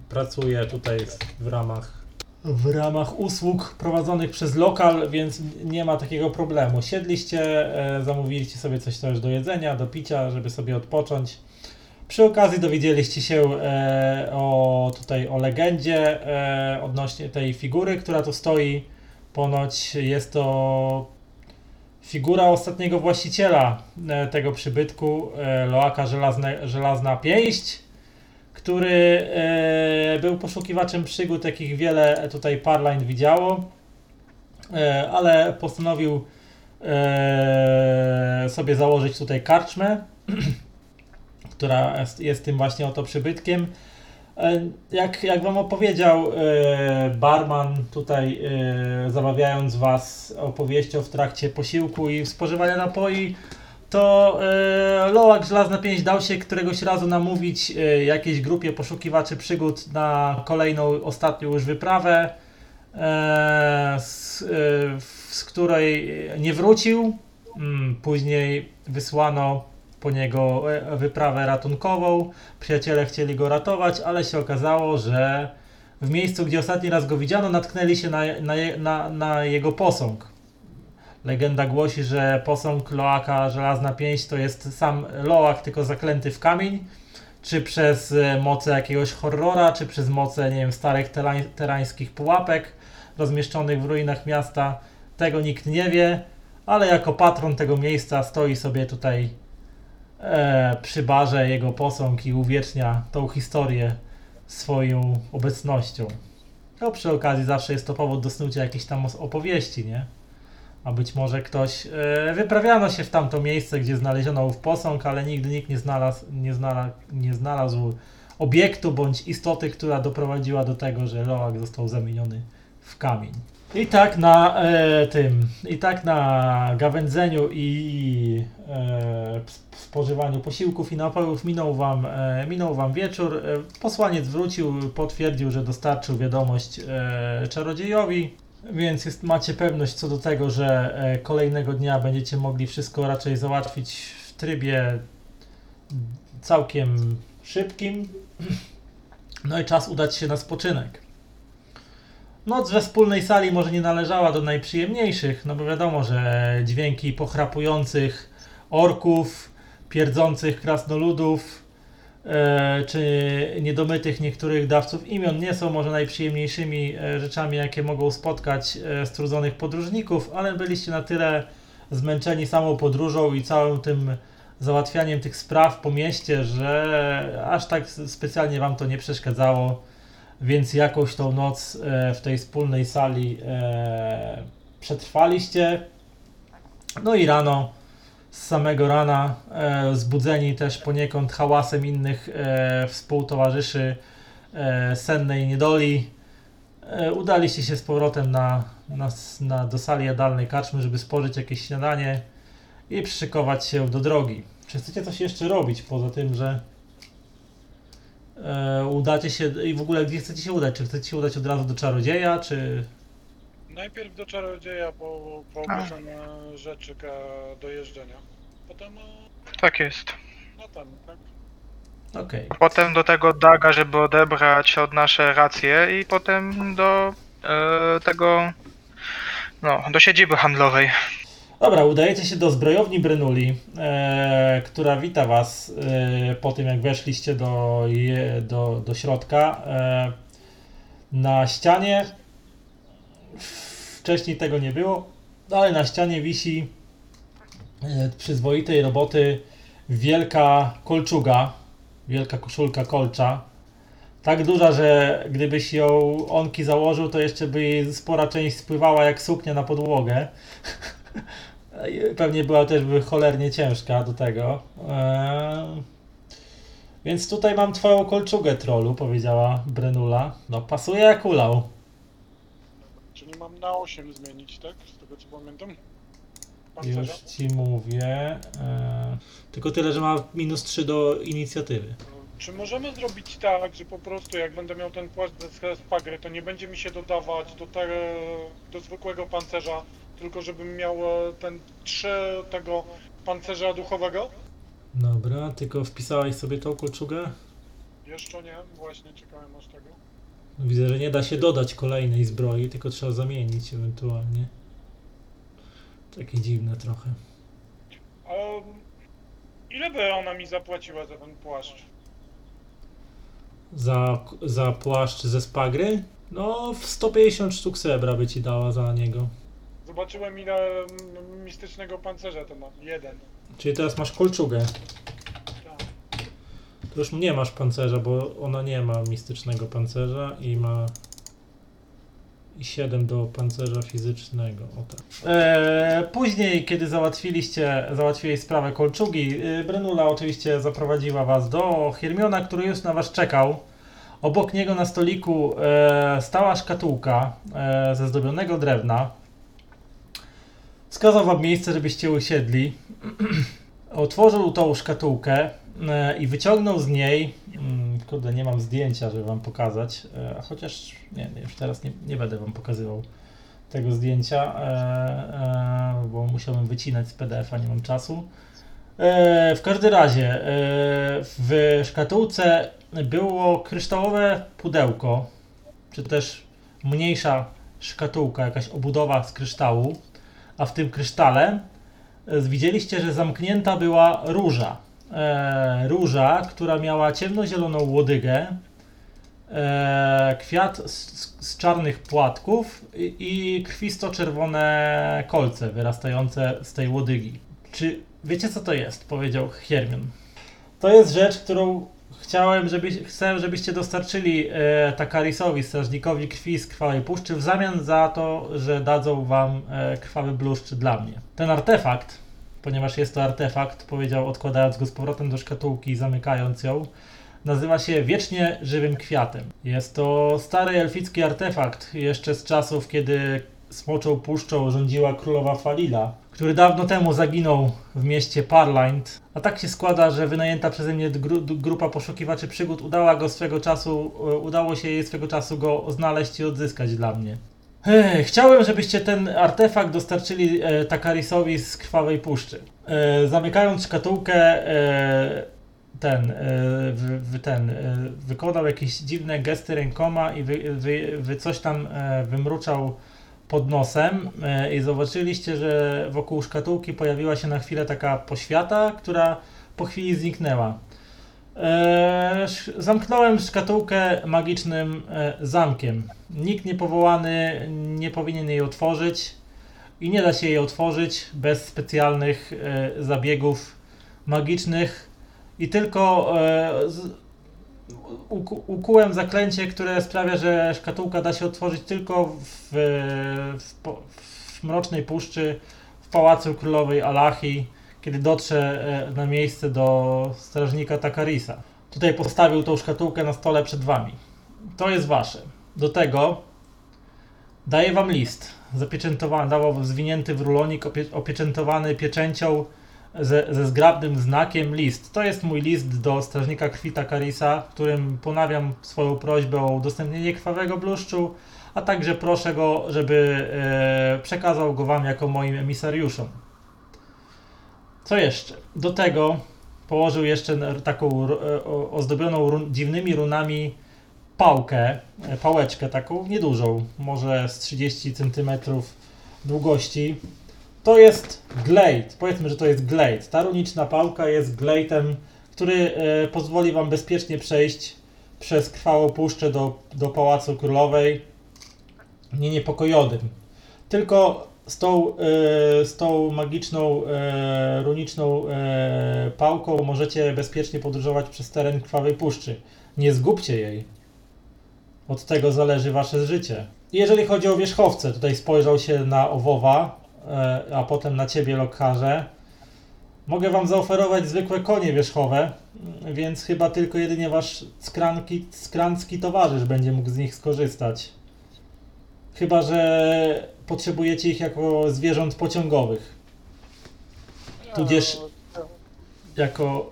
Speaker 1: pracuje tutaj w ramach w ramach usług prowadzonych przez lokal, więc nie ma takiego problemu. Siedliście, e, zamówiliście sobie coś też do jedzenia, do picia, żeby sobie odpocząć. Przy okazji dowiedzieliście się e, o tutaj o legendzie e, odnośnie tej figury, która tu stoi. Ponoć jest to figura ostatniego właściciela e, tego przybytku, e, Loaka Żelazne, Żelazna Pięść, który e, był poszukiwaczem przygód, jakich wiele tutaj Parline widziało, ale postanowił sobie założyć tutaj karczmę, która jest tym właśnie oto przybytkiem. E, Jak, jak wam opowiedział e, barman tutaj, e, zabawiając was opowieścią w trakcie posiłku i spożywania napoi, to Loak Żelazna Pięść dał się któregoś razu namówić jakiejś grupie poszukiwaczy przygód na kolejną, ostatnią już wyprawę, z, z której nie wrócił. Mm, Później wysłano po niego e, wyprawę ratunkową. Przyjaciele chcieli go ratować, ale się okazało, że w miejscu, gdzie ostatni raz go widziano, natknęli się na, na, na, na jego posąg. Legenda głosi, że posąg Loaka Żelazna Pięść to jest sam Loak, tylko zaklęty w kamień. Czy przez e, moce jakiegoś horrora, czy przez moce, nie wiem, starych terań, terańskich pułapek rozmieszczonych w ruinach miasta. Tego nikt nie wie, ale jako patron tego miejsca stoi sobie tutaj e, przy barze jego posąg i uwiecznia tą historię swoją obecnością. No przy okazji zawsze jest to powód do snucia jakiejś tam opowieści, nie? A być może ktoś e, wyprawiano się w tamto miejsce, gdzie znaleziono ów posąg, ale nigdy nikt nie znalazł, nie znalazł, nie znalazł obiektu bądź istoty, która doprowadziła do tego, że Loak został zamieniony w kamień. I tak na e, tym, i tak na gawędzeniu i e, spożywaniu posiłków i napojów minął wam, e, minął wam wieczór. E, posłaniec wrócił, potwierdził, że dostarczył wiadomość e, czarodziejowi, więc jest, macie pewność co do tego, że e, kolejnego dnia będziecie mogli wszystko raczej załatwić w trybie całkiem szybkim. No i czas udać się na spoczynek. Noc we wspólnej sali może nie należała do najprzyjemniejszych, no bo wiadomo, że dźwięki pochrapujących orków, pierdzących krasnoludów, e, czy niedomytych niektórych dawców imion nie są może najprzyjemniejszymi e, rzeczami, jakie mogą spotkać e, strudzonych podróżników, ale byliście na tyle zmęczeni samą podróżą i całym tym załatwianiem tych spraw po mieście, że aż tak specjalnie wam to nie przeszkadzało, więc jakąś tą noc e, w tej wspólnej sali e, przetrwaliście. No i rano, z samego rana, e, zbudzeni też poniekąd hałasem innych współtowarzyszy sennej niedoli, udaliście się z powrotem na, na, na, do sali jadalnej karczmy, żeby spożyć jakieś śniadanie i przyszykować się do drogi. Czy chcecie coś jeszcze robić poza tym, że udacie się i w ogóle gdzie chcecie się udać? Czy chcecie się udać od razu do czarodzieja, czy
Speaker 3: Najpierw do czarodzieja po, po ogłoszone rzeczy do jeżdżenia. Potem e,
Speaker 2: Tak jest.
Speaker 3: no ten, tak?
Speaker 1: okej.
Speaker 2: Potem do tego Daga, żeby odebrać od nasze racje i potem do e, tego, no, do siedziby handlowej.
Speaker 1: Dobra, udajecie się do zbrojowni Brenuli, e, która wita was e, po tym, jak weszliście do, je, do, do środka. E, na ścianie, wcześniej tego nie było, ale na ścianie wisi e, przyzwoitej roboty wielka kolczuga, wielka koszulka kolcza. Tak duża, że gdybyś ją onki założył, to jeszcze by jej spora część spływała jak suknia na podłogę. Pewnie była też by cholernie ciężka do tego. Eee, Więc tutaj mam twoją kolczugę trollu, powiedziała Brenula. No pasuje jak ulał.
Speaker 3: Czyli mam na 8 zmienić, tak? Z tego co pamiętam. Pancerza?
Speaker 1: Już ci mówię. Eee, Tylko tyle, że ma minus 3 do inicjatywy.
Speaker 3: Czy możemy zrobić tak, że po prostu jak będę miał ten płaszcz ze spagry, to nie będzie mi się dodawać do, te, do zwykłego pancerza, tylko żebym miał ten 3 tego pancerza duchowego?
Speaker 1: Dobra, tylko wpisałeś sobie tą kolczugę?
Speaker 3: Jeszcze nie, właśnie czekałem aż tego.
Speaker 1: Widzę, że nie da się dodać kolejnej zbroi, tylko trzeba zamienić ewentualnie. Takie dziwne trochę.
Speaker 3: A ile by ona mi zapłaciła za ten płaszcz?
Speaker 1: Za, za płaszcz ze spagry? No, w 150 sztuk srebra by ci dała za niego.
Speaker 3: Zobaczyłem ile mm, mistycznego pancerza to ma. Jeden.
Speaker 1: Czyli teraz masz kolczugę.
Speaker 3: Tak.
Speaker 1: To już nie masz pancerza, bo ona nie ma mistycznego pancerza i ma i 7 do pancerza fizycznego. O tak. Eee, później, kiedy załatwiliście, załatwiłeś sprawę kolczugi, yy, Brenula oczywiście zaprowadziła was do Hermiona, który już na was czekał. Obok niego na stoliku e, stała szkatułka e, ze zdobionego drewna. Wskazał wam miejsce, żebyście usiedli. Otworzył tą szkatułkę e, i wyciągnął z niej. Mm, kurde, nie mam zdjęcia, żeby wam pokazać. E, chociaż nie, już teraz nie, nie będę wam pokazywał tego zdjęcia, e, bo musiałbym wycinać z PDF-a, nie mam czasu. W każdym razie, w szkatułce było kryształowe pudełko, czy też mniejsza szkatułka, jakaś obudowa z kryształu, a w tym krysztale e, widzieliście, że zamknięta była róża. E, róża, która miała ciemnozieloną łodygę, e, kwiat z, z, czarnych płatków i, i krwisto-czerwone kolce wyrastające z tej łodygi. Czy wiecie co to jest? Powiedział Hermion. To jest rzecz, którą chciałem, żeby, chcę, żebyście dostarczyli e, Takarisowi, strażnikowi krwi z krwawej puszczy w zamian za to, że dadzą wam e, krwawy bluszcz dla mnie. Ten artefakt, ponieważ jest to artefakt, powiedział odkładając go z powrotem do szkatułki i zamykając ją, nazywa się Wiecznie Żywym Kwiatem. Jest to stary elficki artefakt, jeszcze z czasów, kiedy Smoczą Puszczą rządziła królowa Falila, który dawno temu zaginął w mieście Parlind. A tak się składa, że wynajęta przeze mnie gru, grupa poszukiwaczy przygód udała go swego czasu, e, udało się jej swego czasu go znaleźć i odzyskać dla mnie. Ech, chciałem, żebyście ten artefakt dostarczyli e, Takarisowi z Krwawej Puszczy. E, zamykając szkatułkę, e, ten, e, wy, wy, ten e, wykonał jakieś dziwne gesty rękoma i wy, wy, wy coś tam wymruczał pod nosem e, i zobaczyliście, że wokół szkatułki pojawiła się na chwilę taka poświata, która po chwili zniknęła. E, zamknąłem szkatułkę magicznym e, zamkiem. Nikt niepowołany nie powinien jej otworzyć i nie da się jej otworzyć bez specjalnych zabiegów magicznych i tylko uku- ukułem zaklęcie, które sprawia, że szkatułka da się otworzyć tylko w, w, w mrocznej puszczy w pałacu królowej Alachi, kiedy dotrze e, na miejsce do strażnika Takarisa. Tutaj postawił tą szkatułkę na stole przed wami. To jest wasze. Do tego daję wam list zapieczętowany, dawał zwinięty w rulonik, opie, opieczętowany pieczęcią ze, ze zgrabnym znakiem list. To jest mój list do strażnika krwi Takarisa, w którym ponawiam swoją prośbę o udostępnienie krwawego bluszczu, a także proszę go, żeby e, przekazał go wam jako moim emisariuszom. Co jeszcze? Do tego położył jeszcze taką e, ozdobioną run, dziwnymi runami pałkę, e, pałeczkę taką niedużą, może z 30 cm długości. To jest glade. Powiedzmy, że to jest glade. Ta runiczna pałka jest glade'em, który e, pozwoli wam bezpiecznie przejść przez krwawą puszczę do, do Pałacu Królowej nie niepokojodym. Tylko z tą, e, z tą magiczną, e, runiczną pałką możecie bezpiecznie podróżować przez teren krwawej puszczy. Nie zgubcie jej. Od tego zależy wasze życie. Jeżeli chodzi o wierzchowce, tutaj spojrzał się na Owowa, a potem na ciebie, Lokharze. Mogę wam zaoferować zwykłe konie wierzchowe, więc chyba tylko jedynie wasz skranki, skrancki towarzysz będzie mógł z nich skorzystać. Chyba, że potrzebujecie ich jako zwierząt pociągowych, Tudzież- jako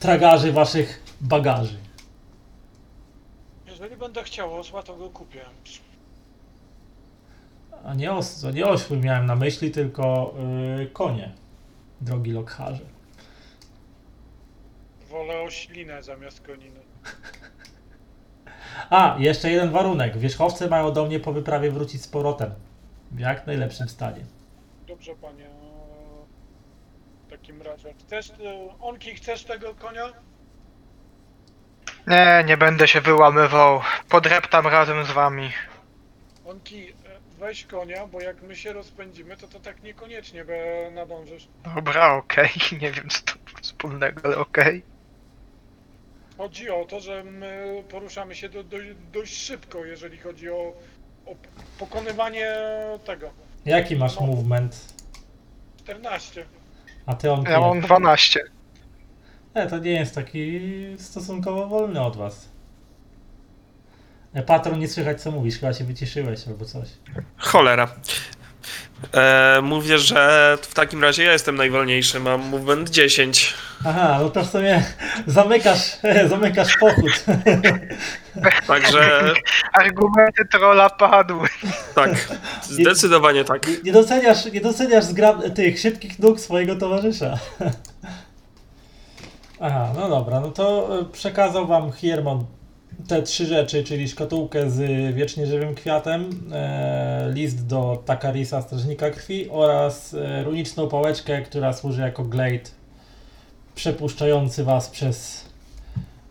Speaker 1: tragarzy waszych bagaży.
Speaker 3: Jeżeli będę chciał to go kupię.
Speaker 1: A nie, os, nie ośły miałem na myśli, tylko yy, konie, drogi Lokharze.
Speaker 3: Wolę oślinę zamiast koniny.
Speaker 1: A, jeszcze jeden warunek. Wierzchowce mają do mnie po wyprawie wrócić z powrotem. W jak najlepszym stanie.
Speaker 3: Dobrze, panie. W takim razie. Chcesz, e, Onki, chcesz tego konia?
Speaker 2: Nie, nie będę się wyłamywał. Podreptam razem z wami.
Speaker 3: Onki, weź konia, bo jak my się rozpędzimy, to to tak niekoniecznie be nadążysz.
Speaker 2: Dobra, okej. Nie wiem co to wspólnego, ale okej.
Speaker 3: Chodzi o to, że my poruszamy się do, do, dość szybko, jeżeli chodzi o, o pokonywanie tego.
Speaker 1: Jaki masz
Speaker 3: No.
Speaker 1: movement?
Speaker 3: 14.
Speaker 1: A ty on
Speaker 2: Ja mam 12.
Speaker 1: Nie, to nie jest taki stosunkowo wolny od was. Patron, nie słychać co mówisz, chyba się wyciszyłeś albo coś.
Speaker 4: Cholera. E, mówię, że w takim razie ja jestem najwolniejszy, mam movement 10.
Speaker 1: Aha, no to w sumie zamykasz, zamykasz pochód.
Speaker 4: Także
Speaker 2: Argumenty trolla padły.
Speaker 4: tak, zdecydowanie tak.
Speaker 1: Nie- Nie doceniasz, nie doceniasz zgrab- tych szybkich nóg swojego towarzysza. Aha, no dobra, no to e, przekazał wam Hiermon te trzy rzeczy, czyli szkatułkę z wiecznie żywym kwiatem, e, list do Takarisa, strażnika krwi oraz e, runiczną pałeczkę, która służy jako glade przepuszczający was przez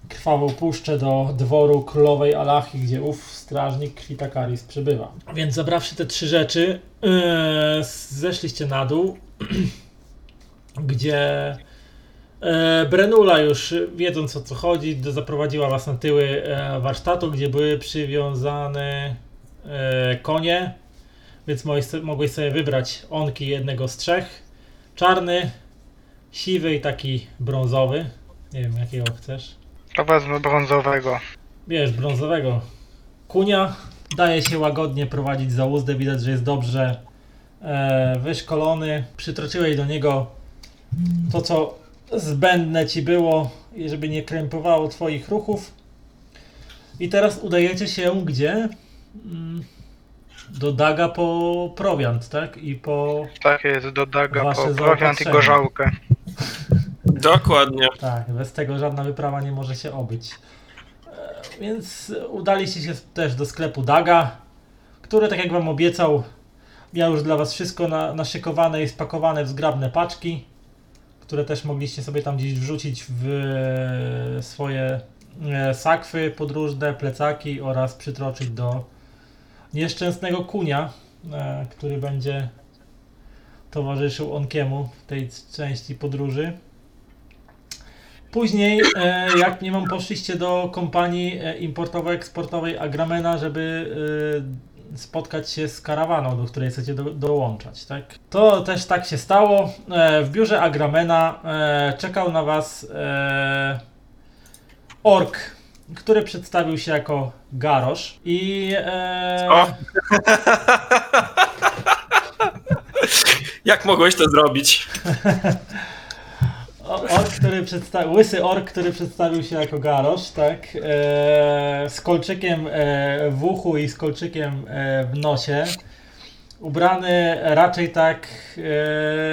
Speaker 1: krwawą puszczę do dworu królowej Alachi, gdzie ów strażnik krwi Takaris przebywa. Więc zabrawszy te trzy rzeczy, e, zeszliście na dół, gdzie Brenula już e, wiedząc o co chodzi, zaprowadziła was na tyły e, warsztatu, gdzie były przywiązane e, konie, więc mogłeś, sobie wybrać onki jednego z trzech. Czarny, siwy i taki brązowy. Nie wiem, jakiego chcesz.
Speaker 2: To wezmę brązowego.
Speaker 1: Bierz brązowego kunia. Daje się łagodnie prowadzić za uzdę. Widać, że jest dobrze e, wyszkolony. Przytroczyłeś do niego to, co zbędne ci było, i żeby nie krępowało twoich ruchów. I teraz udajecie się gdzie? Mm, Do Daga po prowiant, tak? I po.
Speaker 2: Tak jest, do Daga
Speaker 1: Wasze
Speaker 2: po prowiant i gorzałkę.
Speaker 4: Dokładnie.
Speaker 1: Tak, bez tego żadna wyprawa nie może się obyć. E, Więc udaliście się też do sklepu Daga, który, tak jak wam obiecał, miał już dla was wszystko na, naszykowane i spakowane w zgrabne paczki, które też mogliście sobie tam gdzieś wrzucić w e, swoje e, sakwy podróżne, plecaki oraz przytroczyć do nieszczęsnego kunia, e, który będzie towarzyszył Onkiemu w tej części podróży. Później, jak nie mam, poszliście do kompanii importowo-eksportowej Agramena, żeby spotkać się z karawaną, do której chcecie do, dołączać, tak? To też tak się stało. E, w biurze Agramena e, czekał na was e, ork, który przedstawił się jako Garosz i!
Speaker 4: Jak mogłeś to zrobić?
Speaker 1: Ork, który przedstawił, łysy ork, który przedstawił się jako Garosz, tak? E, z kolczykiem e, w uchu i z kolczykiem e, w nosie. Ubrany raczej tak, e,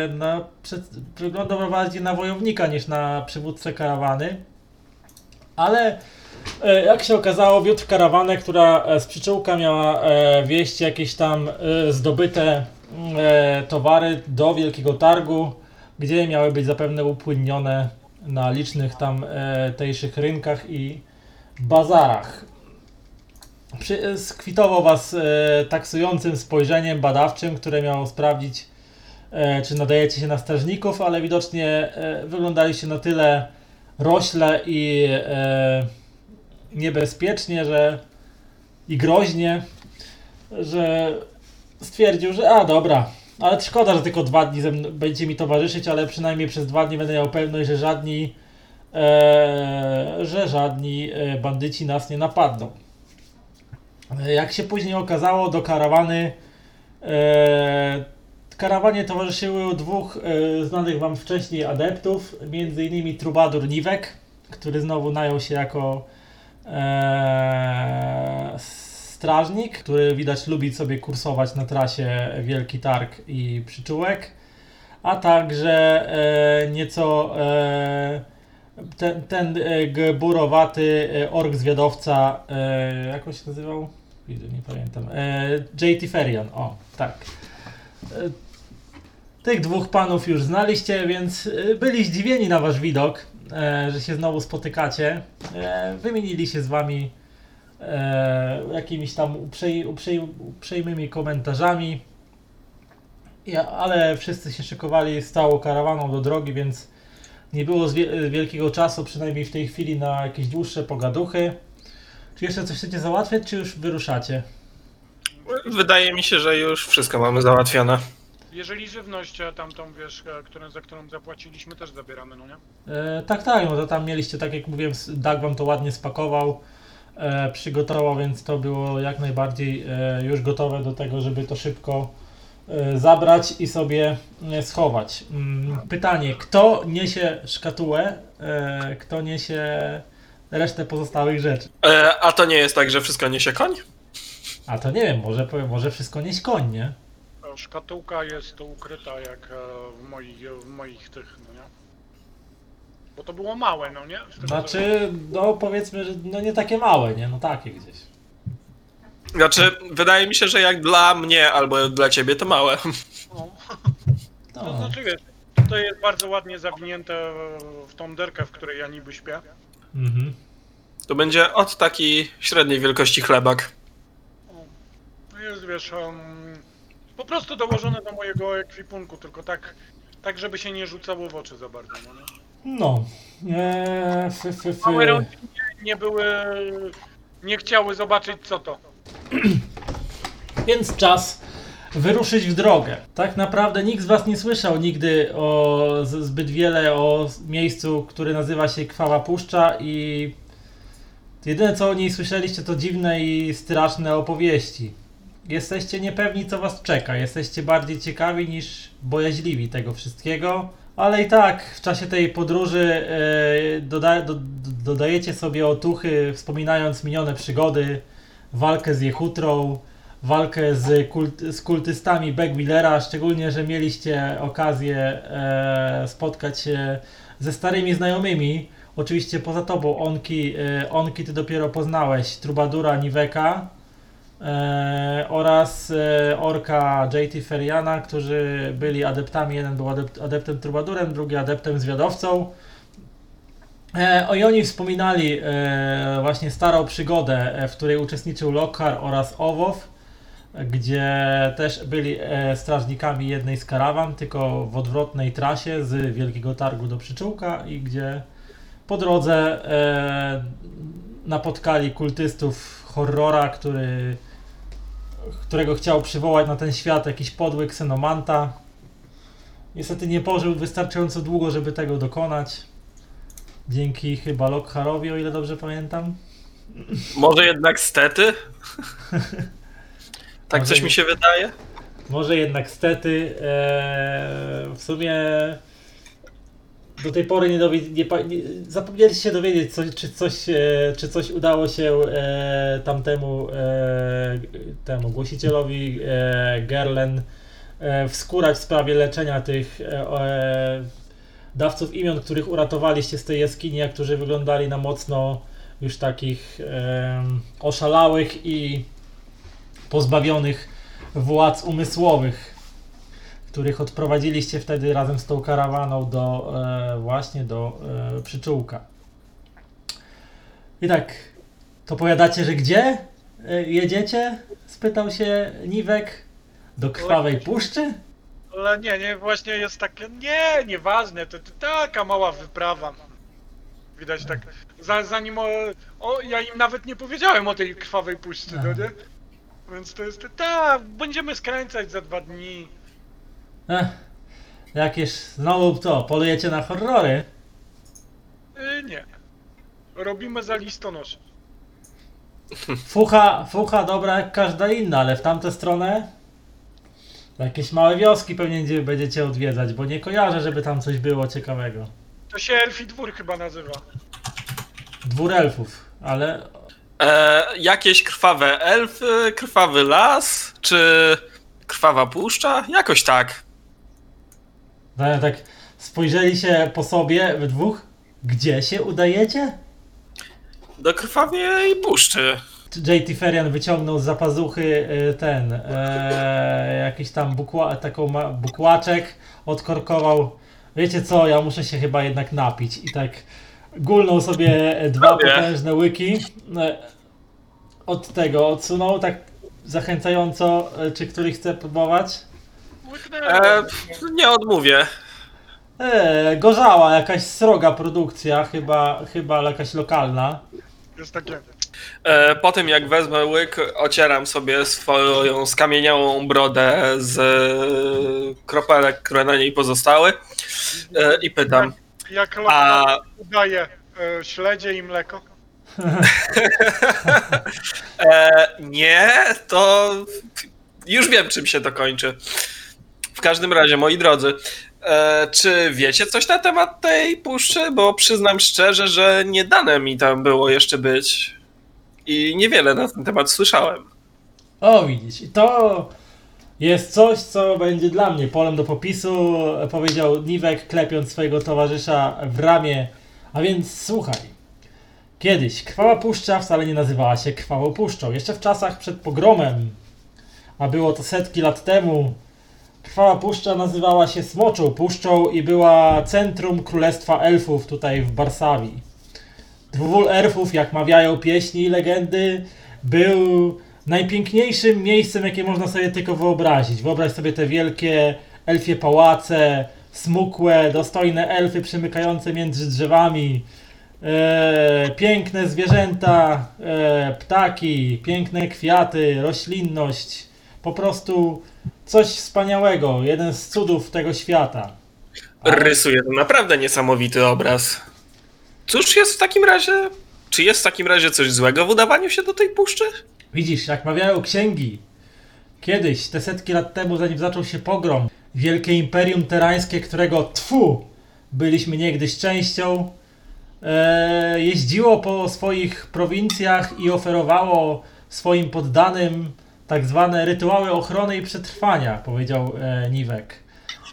Speaker 1: no, przed, wyglądał bardziej na wojownika niż na przywódcę karawany. Ale e, jak się okazało, wiódł karawanę, która e, z przyczółka miała e, wieść jakieś tam e, zdobyte e, towary do Wielkiego Targu gdzie miały być zapewne upłynnione na licznych tam e, tejszych rynkach i bazarach. Przy, skwitował was e, taksującym spojrzeniem badawczym, które miało sprawdzić, e, czy nadajecie się na strażników, ale widocznie e, wyglądaliście na tyle rośle i e, niebezpiecznie, że i groźnie, że stwierdził, że a dobra, ale szkoda, że tylko dwa dni będziecie mi towarzyszyć, ale przynajmniej przez dwa dni będę miał pewność, że żadni, e, że żadni e, bandyci nas nie napadną. E, Jak się później okazało, do karawany e, karawanie towarzyszyło dwóch e, znanych wam wcześniej adeptów, między innymi Trubadur Niwek, który znowu najął się jako e, strażnik, który widać lubi sobie kursować na trasie Wielki Targ i Przyczółek, a także e, nieco e, ten, ten e, gburowaty e, ork zwiadowca, e, jak on się nazywał? Nie pamiętam. E, JT Ferian, o, tak. E, tych dwóch panów już znaliście, więc byli zdziwieni na wasz widok, że się znowu spotykacie. Wymienili się z wami e, jakimiś tam uprzej, uprzej, uprzejmymi komentarzami. Ja, ale wszyscy się szykowali stałą karawaną do drogi, więc nie było wielkiego czasu, przynajmniej w tej chwili, na jakieś dłuższe pogaduchy. Czy jeszcze coś chcecie załatwiać, czy już wyruszacie?
Speaker 4: Wydaje mi się, że już wszystko mamy załatwione.
Speaker 3: Jeżeli żywność e, tamtą, wiesz, e, którą, za którą zapłaciliśmy, też zabieramy, no nie?
Speaker 1: E, tak, tak, no to tam mieliście, tak jak mówiłem, Dag wam to ładnie spakował, e, przygotował, więc to było jak najbardziej e, już gotowe do tego, żeby to szybko e, zabrać i sobie e, schować. Mm, pytanie, kto niesie szkatułę, e, kto niesie resztę pozostałych rzeczy?
Speaker 4: E, a to nie jest tak, że wszystko niesie koń?
Speaker 1: A to nie wiem, może, może wszystko nieść koń, nie?
Speaker 3: E, Szkatułka jest ukryta jak w moich, w moich tych, no nie? Bo to było małe, no nie?
Speaker 1: Znaczy, no powiedzmy, że no nie takie małe, nie? No takie gdzieś.
Speaker 4: Znaczy, wydaje mi się, że jak dla mnie albo dla ciebie to małe.
Speaker 3: No. To
Speaker 1: No.
Speaker 3: znaczy, wiesz, to jest bardzo ładnie zawinięte w tą derkę, w której ja niby śpię.
Speaker 1: Mhm.
Speaker 4: To będzie od takiej średniej wielkości chlebak.
Speaker 3: No jest, wiesz, em, po prostu dołożone do mojego ekwipunku, tylko tak, tak żeby się nie rzucało w oczy za bardzo, no nie?
Speaker 1: No. Eee, fy, fy, fy.
Speaker 3: Małe rączki nie, były, nie chciały zobaczyć co to.
Speaker 1: Więc czas wyruszyć w drogę. Tak naprawdę nikt z Was nie słyszał nigdy o, zbyt wiele o miejscu, które nazywa się Krwawa Puszcza i jedyne co o niej słyszeliście to dziwne i straszne opowieści. Jesteście niepewni co Was czeka, jesteście bardziej ciekawi niż bojaźliwi tego wszystkiego. Ale i tak w czasie tej podróży e, doda, do, do- dodajecie sobie otuchy, wspominając minione przygody, walkę z Jechutrą, walkę z, kult, z kultystami Begwillera, szczególnie, że mieliście okazję e, spotkać się ze starymi znajomymi. Oczywiście poza tobą, Onki, e, Onki ty dopiero poznałeś Trubadura Niweka e, oraz e, Orka JT Feriana, którzy byli adeptami. Jeden był adept, adeptem Trubadurem, drugi adeptem zwiadowcą. E, o i oni wspominali e, właśnie starą przygodę, e, w której uczestniczył Lockhart oraz Owow, gdzie też byli e, strażnikami jednej z karawan, tylko w odwrotnej trasie z Wielkiego Targu do Przyczółka i gdzie po drodze e, napotkali kultystów horrora, który, którego chciał przywołać na ten świat jakiś podły ksenomanta. Niestety nie pożył wystarczająco długo, żeby tego dokonać. Dzięki chyba Lockharowi, o ile dobrze pamiętam.
Speaker 4: Może jednak stety? tak coś mi się wydaje?
Speaker 1: Może jednak stety e, w sumie do tej pory nie, dowi- nie, nie zapomnieliście się dowiedzieć, co, czy, coś, e, czy coś udało się e, tamtemu e, temu głosicielowi e, Gerlen e, wskórać w sprawie leczenia tych e, e, dawców imion, których uratowaliście z tej jaskini, a którzy wyglądali na mocno już takich e, oszalałych i pozbawionych władz umysłowych, których odprowadziliście wtedy razem z tą karawaną do e, właśnie do e, przyczółka. I tak, to powiadacie, że gdzie e, jedziecie? Spytał się Niwek. Do krwawej puszczy?
Speaker 3: Ale nie, nie, właśnie jest takie, nie, nieważne, to, to taka mała wyprawa. Widać tak, za, zanim, o, o, ja im nawet nie powiedziałem o tej krwawej puszczy, no nie? Więc to jest, tak, będziemy skręcać za dwa dni.
Speaker 1: Ech, jakież znowu to, polujecie na horrory?
Speaker 3: Y, nie. Robimy za listonosz.
Speaker 1: Fucha, fucha dobra jak każda inna, ale w tamtę stronę jakieś małe wioski pewnie gdzie będziecie odwiedzać, bo nie kojarzę, żeby tam coś było ciekawego.
Speaker 3: To się Elfi Dwór chyba nazywa.
Speaker 1: Dwór elfów, ale
Speaker 4: E, jakieś krwawe elfy, krwawy las, czy krwawa puszcza? Jakoś tak.
Speaker 1: Tak, tak spojrzeli się po sobie we dwóch. Gdzie się udajecie?
Speaker 4: Do krwawej puszczy.
Speaker 1: JT Ferian wyciągnął z zapazuchy y, ten e, jakiś tam bukła, taką ma, bukłaczek, odkorkował. Wiecie co, ja muszę się chyba jednak napić i tak gulnął sobie dwa
Speaker 4: Sobie.
Speaker 1: potężne łyki. E, od tego odsunął tak zachęcająco, e, czy któryś chce próbować.
Speaker 4: E, nie odmówię.
Speaker 1: E, gorzała jakaś sroga produkcja, chyba, chyba jakaś lokalna.
Speaker 3: Jest takie.
Speaker 4: E, po tym jak wezmę łyk, ocieram sobie swoją skamieniałą brodę z e, kropelek, które na niej pozostały e, i pytam.
Speaker 3: Jak
Speaker 4: A
Speaker 3: lokal udaje e, śledzie i mleko.
Speaker 4: e, nie, to już wiem czym się to kończy. W każdym razie, moi drodzy, e, czy wiecie coś na temat tej puszczy? Bo przyznam szczerze, że nie dane mi tam było jeszcze być i niewiele na ten temat słyszałem.
Speaker 1: O, widzisz, to jest coś, co będzie dla mnie polem do popisu, powiedział Niwek, klepiąc swojego towarzysza w ramię. A więc słuchaj. Kiedyś Krwawa Puszcza wcale nie nazywała się Krwawą Puszczą. Jeszcze w czasach przed pogromem, a było to setki lat temu, Krwawa Puszcza nazywała się Smoczą Puszczą i była centrum Królestwa Elfów tutaj w Barsawii. Dwuwól elfów, jak mawiają pieśni i legendy, był najpiękniejszym miejscem, jakie można sobie tylko wyobrazić. Wyobraź sobie te wielkie elfie pałace, smukłe, dostojne elfy przemykające między drzewami, e, piękne zwierzęta, e, ptaki, piękne kwiaty, roślinność, Po prostu coś wspaniałego, jeden z cudów tego świata. Ale-
Speaker 4: Rysuje to naprawdę niesamowity obraz. Cóż jest w takim razie? Czy jest w takim razie coś złego w udawaniu się do tej puszczy?
Speaker 1: Widzisz, jak mawiają księgi. Kiedyś, te setki lat temu, zanim zaczął się pogrom, wielkie imperium terańskie, którego tfu, byliśmy niegdyś częścią, e, jeździło po swoich prowincjach i oferowało swoim poddanym tak zwane rytuały ochrony i przetrwania, powiedział e, Niwek.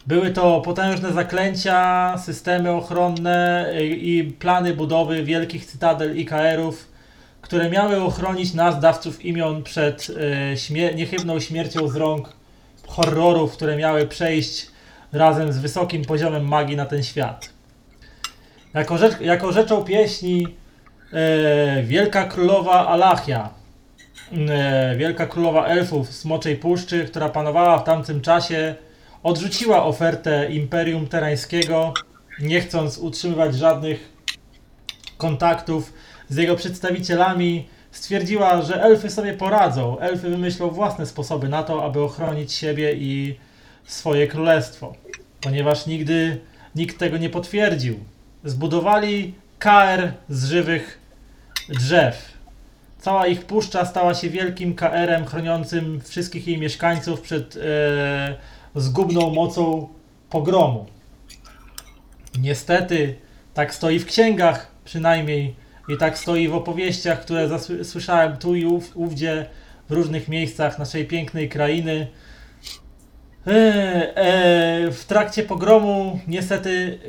Speaker 1: Były to potężne zaklęcia, systemy ochronne e, i plany budowy wielkich cytadel IKR-ów, które miały ochronić nas, dawców imion, przed e, śmie- niechybną śmiercią z rąk horrorów, które miały przejść razem z wysokim poziomem magii na ten świat. Jako, rzecz, jako rzeczą pieśni e, Wielka Królowa Alachia, Wielka Królowa Elfów Smoczej Puszczy, która panowała w tamtym czasie, odrzuciła ofertę Imperium Terańskiego, nie chcąc utrzymywać żadnych kontaktów z jego przedstawicielami, stwierdziła, że elfy sobie poradzą. Elfy wymyślą własne sposoby na to, aby ochronić siebie i swoje królestwo. Ponieważ nigdy nikt tego nie potwierdził. Zbudowali KR z żywych drzew. Cała ich puszcza stała się wielkim KR-em chroniącym wszystkich jej mieszkańców przed e, zgubną mocą pogromu. Niestety, tak stoi w księgach przynajmniej i tak stoi w opowieściach, które słyszałem tu i ów, ówdzie w różnych miejscach naszej pięknej krainy. E, e, w trakcie pogromu niestety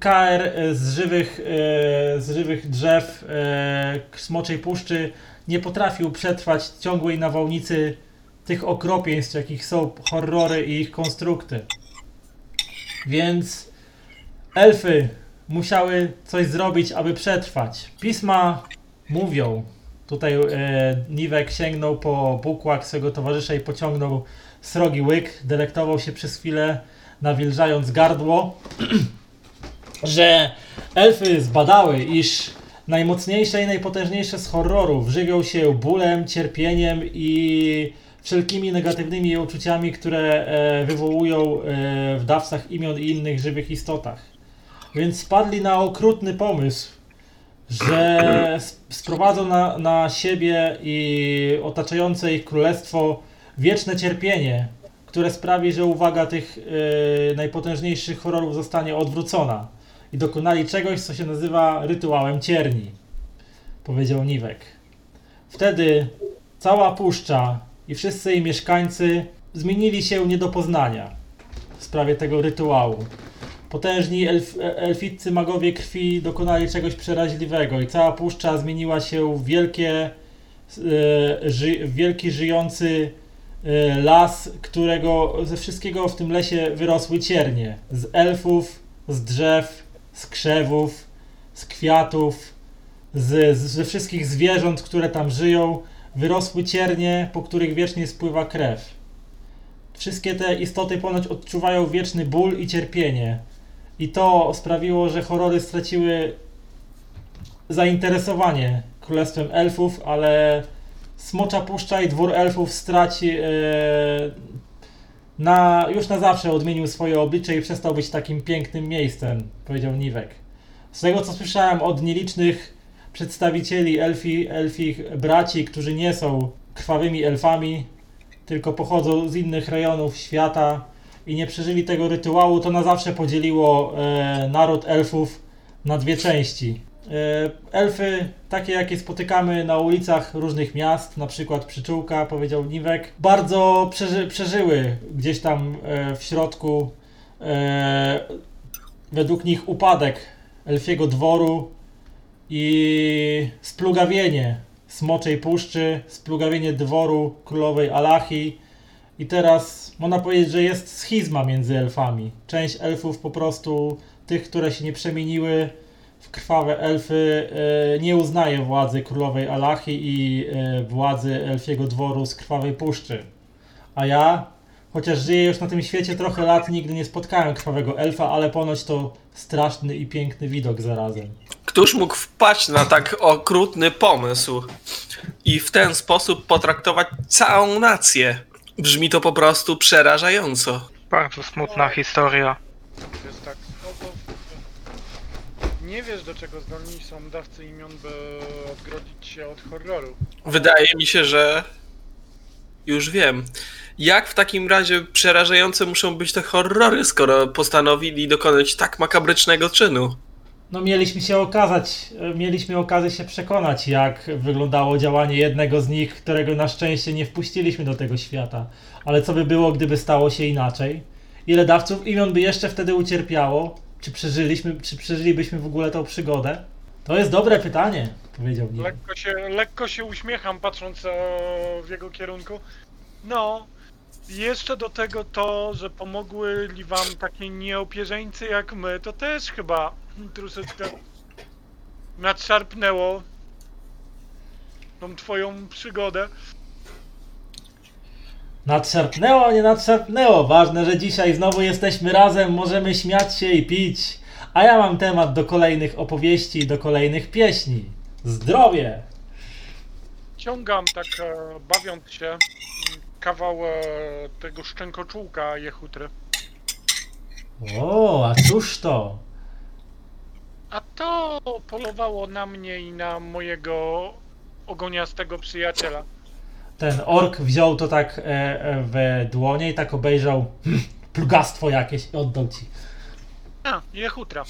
Speaker 1: KR z żywych, e, z żywych drzew e, Smoczej Puszczy nie potrafił przetrwać ciągłej nawałnicy tych okropieństw, jakich są horrory i ich konstrukty. Więc elfy musiały coś zrobić, aby przetrwać. Pisma mówią. Tutaj e, Niwek sięgnął po bukłak swego towarzysza i pociągnął srogi łyk. Delektował się przez chwilę, nawilżając gardło, że elfy zbadały, iż najmocniejsze i najpotężniejsze z horrorów żywią się bólem, cierpieniem i wszelkimi negatywnymi uczuciami, które e, wywołują e, w dawcach imion i innych żywych istotach. Więc spadli na okrutny pomysł, że sp- sprowadzą na, na siebie i otaczające ich królestwo wieczne cierpienie, które sprawi, że uwaga tych e, najpotężniejszych horrorów zostanie odwrócona. I dokonali czegoś, co się nazywa rytuałem cierni, powiedział Niwek. Wtedy cała puszcza i wszyscy jej mieszkańcy zmienili się nie do poznania w sprawie tego rytuału. Potężni elf, e- elficcy magowie krwi dokonali czegoś przeraźliwego i cała puszcza zmieniła się w wielkie, e, ży, wielki żyjący e, las, którego ze wszystkiego w tym lesie wyrosły ciernie. Z elfów, z drzew, z krzewów, z kwiatów, z, z, ze wszystkich zwierząt, które tam żyją, wyrosły ciernie, po których wiecznie spływa krew. Wszystkie te istoty ponoć odczuwają wieczny ból i cierpienie. I to sprawiło, że horrory straciły zainteresowanie królestwem elfów, ale Smocza Puszcza i dwór elfów straci e, na, już na zawsze odmienił swoje oblicze i przestał być takim pięknym miejscem, powiedział Niwek. Z tego co słyszałem od nielicznych przedstawicieli elfi, elfich braci, którzy nie są krwawymi elfami, tylko pochodzą z innych rejonów świata i nie przeżyli tego rytuału, to na zawsze podzieliło e, naród elfów na dwie części. E, elfy, takie jakie spotykamy na ulicach różnych miast, na przykład Przyczółka, powiedział Niwek, bardzo przeży, przeżyły gdzieś tam e, w środku e, według nich upadek elfiego dworu i splugawienie Smoczej Puszczy, splugawienie dworu królowej Alachi i teraz można powiedzieć, że jest schizma między elfami. Część elfów po prostu, tych, które się nie przemieniły krwawe elfy, e, nie uznaje władzy królowej Alachi i e, władzy elfiego dworu z krwawej puszczy. A ja, chociaż żyję już na tym świecie trochę lat, nigdy nie spotkałem krwawego elfa, ale ponoć to straszny i piękny widok zarazem.
Speaker 4: Któż mógł wpaść na tak okrutny pomysł i w ten sposób potraktować całą nację? Brzmi to po prostu przerażająco.
Speaker 2: Bardzo smutna historia.
Speaker 3: Jest tak. Nie wiesz do czego zdolni są dawcy imion, by odgrodzić się od horroru.
Speaker 4: Wydaje mi się, że już wiem. Jak w takim razie przerażające muszą być te horrory, skoro postanowili dokonać tak makabrycznego czynu?
Speaker 1: No mieliśmy się okazać, e, mieliśmy okazję się przekonać, jak wyglądało działanie jednego z nich, którego na szczęście nie wpuściliśmy do tego świata. Ale co by było, gdyby stało się inaczej? Ile dawców imion by jeszcze wtedy ucierpiało? Czy przeżyliśmy, czy przeżylibyśmy w ogóle tą przygodę? To jest dobre pytanie, powiedział Nim.
Speaker 3: Lekko się, lekko się uśmiecham patrząc e, w jego kierunku. No, jeszcze do tego to, że pomogły wam takie nieopierzeńcy jak my, to też chyba troszeczkę nadszarpnęło tą twoją przygodę.
Speaker 1: Nadszarpnęło, nie nadszarpnęło. Ważne, że dzisiaj znowu jesteśmy razem, możemy śmiać się i pić. A ja mam temat do kolejnych opowieści i do kolejnych pieśni. Zdrowie!
Speaker 3: Ciągam tak, e, bawiąc się, mm, kawał e, tego szczękoczułka jechutry.
Speaker 1: O, a cóż to?
Speaker 3: A to polowało na mnie i na mojego ogoniastego przyjaciela.
Speaker 1: Ten ork wziął to tak e, e, w dłonie i tak obejrzał hm, plugastwo jakieś i oddał ci.
Speaker 3: A, jechutra.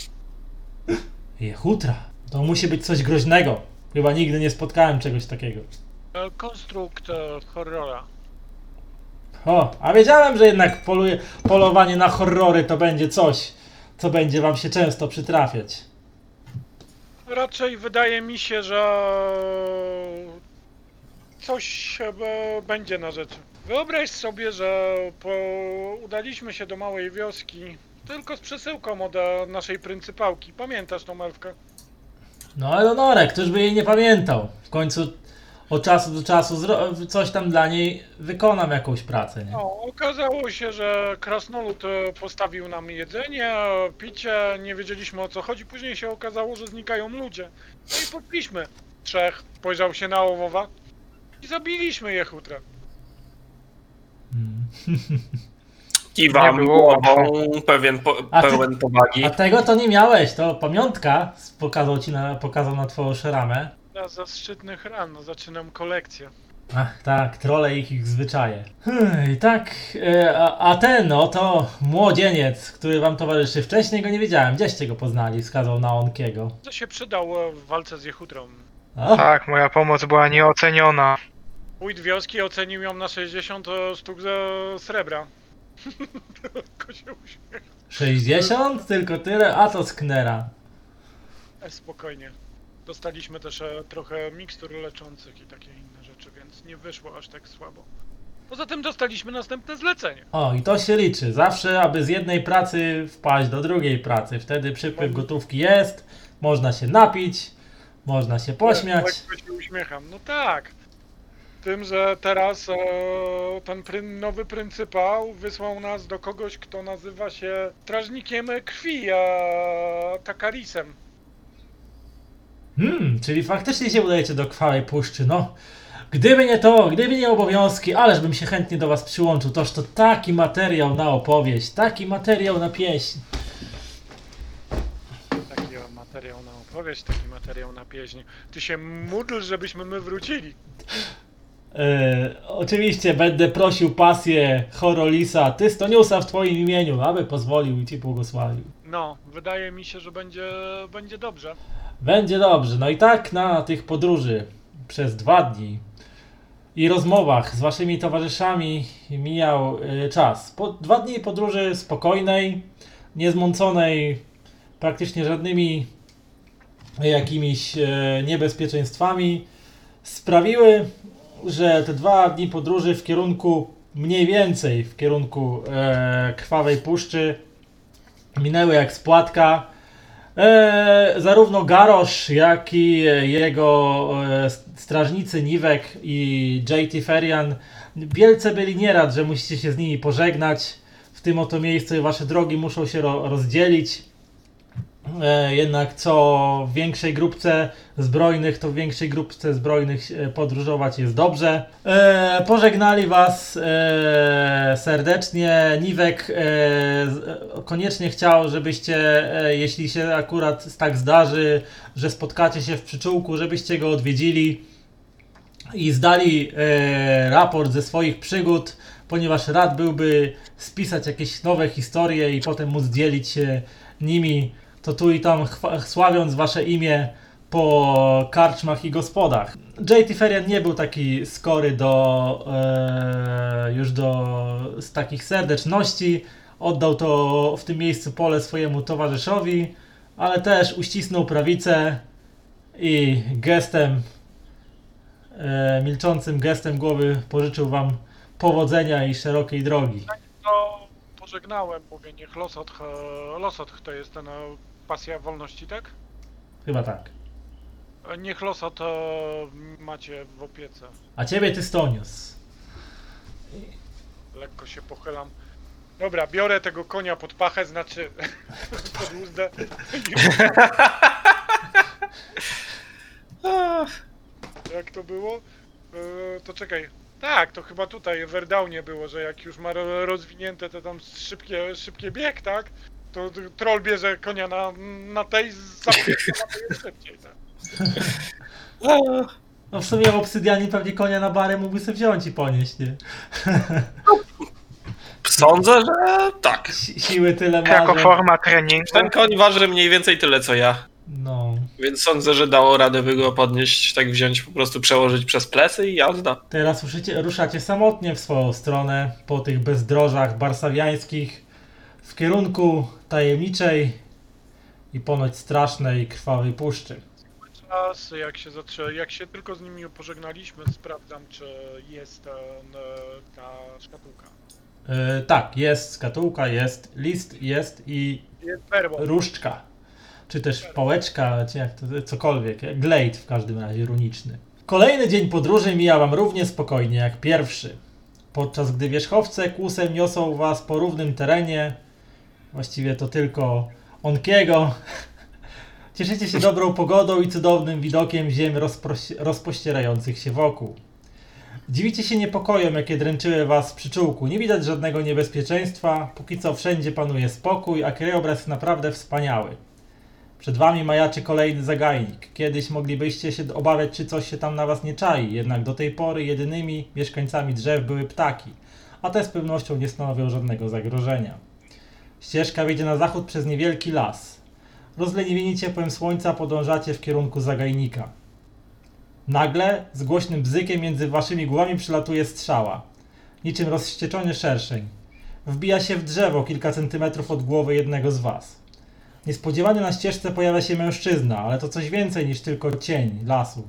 Speaker 1: Jechutra. To musi być coś groźnego. Chyba nigdy nie spotkałem czegoś takiego.
Speaker 3: E, Konstrukt horrora.
Speaker 1: O, a wiedziałem, że jednak poluje, polowanie na horrory to będzie coś, co będzie wam się często przytrafiać.
Speaker 3: Raczej wydaje mi się, że coś e, będzie na rzeczy. Wyobraź sobie, że po... udaliśmy się do małej wioski tylko z przesyłką od e, naszej pryncypałki. Pamiętasz tą elfkę?
Speaker 1: No Eleonorę, któż by jej nie pamiętał? W końcu od czasu do czasu coś tam dla niej wykonam jakąś pracę, nie?
Speaker 3: No, okazało się, że krasnolud e, postawił nam jedzenie, picie, nie wiedzieliśmy o co chodzi. Później się okazało, że znikają ludzie. No i podbiliśmy trzech. Spojrzał się na owowa i zabiliśmy je chutrę.
Speaker 1: Mm.
Speaker 4: Kiwam
Speaker 2: było
Speaker 4: głową, pewien po,
Speaker 1: A ty-
Speaker 4: pełen powagi.
Speaker 1: A tego to nie miałeś, to pamiątka pokazał ci na, pokazał na twoją szaramę.
Speaker 3: Na zaszczytnych ran no, zaczynam kolekcję.
Speaker 1: Ach tak, trole ich, ich zwyczaje. Hmm, I tak, e, a, a ten oto młodzieniec, który wam towarzyszy, wcześniej go nie wiedziałem, gdzieście go poznali, wskazał na Onkiego.
Speaker 3: To się przydał e, w walce z jechutrą.
Speaker 1: O,
Speaker 2: Tak, moja pomoc była nieoceniona.
Speaker 3: Wójt wioski ocenił ją na 60 sztuk ze srebra. Tylko się uśmiecha.
Speaker 1: 60? Tylko tyle? A to sknera.
Speaker 3: E, spokojnie. Dostaliśmy też e, trochę mikstur leczących i takie inne rzeczy, więc nie wyszło aż tak słabo. Poza tym dostaliśmy następne zlecenie.
Speaker 1: O, i to się liczy. Zawsze, aby z jednej pracy wpaść do drugiej pracy. Wtedy przypływ gotówki jest, można się napić, można się pośmiać.
Speaker 3: Lekko się uśmiecham. No tak. Tym, że teraz e, ten pryn, nowy pryncypał wysłał nas do kogoś, kto nazywa się strażnikiem krwi, e, Takarisem.
Speaker 1: Hmm, czyli faktycznie się udajecie do krwawej puszczy, no. Gdyby nie to, gdyby nie obowiązki, ależ bym się chętnie do was przyłączył. Toż to taki materiał na opowieść, taki materiał na pieśń.
Speaker 3: Taki materiał na opowieść, taki materiał na pieśń. Ty się módl, żebyśmy my wrócili.
Speaker 1: E, oczywiście będę prosił pasję Horolisa, Tystoniusa w twoim imieniu, aby pozwolił i ci błogosławił.
Speaker 3: No, wydaje mi się, że będzie, będzie dobrze.
Speaker 1: Będzie dobrze. No i tak na tych podróży przez dwa dni i rozmowach z waszymi towarzyszami mijał y, czas. Po, dwa dni podróży spokojnej, niezmąconej praktycznie żadnymi jakimiś e, niebezpieczeństwami sprawiły, że te dwa dni podróży w kierunku mniej więcej w kierunku e, krwawej puszczy minęły jak spłatka. E, zarówno Garosz, jak i jego e, strażnicy Niwek i JT Ferian wielce byli nierad, że musicie się z nimi pożegnać w tym oto miejscu wasze drogi muszą się ro rozdzielić. E, jednak co w większej grupce zbrojnych, to w większej grupce zbrojnych podróżować jest dobrze. E, pożegnali Was e, serdecznie. Niwek koniecznie chciał, żebyście, jeśli się akurat tak zdarzy, że spotkacie się w przyczółku, żebyście go odwiedzili i zdali raport ze swoich przygód, ponieważ rad byłby spisać jakieś nowe historie i potem móc dzielić się nimi, to tu i tam sławiąc wasze imię po karczmach i gospodach. JT Ferian nie był taki skory do e, już do z takich serdeczności. Oddał to w tym miejscu pole swojemu towarzyszowi, ale też uścisnął prawicę i gestem e, milczącym gestem głowy pożyczył wam powodzenia i szerokiej drogi.
Speaker 3: To pożegnałem, mówię, niech Losotch, e, Losotch to jest ten pasja wolności, tak?
Speaker 1: Chyba tak.
Speaker 3: E, Niech Losot e, macie w opiece.
Speaker 1: A ciebie Tystonius.
Speaker 3: Lekko się pochylam. Dobra, biorę tego konia pod pachę, znaczy pod uzdę. Jak to było? E, to czekaj. Tak, to chyba tutaj w Verdaunie było, że jak już ma ro- rozwinięte te tam szybkie, szybkie bieg, tak? To troll bierze konia na, na tej zapięcia na tej jest szybciej, tak?
Speaker 1: No w sumie w obsydianie pewnie konia na barę mógłby sobie wziąć i ponieść, nie?
Speaker 4: Sądzę, że tak.
Speaker 1: Si- siły tyle ma,
Speaker 2: Jako
Speaker 1: że...
Speaker 2: forma treningu.
Speaker 4: Ten koń waży mniej więcej tyle co ja.
Speaker 1: No.
Speaker 4: Więc sądzę, że dało radę by go podnieść, tak wziąć, po prostu przełożyć przez plecy i jazda.
Speaker 1: Teraz ruszycie, ruszacie samotnie w swoją stronę po tych bezdrożach barsawiańskich kierunku tajemniczej i ponoć strasznej krwawej puszczy.
Speaker 3: Czas, jak się, zatrze- jak się tylko z nimi pożegnaliśmy, sprawdzam, czy jest ten, ta szkatułka.
Speaker 1: E, tak, jest skatułka, jest list, jest i
Speaker 3: Jest perło.
Speaker 1: różdżka. Czy też pałeczka, czy jak to, cokolwiek. Glade w każdym razie runiczny. Kolejny dzień podróży mija wam równie spokojnie jak pierwszy. Podczas gdy wierzchowce kłusem niosą was po równym terenie, właściwie to tylko Onkiego, cieszycie się dobrą pogodą i cudownym widokiem ziem rozpościerających się wokół. Dziwicie się niepokojem, jakie dręczyły was w przyczółku. Nie widać żadnego niebezpieczeństwa, póki co wszędzie panuje spokój, a krajobraz naprawdę wspaniały. Przed wami majaczy kolejny zagajnik. Kiedyś moglibyście się obawiać, czy coś się tam na was nie czai, jednak do tej pory jedynymi mieszkańcami drzew były ptaki, a te z pewnością nie stanowią żadnego zagrożenia. Ścieżka wiedzie na zachód przez niewielki las. Rozleniwieni ciepłem słońca podążacie w kierunku zagajnika. Nagle, z głośnym bzykiem między waszymi głowami przylatuje strzała. Niczym rozścieczony szerszeń. Wbija się w drzewo kilka centymetrów od głowy jednego z was. Niespodziewanie na ścieżce pojawia się mężczyzna, ale to coś więcej niż tylko cień lasu.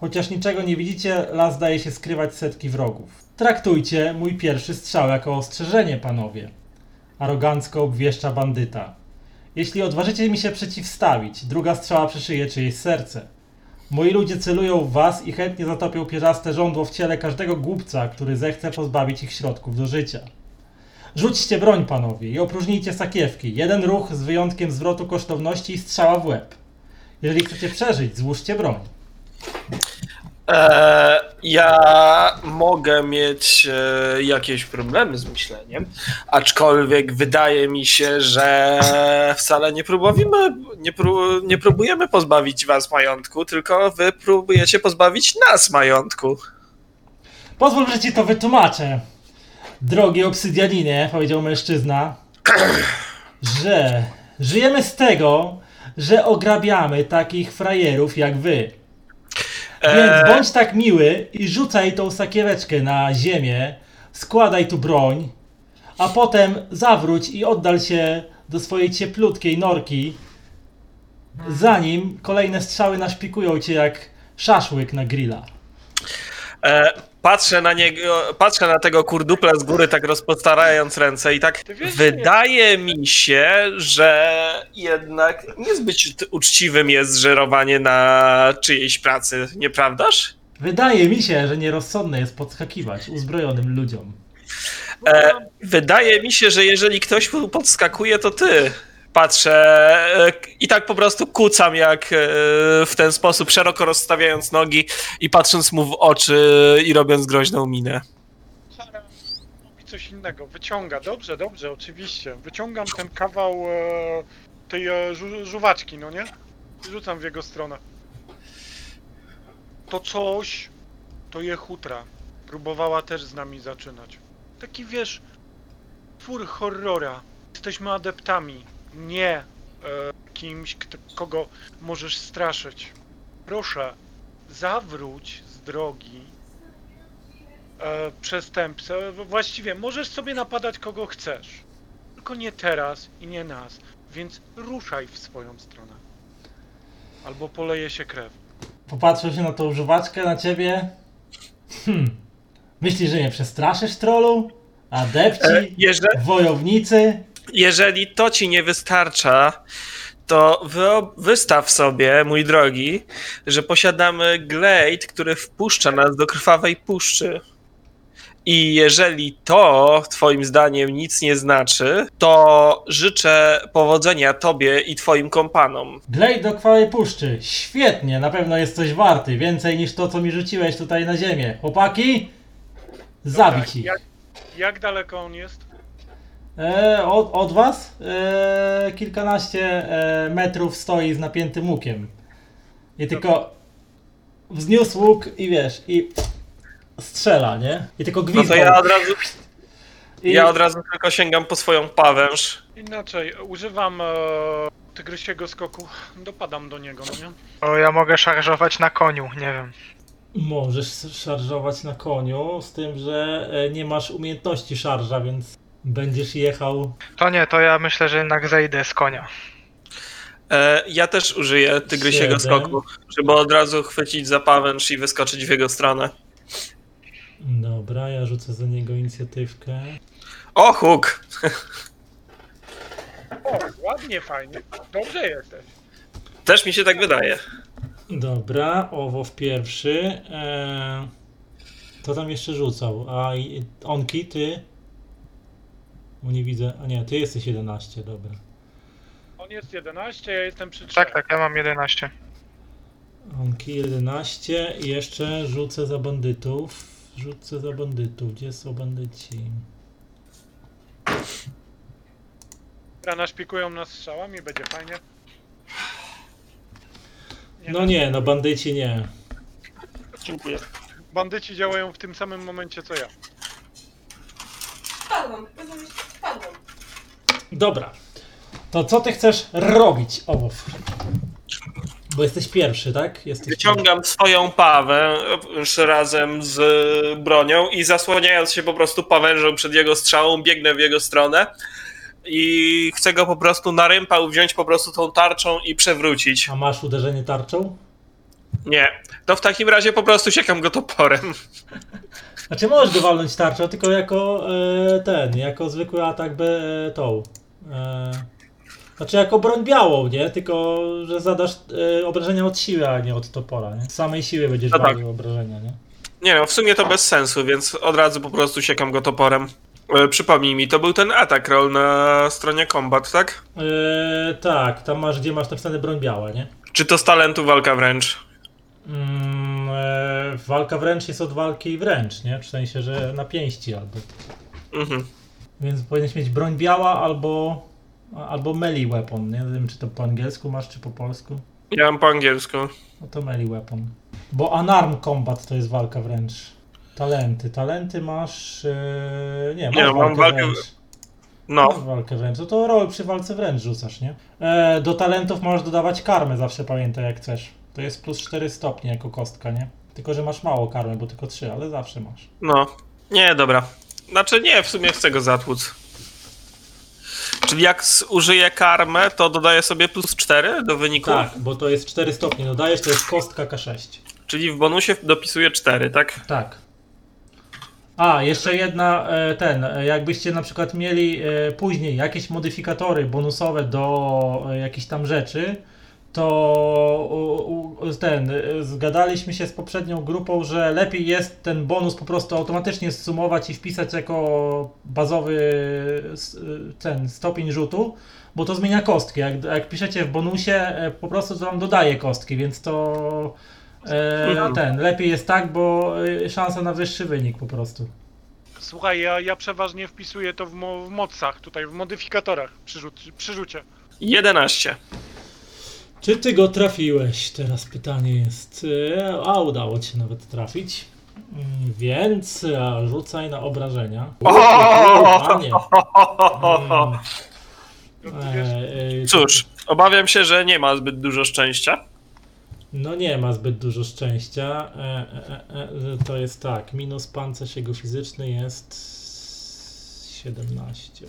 Speaker 1: Chociaż niczego nie widzicie, las zdaje się skrywać setki wrogów. Traktujcie mój pierwszy strzał jako ostrzeżenie, panowie. Arogancko obwieszcza bandyta. Jeśli odważycie mi się przeciwstawić, druga strzała przyszyje czyjeś serce. Moi ludzie celują w was i chętnie zatopią pierzaste żądło w ciele każdego głupca, który zechce pozbawić ich środków do życia. Rzućcie broń, panowie, i opróżnijcie sakiewki. Jeden ruch z wyjątkiem zwrotu kosztowności i strzała w łeb. Jeżeli chcecie przeżyć, złóżcie broń.
Speaker 4: Eee, ja mogę mieć e, jakieś problemy z myśleniem, aczkolwiek wydaje mi się, że wcale nie próbujemy, nie, nie próbujemy pozbawić was majątku, tylko wy próbujecie pozbawić nas majątku.
Speaker 1: Pozwól, że ci to wytłumaczę. Drogi obsydianinie, powiedział mężczyzna, że żyjemy z tego, że ograbiamy takich frajerów jak wy. Więc
Speaker 4: Eee,
Speaker 1: bądź tak miły i rzucaj tą sakieweczkę na ziemię, składaj tu broń, a potem zawróć i oddal się do swojej cieplutkiej norki, zanim kolejne strzały naszpikują cię jak szaszłyk na grilla.
Speaker 4: E, patrzę na niego, patrzę na tego kurdupla z góry, tak rozpostarając ręce i tak wydaje mi się, że jednak niezbyt uczciwym jest żerowanie na czyjejś pracy, nieprawdaż?
Speaker 1: Wydaje mi się, że nierozsądne jest podskakiwać uzbrojonym ludziom.
Speaker 4: E, wydaje mi się, że jeżeli ktoś podskakuje, to ty. Patrzę e, i tak po prostu kucam jak e, w ten sposób, szeroko rozstawiając nogi i patrząc mu w oczy i robiąc groźną minę.
Speaker 3: Sara robi coś innego. Wyciąga, dobrze, dobrze, oczywiście. Wyciągam ten kawał e, tej żu żuwaczki, no nie? I rzucam w jego stronę. To coś, to je hutra. Próbowała też z nami zaczynać. Taki wiesz, twór horrora. Jesteśmy adeptami, nie e, kimś, kto, kogo możesz straszyć. Proszę, zawróć z drogi e, przestępcę. Właściwie możesz sobie napadać kogo chcesz. Tylko nie teraz i nie nas. Więc ruszaj w swoją stronę. Albo poleje się krew.
Speaker 1: Popatrzył się na tą żuwaczkę, na ciebie. Hmm. Myślisz, że mnie przestraszysz, trollu? Adepci?
Speaker 4: E, Jeżeli,
Speaker 1: Wojownicy?
Speaker 4: Jeżeli to ci nie wystarcza, to wystaw sobie, mój drogi, że posiadamy glade, który wpuszcza nas do krwawej puszczy. I jeżeli to twoim zdaniem nic nie znaczy, to życzę powodzenia tobie i twoim kompanom.
Speaker 1: Glej do krwawej puszczy. Świetnie, na pewno jest coś warty. Więcej niż to, co mi rzuciłeś tutaj na ziemię. Chłopaki? Zabić ich.
Speaker 3: Jak, jak daleko on jest?
Speaker 1: E, od, od was? E, kilkanaście e, metrów stoi z napiętym łukiem. I tylko wzniósł łuk i wiesz, i strzela, nie? I tylko
Speaker 4: No
Speaker 1: gwizdał.
Speaker 4: to ja od razu,
Speaker 1: I,
Speaker 4: ja od razu tylko sięgam po swoją pawęż.
Speaker 3: Inaczej, używam e, tygrysiego skoku. Dopadam do niego, no nie?
Speaker 2: O, ja mogę szarżować na koniu, nie wiem.
Speaker 1: Możesz szarżować na koniu, z tym, że e, nie masz umiejętności szarża, więc będziesz jechał.
Speaker 2: To nie, to ja myślę, że jednak zejdę z konia.
Speaker 4: E, ja też użyję tygrysiego
Speaker 1: Siedem.
Speaker 4: skoku, żeby od razu chwycić za pawęż i wyskoczyć w jego stronę.
Speaker 1: Dobra, ja rzucę za niego inicjatywkę.
Speaker 4: O, huk!
Speaker 3: O, ładnie, fajnie. Dobrze jesteś.
Speaker 4: Też mi się tak wydaje.
Speaker 1: Dobra, owow pierwszy. E, to tam jeszcze rzucał. A i- onki, ty? Bo nie widzę. A nie, ty jesteś 11, dobra.
Speaker 3: On jest 11, ja jestem przy 3.
Speaker 2: Tak, tak, ja mam 11.
Speaker 1: Onki 11 i jeszcze rzucę za bandytów. Rzucę za bandytów. Gdzie są bandyci?
Speaker 3: Rana szpikują nas strzałami, będzie fajnie.
Speaker 1: No nie, no bandyci nie.
Speaker 4: Dziękuję.
Speaker 3: Bandyci działają w tym samym momencie co ja.
Speaker 1: Dobra. To co ty chcesz robić, owow? Bo jesteś pierwszy, tak? Jesteś
Speaker 4: Wyciągam swoją pawę już razem z bronią i zasłaniając się po prostu pawężą przed jego strzałą, biegnę w jego stronę i chcę go po prostu na rympał wziąć po prostu tą tarczą i przewrócić.
Speaker 1: A masz uderzenie tarczą?
Speaker 4: Nie, to w takim razie po prostu siekam go toporem.
Speaker 1: Znaczy możesz go walnąć tarczą, tylko jako e, ten, jako zwykły atak be, e, tą. E, znaczy jako broń białą, nie? Tylko, że zadasz e, obrażenia od siły, a nie od topora, nie? Z samej siły będziesz
Speaker 4: No tak.
Speaker 1: obrażenia, nie?
Speaker 4: Nie no, w sumie to bez sensu, więc od razu po prostu siekam go toporem. E, Przypomnij mi, to był ten atak roll na stronie combat, tak?
Speaker 1: E, tak, tam masz, gdzie masz napisane broń biała, nie?
Speaker 4: Czy to z talentu walka wręcz?
Speaker 1: Mm, e, walka wręcz jest od walki wręcz, nie? W sensie, że na pięści albo.
Speaker 4: Mhm.
Speaker 1: Więc powinieneś mieć broń biała albo, albo melee weapon, nie? Wiem, czy to po angielsku masz, czy po polsku.
Speaker 4: Ja mam po angielsku.
Speaker 1: No to melee weapon. Bo unarmed combat to jest walka wręcz. Talenty. Talenty masz. Yy, nie, masz
Speaker 4: Nie, mam
Speaker 1: walkę
Speaker 4: walkę
Speaker 1: wręcz.
Speaker 4: No,
Speaker 1: Masz walkę wręcz. No to rol przy walce wręcz rzucasz, nie? E, do talentów możesz dodawać karmę, zawsze pamiętaj jak chcesz. To jest plus 4 stopnie jako kostka, nie? Tylko, że masz mało karmy, bo tylko 3, ale zawsze masz.
Speaker 4: no. Nie, dobra. Znaczy nie, w sumie chcę go zatłuc. Czyli jak użyję karmę, to dodaję sobie plus 4 do wyniku?
Speaker 1: Tak, bo to jest 4 stopnie dodajesz, to jest kostka K6.
Speaker 4: Czyli w bonusie dopisuję 4, tak?
Speaker 1: Tak. A, jeszcze jedna, e, ten, e, jakbyście na przykład mieli e, później jakieś modyfikatory bonusowe do jakichś tam rzeczy, to ten, y, zgadaliśmy się z poprzednią grupą, że lepiej jest ten bonus po prostu automatycznie zsumować i wpisać jako bazowy y, ten stopień rzutu, bo to zmienia kostki. Jak, jak piszecie w bonusie, e, po prostu to wam dodaje kostki, więc to e, ten, lepiej jest tak, bo e, szansa na wyższy wynik po prostu.
Speaker 3: Słuchaj, ja, ja przeważnie wpisuję to w, mo w mocach, tutaj w modyfikatorach przy rzucie.
Speaker 4: 11.
Speaker 1: Czy ty go trafiłeś? Teraz pytanie jest. e, A udało ci się nawet trafić. Mm, Więc e, rzucaj na obrażenia.
Speaker 4: O!
Speaker 1: Panie. Mm, e,
Speaker 4: Cóż, obawiam się, że nie ma zbyt dużo szczęścia.
Speaker 1: No nie ma zbyt dużo szczęścia. E, e, e, e, to jest tak. Minus pancerz jego fizyczny jest 17.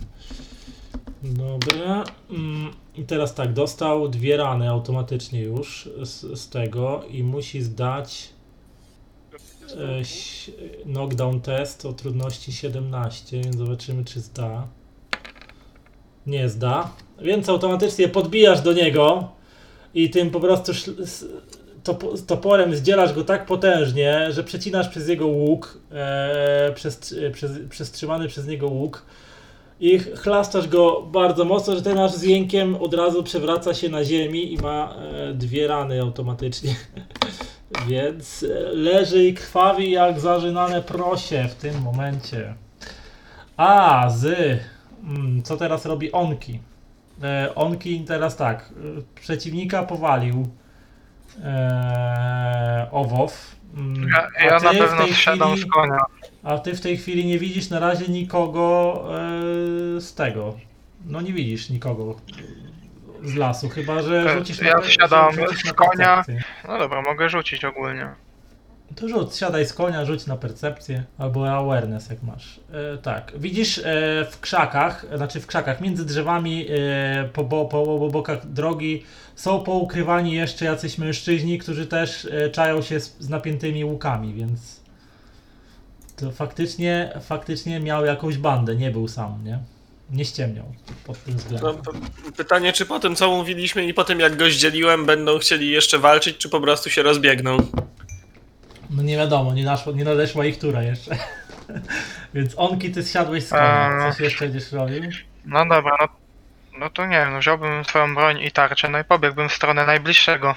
Speaker 1: Dobra. Mm, I teraz tak, dostał dwie rany automatycznie już z, z tego i musi zdać e, knockdown test o trudności 17, więc zobaczymy czy zda. Nie zda. Więc automatycznie podbijasz do niego i tym po prostu toporem zdzielasz go tak potężnie, że przecinasz przez jego łuk, e, przez, przez, przez trzymany przez niego łuk i ch- chlastasz go bardzo mocno, że ten aż z jękiem od razu przewraca się na ziemi i ma e, dwie rany automatycznie. Więc e, leży i krwawi jak zażynane prosie w tym momencie. A, z... Mm, co teraz robi Onki? E, Onki teraz tak, e, przeciwnika powalił e, Owow. Mm,
Speaker 2: Ja, ja na pewno zsiadam
Speaker 1: chwili-
Speaker 2: z konia.
Speaker 1: A ty w tej chwili nie widzisz na razie nikogo e, z tego. No nie widzisz nikogo z lasu, chyba że rzucisz
Speaker 2: ja
Speaker 1: na,
Speaker 2: wsiadam
Speaker 1: rzucisz
Speaker 2: z konia.
Speaker 1: percepcję.
Speaker 2: No dobra, mogę rzucić ogólnie.
Speaker 1: To rzuć, siadaj z konia, rzuć na percepcję albo awareness jak masz. E, tak, widzisz e, w krzakach, znaczy w krzakach, między drzewami e, po, po, po bokach drogi są poukrywani jeszcze jacyś mężczyźni, którzy też czają się z, z napiętymi łukami, więc to faktycznie, faktycznie miał jakąś bandę, nie był sam, nie? Nie ściemniał pod tym
Speaker 4: No,
Speaker 1: względem.
Speaker 4: p- pytanie, czy po tym, co mówiliśmy i po tym, jak go zdzieliłem, będą chcieli jeszcze walczyć, czy po prostu się rozbiegną?
Speaker 1: No nie wiadomo, nie, naszło, nie nadeszła ich tura jeszcze. Więc onki, ty zsiadłeś z konia.
Speaker 2: Eee.
Speaker 1: Coś jeszcze będziesz robił?
Speaker 2: No dobra, no, no to nie wiem, no wziąłbym twoją broń i tarczę, no i pobiegłbym w stronę najbliższego.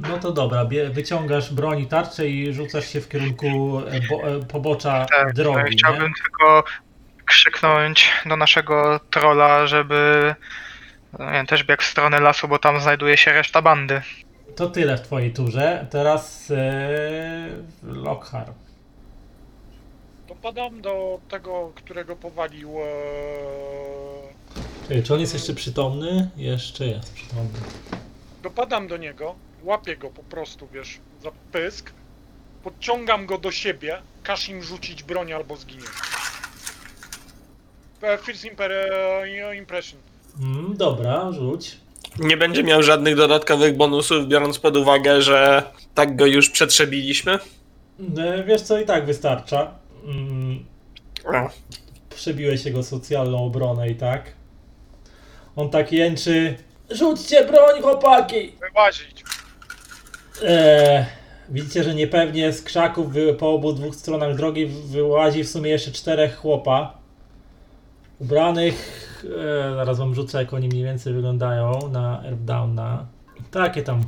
Speaker 1: No to dobra, wyciągasz broń i tarczę i rzucasz się w kierunku e, bo, e, pobocza
Speaker 2: Tak, i
Speaker 1: drogi, nie?
Speaker 2: chciałbym tylko krzyknąć do naszego trolla, żeby no nie wiem, też biegł w stronę lasu, bo tam znajduje się reszta bandy.
Speaker 1: To tyle w twojej turze. Teraz e, Lockhart.
Speaker 3: dopadam do tego, którego powalił
Speaker 1: Czekaj, czy on jest jeszcze przytomny? Jeszcze jest przytomny.
Speaker 3: Dopadam do niego, łapię go po prostu, wiesz, za pysk, podciągam go do siebie, każ im rzucić broń albo zginie. E, First e, impression.
Speaker 1: Mm, dobra, rzuć.
Speaker 4: Nie będzie miał żadnych dodatkowych bonusów, biorąc pod uwagę, że tak go już przetrzebiliśmy?
Speaker 1: E, wiesz co, i tak wystarcza. Mm, przebiłeś jego socjalną obronę i tak. On tak jęczy. Rzućcie broń, chłopaki!
Speaker 3: Wyłazić.
Speaker 1: Eee, widzicie, że niepewnie z krzaków wy, po obu dwóch stronach drogi wyłazi w sumie jeszcze czterech chłopa. Ubranych. E, zaraz wam rzucę, jak oni mniej więcej wyglądają na Earthdowna. Takie tam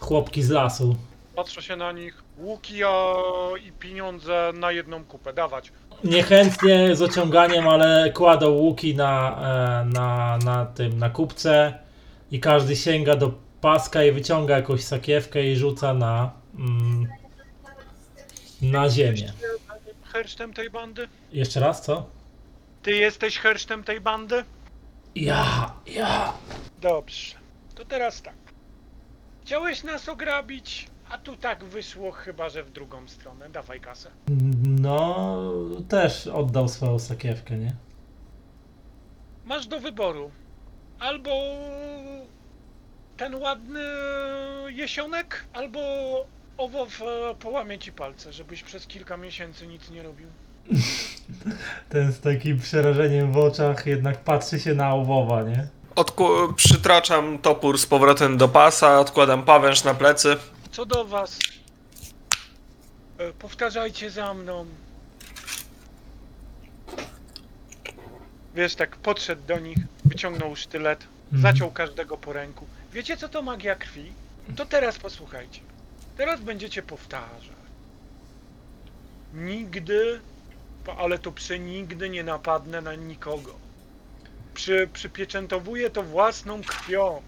Speaker 1: chłopki z lasu.
Speaker 3: Patrzę się na nich. Łuki a, i pieniądze na jedną kupę. Dawać.
Speaker 1: Niechętnie z ociąganiem, ale kładą łuki na, e, na, na tym, na kupce i każdy sięga do paska i wyciąga jakąś sakiewkę i rzuca na, mm, na ziemię.
Speaker 3: Hersztem tej bandy?
Speaker 1: Jeszcze raz, co?
Speaker 3: Ty jesteś hersztem tej bandy?
Speaker 1: Ja, ja.
Speaker 3: Dobrze. To teraz tak. Chciałeś nas ograbić, a tu tak wyszło chyba, że w drugą stronę. Dawaj kasę.
Speaker 1: No, też oddał swoją sakiewkę, nie?
Speaker 3: Masz do wyboru. Albo ten ładny jesionek, albo owow e, połamie ci palce, żebyś przez kilka miesięcy nic nie robił.
Speaker 1: Ten z takim przerażeniem w oczach jednak patrzy się na owowa, nie?
Speaker 4: Odku- przytraczam topór z powrotem do pasa, odkładam pawęż na plecy.
Speaker 3: Co do was? E, Powtarzajcie za mną. Wiesz, tak podszedł do nich, wyciągnął sztylet,
Speaker 1: Mhm.
Speaker 3: zaciął każdego po ręku. Wiecie, co to magia krwi? To teraz posłuchajcie. Teraz będziecie powtarzać. Nigdy, ale to przenigdy nie napadnę na nikogo. Przy, przypieczętowuję to własną krwią.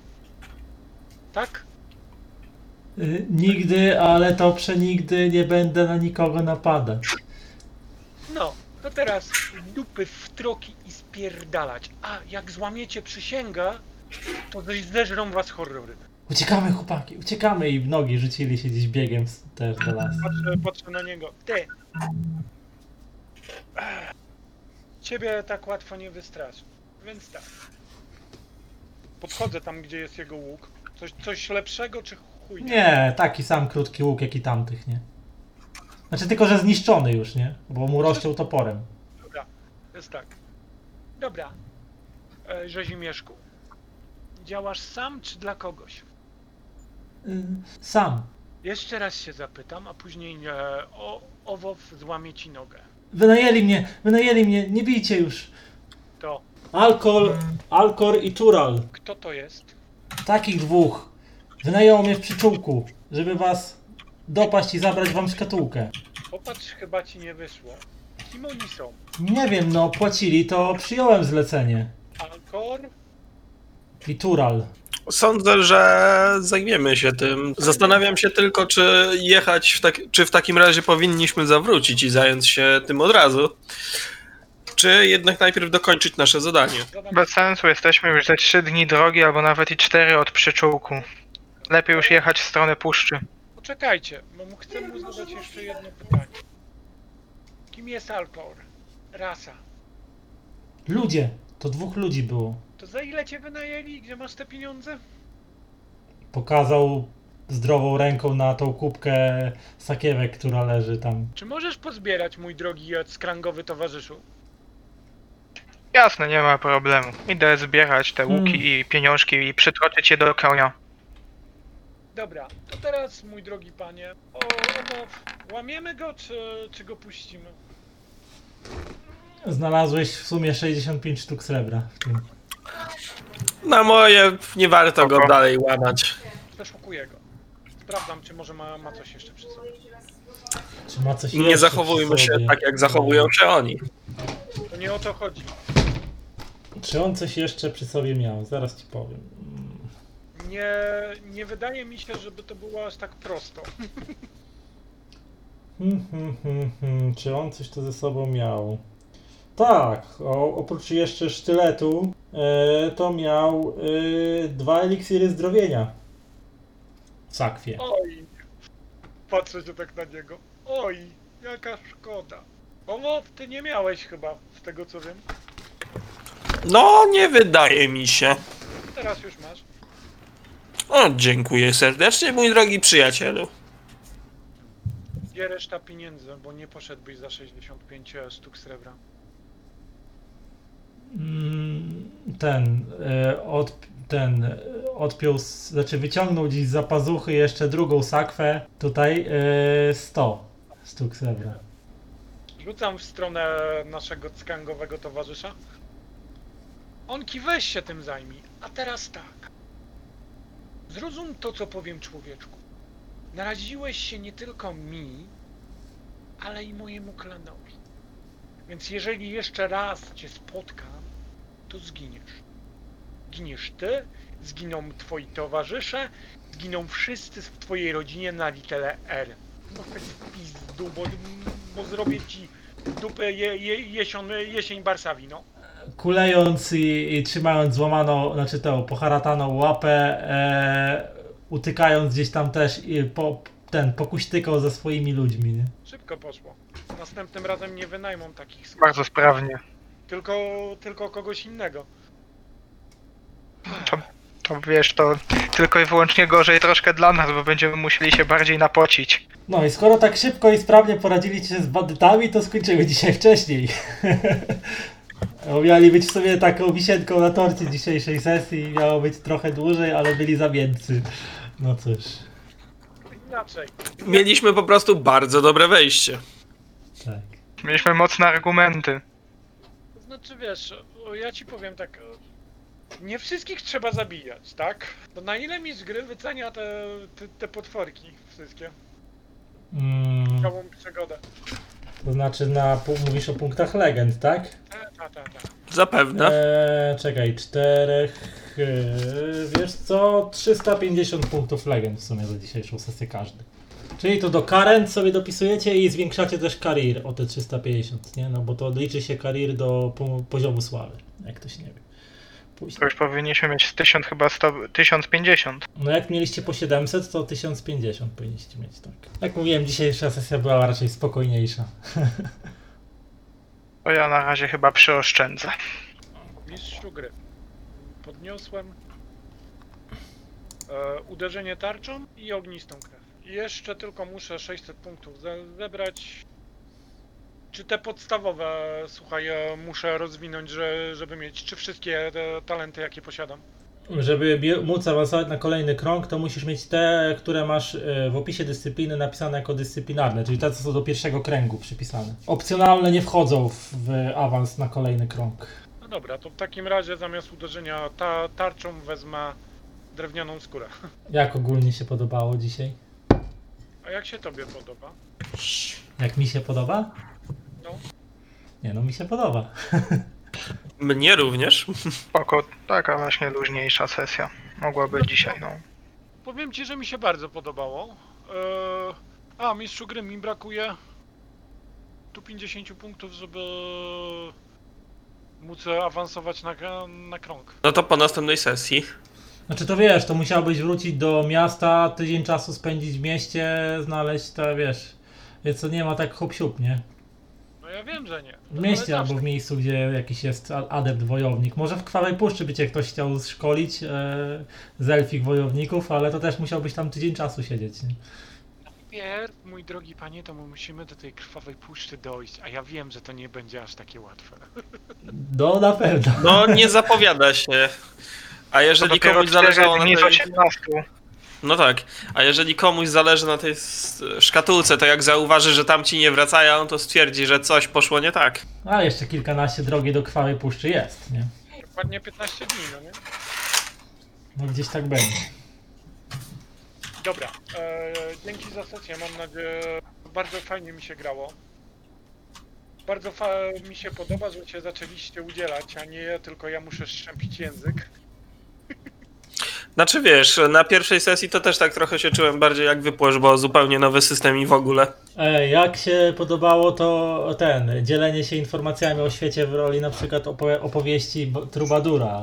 Speaker 3: Tak?
Speaker 1: Y, Nigdy, ale to przenigdy nie będę na nikogo napadać.
Speaker 3: No, to teraz dupy w troki i spierdalać. A jak złamiecie przysięgę, zeżrą was horrory.
Speaker 1: Uciekamy, chłopaki, uciekamy i w nogi rzucili się gdzieś biegiem z- też do lasu.
Speaker 3: Patrzę, patrzę na niego. Ty! Ciebie tak łatwo nie wystraszę. Więc tak. Podchodzę tam, gdzie jest jego łuk. Coś, coś lepszego czy chuj?
Speaker 1: Nie, taki sam krótki łuk jak i tamtych, nie? Znaczy tylko, że zniszczony już, nie? Bo mu rozciął toporem.
Speaker 3: Dobra, jest tak. Dobra. E, Rzezimieszku. Działasz sam czy dla kogoś?
Speaker 1: Sam.
Speaker 3: Jeszcze raz się zapytam, a później e, o, owoc złamie ci nogę.
Speaker 1: Wynajęli mnie, wynajęli mnie, nie bijcie już.
Speaker 3: To
Speaker 1: Alkol, Alkor i Tural.
Speaker 3: kto to jest?
Speaker 1: Takich dwóch. Wynajęło mnie w przyczółku, żeby was dopaść i zabrać wam szkatułkę.
Speaker 3: Popatrz, chyba ci nie wyszło. Kim oni są?
Speaker 1: Nie wiem, no płacili, to przyjąłem zlecenie.
Speaker 3: Alkor?
Speaker 1: I Tural.
Speaker 4: Sądzę, że zajmiemy się tym. Zastanawiam się tylko, czy jechać, w tak, czy w takim razie powinniśmy zawrócić i zająć się tym od razu, czy jednak najpierw dokończyć nasze zadanie.
Speaker 2: Bez sensu, jesteśmy już ze 3 dni drogi, albo nawet i 4 od przyczółku. Lepiej już jechać w stronę puszczy.
Speaker 3: Poczekajcie, bo chcę mu zadać jeszcze jedno pytanie. Kim jest Alkor? Rasa.
Speaker 1: Ludzie, to dwóch ludzi było.
Speaker 3: To za ile cię wynajęli? Gdzie masz te pieniądze?
Speaker 1: Pokazał zdrową ręką na tą kubkę sakiewek, która leży tam.
Speaker 3: Czy możesz pozbierać, mój drogi skrangowy towarzyszu?
Speaker 2: Jasne, nie ma problemu. Idę zbierać te łuki
Speaker 1: Hmm.
Speaker 2: i pieniążki i przytroczyć je do konia.
Speaker 3: Dobra, to teraz, mój drogi panie, o, łamiemy go, czy, czy go puścimy?
Speaker 1: Znalazłeś w sumie 65 sztuk srebra w tym.
Speaker 4: Na moje nie warto go
Speaker 2: Spoko.
Speaker 4: dalej łamać.
Speaker 3: Zeszukuję go. Sprawdzam, czy może ma, ma coś jeszcze przy sobie.
Speaker 1: Czy ma coś
Speaker 4: Nie
Speaker 1: jeszcze
Speaker 4: zachowujmy
Speaker 1: przy
Speaker 4: się
Speaker 1: sobie?
Speaker 4: tak, jak zachowują się oni.
Speaker 3: To nie o to chodzi.
Speaker 1: Czy on coś jeszcze przy sobie miał? Zaraz ci powiem. Mm.
Speaker 3: Nie, nie wydaje mi się, żeby to było aż tak prosto.
Speaker 1: Hmm, hmm, hmm, hmm. Czy on coś tu ze sobą miał? Tak, o, oprócz jeszcze sztyletu, e, to miał e, dwa eliksiry zdrowienia. W sakwie.
Speaker 3: Oj, patrzę się tak na niego. Oj, jaka szkoda. Omow, ty nie miałeś chyba, z tego co wiem.
Speaker 4: No, nie wydaje mi się.
Speaker 3: Teraz już masz.
Speaker 4: O, dziękuję serdecznie, mój drogi przyjacielu.
Speaker 3: Gdzie reszta pieniędzy, bo nie poszedłbyś za 65 sztuk srebra.
Speaker 1: Mm, Ten, e, od, ten, e, odpiął, znaczy wyciągnął gdzieś z pazuchy jeszcze drugą sakwę. Tutaj e, 100 sztuk srebra.
Speaker 3: Rzucam w stronę naszego skangowego towarzysza. Onki, weź się tym zajmij. A teraz tak. Zrozum to, co powiem człowieczku. Naraziłeś się nie tylko mi, ale i mojemu klanowi. Więc jeżeli jeszcze raz cię spotkam, to zginiesz. Giniesz ty, zginą twoi towarzysze, zginą wszyscy w twojej rodzinie na literę R. No pizdu, bo, bo zrobię ci dupę je, je, jesion, jesień Barsawi, no.
Speaker 1: Kulejąc i, i trzymając złamaną, znaczy tą poharataną łapę, e, utykając gdzieś tam też i po, ten pokuśtykał ze swoimi ludźmi, nie?
Speaker 3: Szybko poszło. Następnym razem nie wynajmą takich
Speaker 2: Bardzo sprawnie.
Speaker 3: Tylko, tylko kogoś innego.
Speaker 2: To, to wiesz, to tylko i wyłącznie gorzej troszkę dla nas, bo będziemy musieli się bardziej napocić.
Speaker 1: No i skoro tak szybko i sprawnie poradziliście się z bandytami, to skończymy dzisiaj wcześniej. Bo Mieli być w sobie taką wisienką na torcie dzisiejszej sesji. Miało być trochę dłużej, ale byli za między. No cóż.
Speaker 3: Inaczej.
Speaker 4: Mieliśmy po prostu bardzo dobre wejście.
Speaker 1: Tak.
Speaker 2: Mieliśmy mocne argumenty.
Speaker 3: Znaczy wiesz, ja ci powiem tak. Nie wszystkich trzeba zabijać, tak? To na ile mistrz gry wycenia te, te, te potworki wszystkie?
Speaker 1: Mm,
Speaker 3: Całą przygodę.
Speaker 1: to znaczy na, mówisz o punktach legend, tak?
Speaker 3: Ta, ta, ta, ta.
Speaker 4: Zapewne.
Speaker 1: Eee, czekaj, czterech. Eee, wiesz co? 350 punktów legend w sumie za dzisiejszą sesję każdy. Czyli to do current sobie dopisujecie i zwiększacie też career o te 350, nie? No bo to liczy się career do po, poziomu sławy, jak ktoś nie wie.
Speaker 2: To
Speaker 1: Później.
Speaker 2: już powinniśmy mieć z 1000 chyba 100, 1050.
Speaker 1: No jak mieliście po 700, to 1050 powinniście mieć, tak. Jak mówiłem, dzisiejsza sesja była raczej spokojniejsza.
Speaker 2: To ja na razie chyba przyoszczędzę.
Speaker 3: Mistrzu gry. Podniosłem e, uderzenie tarczą i ognistą krew. Jeszcze tylko muszę 600 punktów ze zebrać. Czy te podstawowe, słuchaj, e, muszę rozwinąć, że, żeby mieć, czy wszystkie te talenty, jakie posiadam?
Speaker 1: Żeby móc awansować na kolejny krąg, to musisz mieć te, które masz e, w opisie dyscypliny napisane jako dyscyplinarne, czyli te, co są do pierwszego kręgu przypisane. Opcjonalne nie wchodzą w, w awans na kolejny krąg.
Speaker 3: No dobra, to w takim razie zamiast uderzenia ta tarczą wezmę drewnianą skórę.
Speaker 1: Jak ogólnie się podobało dzisiaj?
Speaker 3: A jak się tobie podoba?
Speaker 1: Jak mi się podoba?
Speaker 3: No.
Speaker 1: Nie no, mi się podoba.
Speaker 4: Mnie również.
Speaker 2: Spoko, taka właśnie luźniejsza sesja. Mogła być dzisiaj, no.
Speaker 3: Powiem ci, że mi się bardzo podobało. Eee, a, mistrzu gry mi brakuje tu 50 punktów, żeby móc awansować na, na krąg.
Speaker 4: No to po następnej sesji.
Speaker 1: Znaczy to wiesz, to musiałbyś wrócić do miasta, tydzień czasu spędzić w mieście, znaleźć te, wiesz, więc to nie ma tak hop siup, nie?
Speaker 3: No ja wiem, że nie.
Speaker 1: W mieście albo w miejscu, gdzie jakiś jest adept wojownik. Może w Krwawej Puszczy by cię ktoś chciał szkolić e, z elfich wojowników, ale to też musiałbyś tam tydzień czasu siedzieć. Nie?
Speaker 3: Najpierw, mój drogi panie, to my musimy do tej krwawej puszczy dojść, a ja wiem, że to nie będzie aż takie łatwe.
Speaker 1: No na pewno.
Speaker 4: No nie zapowiada się. A jeżeli komuś zależało na tej...
Speaker 2: 18.
Speaker 4: No tak, a jeżeli komuś zależy na tej s- szkatułce, to jak zauważy, że tamci nie wracają, to stwierdzi, że coś poszło nie tak.
Speaker 1: A jeszcze kilkanaście drogi do Krwawej Puszczy jest, nie?
Speaker 3: Dokładnie 15 dni, no nie?
Speaker 1: No gdzieś tak będzie.
Speaker 3: Dobra, e, dzięki za sesję, mam nadzieję, bardzo fajnie mi się grało. Bardzo mi się podoba, że się zaczęliście udzielać, a nie tylko ja muszę szczępić język.
Speaker 4: Znaczy wiesz, na pierwszej sesji to też tak trochę się czułem bardziej jak wypłosz, bo zupełnie nowy system i w ogóle.
Speaker 1: E, jak się podobało to ten, dzielenie się informacjami o świecie w roli na przykład opowie- opowieści Trubadura.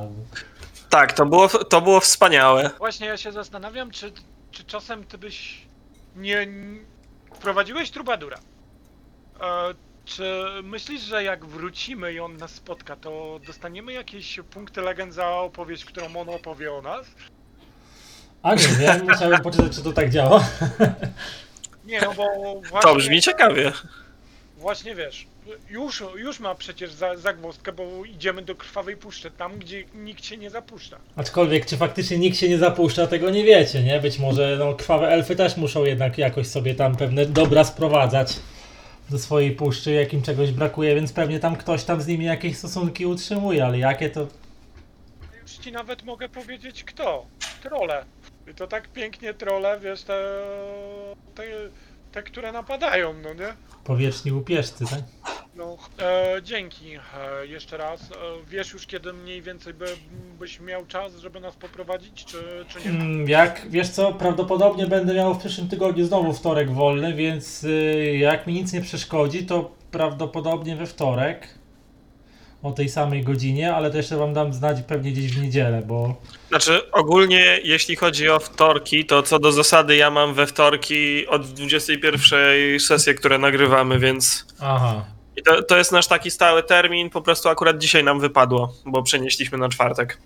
Speaker 4: Tak, to było, to było wspaniałe.
Speaker 3: Właśnie ja się zastanawiam, czy, czy czasem ty byś nie... n- Wprowadziłeś Trubadura. E, czy myślisz, że jak wrócimy i on nas spotka, to dostaniemy jakieś punkty legend za opowieść, którą on opowie o nas?
Speaker 1: A nie wiem, musiałem poczytać, czy to tak działa.
Speaker 3: Nie, no bo właśnie...
Speaker 4: To brzmi ciekawie.
Speaker 3: Właśnie wiesz, już, już ma przecież za, zagwozdkę, bo idziemy do Krwawej Puszczy, tam gdzie nikt się nie zapuszcza.
Speaker 1: Aczkolwiek, czy faktycznie nikt się nie zapuszcza, tego nie wiecie, nie? Być może no, krwawe elfy też muszą jednak jakoś sobie tam pewne dobra sprowadzać do swojej puszczy, jak im czegoś brakuje, więc pewnie tam ktoś tam z nimi jakieś stosunki utrzymuje, ale jakie to...
Speaker 3: Już ci nawet mogę powiedzieć kto. Trole. I to tak pięknie trole, wiesz, te, te, te które napadają, no nie?
Speaker 1: Powieczni łupieżcy, tak?
Speaker 3: No, e, dzięki e, jeszcze raz. E, wiesz już kiedy mniej więcej by, byś miał czas, żeby nas poprowadzić, czy, czy nie?
Speaker 1: Mm, Jak, wiesz co, prawdopodobnie będę miał w przyszłym tygodniu znowu wtorek wolny, więc y, jak mi nic nie przeszkodzi, to prawdopodobnie we wtorek o tej samej godzinie, ale to jeszcze wam dam znać pewnie gdzieś w niedzielę, bo
Speaker 4: Znaczy, ogólnie jeśli chodzi o wtorki, to co do zasady ja mam we wtorki od 21 sesje, które nagrywamy, więc
Speaker 1: aha,
Speaker 4: i to, to jest nasz taki stały termin, po prostu akurat dzisiaj nam wypadło, bo przenieśliśmy na czwartek.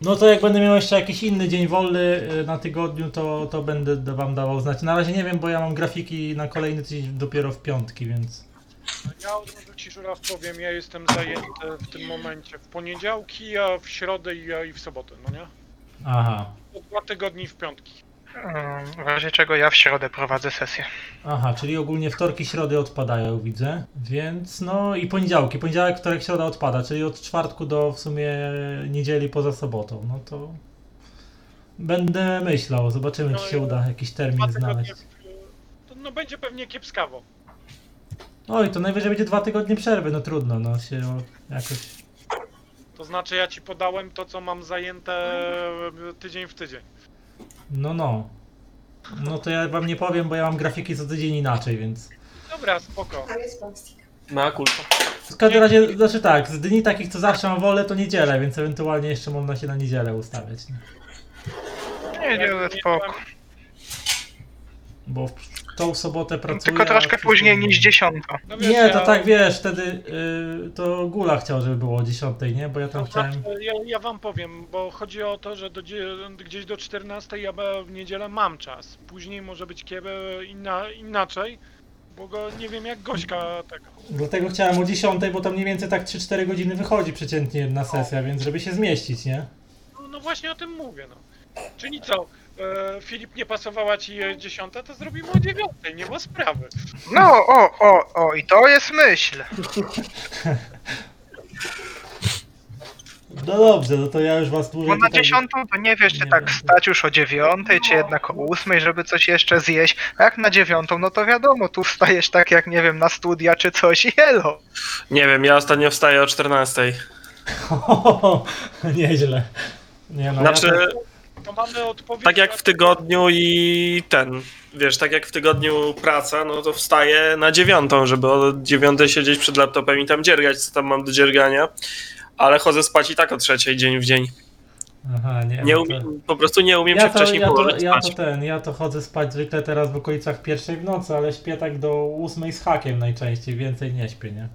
Speaker 1: No to jak będę miał jeszcze jakiś inny dzień wolny y, na tygodniu, to, to będę wam dawał znać. Na razie nie wiem, bo ja mam grafiki na kolejny tydzień dopiero w piątki, więc
Speaker 3: Ja od razu ci żuraw powiem, ja jestem zajęty w tym momencie w poniedziałki, a w środę i, a i w sobotę, no nie?
Speaker 1: Aha.
Speaker 3: Po dwa tygodni w piątki.
Speaker 2: Mm, W razie czego ja w środę prowadzę sesję.
Speaker 1: Aha, czyli ogólnie wtorki, środy odpadają, widzę. Więc no i poniedziałki. Poniedziałek, wtorek, środa odpada, czyli od czwartku do w sumie niedzieli poza sobotą. No to będę myślał, zobaczymy czy się uda jakiś
Speaker 3: Dwa
Speaker 1: termin
Speaker 3: tygodnie
Speaker 1: znaleźć.
Speaker 3: w, to, no będzie pewnie kiepskawo.
Speaker 1: Oj, to najwyżej będzie dwa tygodnie przerwy, no trudno, no się o- jakoś...
Speaker 3: To znaczy ja ci podałem to, co mam zajęte e, tydzień w tydzień.
Speaker 1: No, no. No to ja wam nie powiem, bo ja mam grafiki co tydzień inaczej, więc...
Speaker 3: Dobra, spoko.
Speaker 5: Tam jest plastik.
Speaker 4: Na kulpa.
Speaker 1: W każdym razie, znaczy tak, z dni takich, co zawsze mam wolę, to niedzielę, więc ewentualnie jeszcze można się na niedzielę ustawiać, nie?
Speaker 2: Nie, nie, spoko.
Speaker 1: Bo w tą sobotę pracuję...
Speaker 2: Tylko troszkę później niż dziesiąta.
Speaker 3: No wiesz,
Speaker 1: Nie, to
Speaker 3: ja-
Speaker 1: tak wiesz, wtedy y, to Gula chciał, żeby było o 10, nie? Bo ja tam
Speaker 3: To
Speaker 1: chciałem.
Speaker 3: znaczy, ja, ja wam powiem, bo chodzi o to, że do, dzie- gdzieś do 14 ja w niedzielę mam czas. Później może być kiebie inna, inaczej, bo go nie wiem jak Gośka tego.
Speaker 1: Dlatego chciałem o 10, bo tam mniej więcej tak 3-4 godziny wychodzi przeciętnie jedna sesja, więc żeby się zmieścić, nie?
Speaker 3: No, no właśnie o tym mówię, no. Czyli co? E, Filip nie pasowała ci e, 10, to zrobimy o 9, nie ma sprawy.
Speaker 2: No, o, o, o, i to jest myśl.
Speaker 1: No dobrze, no to ja już was dłużej
Speaker 2: Bo na
Speaker 1: tutaj-
Speaker 2: dziesiątą to nie wiesz, czy tak
Speaker 1: wiem.
Speaker 2: wstać już o dziewiątej, czy jednak o ósmej, żeby coś jeszcze zjeść. A jak na dziewiątą, no to wiadomo, tu wstajesz tak jak, nie wiem, na studia czy coś i elo.
Speaker 4: Nie wiem, ja ostatnio wstaję o 14.
Speaker 1: Nieźle. Nie no,
Speaker 4: Znaczy,
Speaker 1: ja to...
Speaker 3: To mamy odpowiedź.
Speaker 4: tak jak w tygodniu i ten, wiesz, tak jak w tygodniu praca, no to wstaję na dziewiątą, żeby o dziewiątej siedzieć przed laptopem i tam dziergać, co tam mam do dziergania. Ale chodzę spać i tak o trzeciej dzień w dzień.
Speaker 1: Aha, nie.
Speaker 4: Nie
Speaker 1: no to...
Speaker 4: umiem, po prostu nie umiem
Speaker 1: Ja
Speaker 4: się
Speaker 1: to,
Speaker 4: wcześniej
Speaker 1: ja, to,
Speaker 4: położyć
Speaker 1: ja to
Speaker 4: spać.
Speaker 1: ten, ja to chodzę spać zwykle teraz w okolicach pierwszej w nocy, ale śpię tak do ósmej z hakiem najczęściej, więcej nie śpię, nie?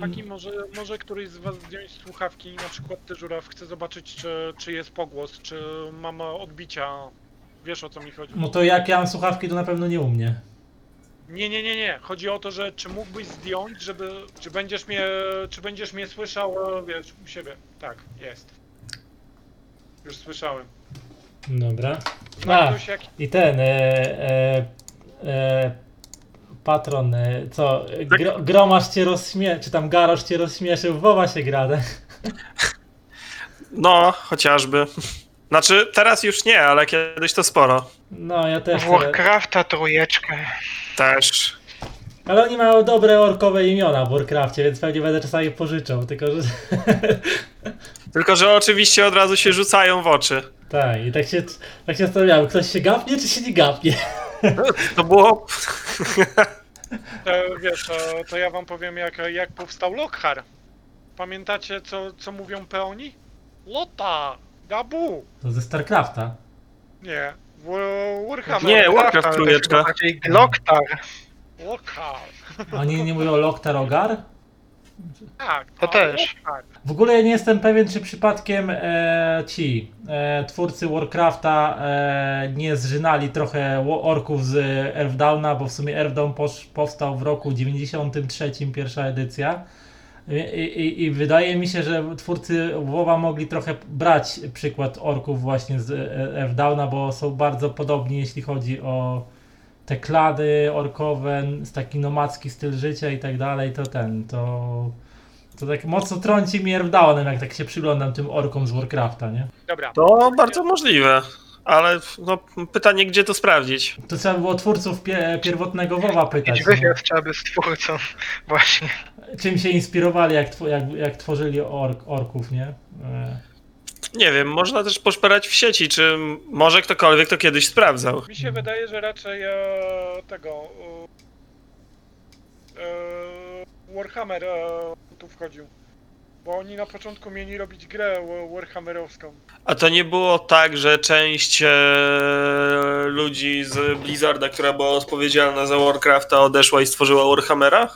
Speaker 3: Taki może, może któryś z was zdjąć słuchawki, na przykład ty żuraw chce zobaczyć czy, czy jest pogłos, czy mamy odbicia. Wiesz o co mi chodzi.
Speaker 1: No to jak ja mam słuchawki, to na pewno nie u mnie.
Speaker 3: Nie, nie, nie, nie. Chodzi o to, że czy mógłbyś zdjąć, żeby. Czy będziesz mnie. Czy będziesz mnie słyszał, e, wiesz, u siebie. Tak, jest. Już słyszałem.
Speaker 1: Dobra. A,
Speaker 3: jak
Speaker 1: i ten, e, e, e, patron, e, co, gro, gromasz cię rozśmie, czy tam garosz cię rozśmieszył, w WoWa się gra, tak?
Speaker 4: No, chociażby. Znaczy, teraz już nie, ale kiedyś to sporo.
Speaker 1: No, ja też.
Speaker 2: Warcrafta trójeczkę.
Speaker 4: Też.
Speaker 1: Ale oni mają dobre orkowe imiona w Warcrafcie, więc pewnie będę czasami pożyczał, tylko że...
Speaker 4: Tylko, że oczywiście od razu się rzucają w oczy.
Speaker 1: Tak, i tak się, tak się zastanawiałem, ktoś się gapnie, czy się nie gapnie?
Speaker 4: To było.
Speaker 3: e, wiesz, to ja wam powiem jak, jak powstał Lockhart. Pamiętacie co, co mówią peoni? Lota! Gabu!
Speaker 1: To ze StarCrafta.
Speaker 3: Nie. W- Warhammer.
Speaker 4: Nie, Warcraft
Speaker 2: to jest
Speaker 4: trójeczka.
Speaker 2: Glocktar.
Speaker 3: Lockhart.
Speaker 1: Oni nie mówią Loktar Ogar?
Speaker 3: Tak.
Speaker 2: To
Speaker 3: a
Speaker 2: też.
Speaker 3: Lockhart.
Speaker 1: W ogóle ja nie jestem pewien, czy przypadkiem e, ci e, twórcy Warcrafta e, nie zżynali trochę orków z Earthdowna, bo w sumie Earthdown posz, powstał w roku 93, pierwsza edycja. I, i, I wydaje mi się, że twórcy WoWa mogli trochę brać przykład orków właśnie z e, Earthdowna, bo są bardzo podobni, jeśli chodzi o te klady orkowe, z taki nomadzki styl życia i tak dalej, to ten, to... To tak mocno trąci mi Earthdownem, jak tak się przyglądam tym orkom z Warcrafta, nie?
Speaker 3: Dobra.
Speaker 4: To bardzo możliwe. Ale no, pytanie, gdzie to sprawdzić?
Speaker 1: To trzeba było twórców pie pierwotnego WoWa pytać,
Speaker 2: wywiad trzeba by z twórcą. Właśnie.
Speaker 1: czym się inspirowali, jak, tw jak, jak tworzyli ork orków, nie? E,
Speaker 4: Nie wiem, można też poszperać w sieci, czy może ktokolwiek to kiedyś sprawdzał.
Speaker 3: Mi się wydaje, że raczej e, tego. E, Warhammer e, tu wchodził. Bo oni na początku mieli robić grę wa- Warhammerowską.
Speaker 4: A to nie było tak, że część e, ludzi z Blizzarda, która była odpowiedzialna za Warcrafta, odeszła i stworzyła Warhammera?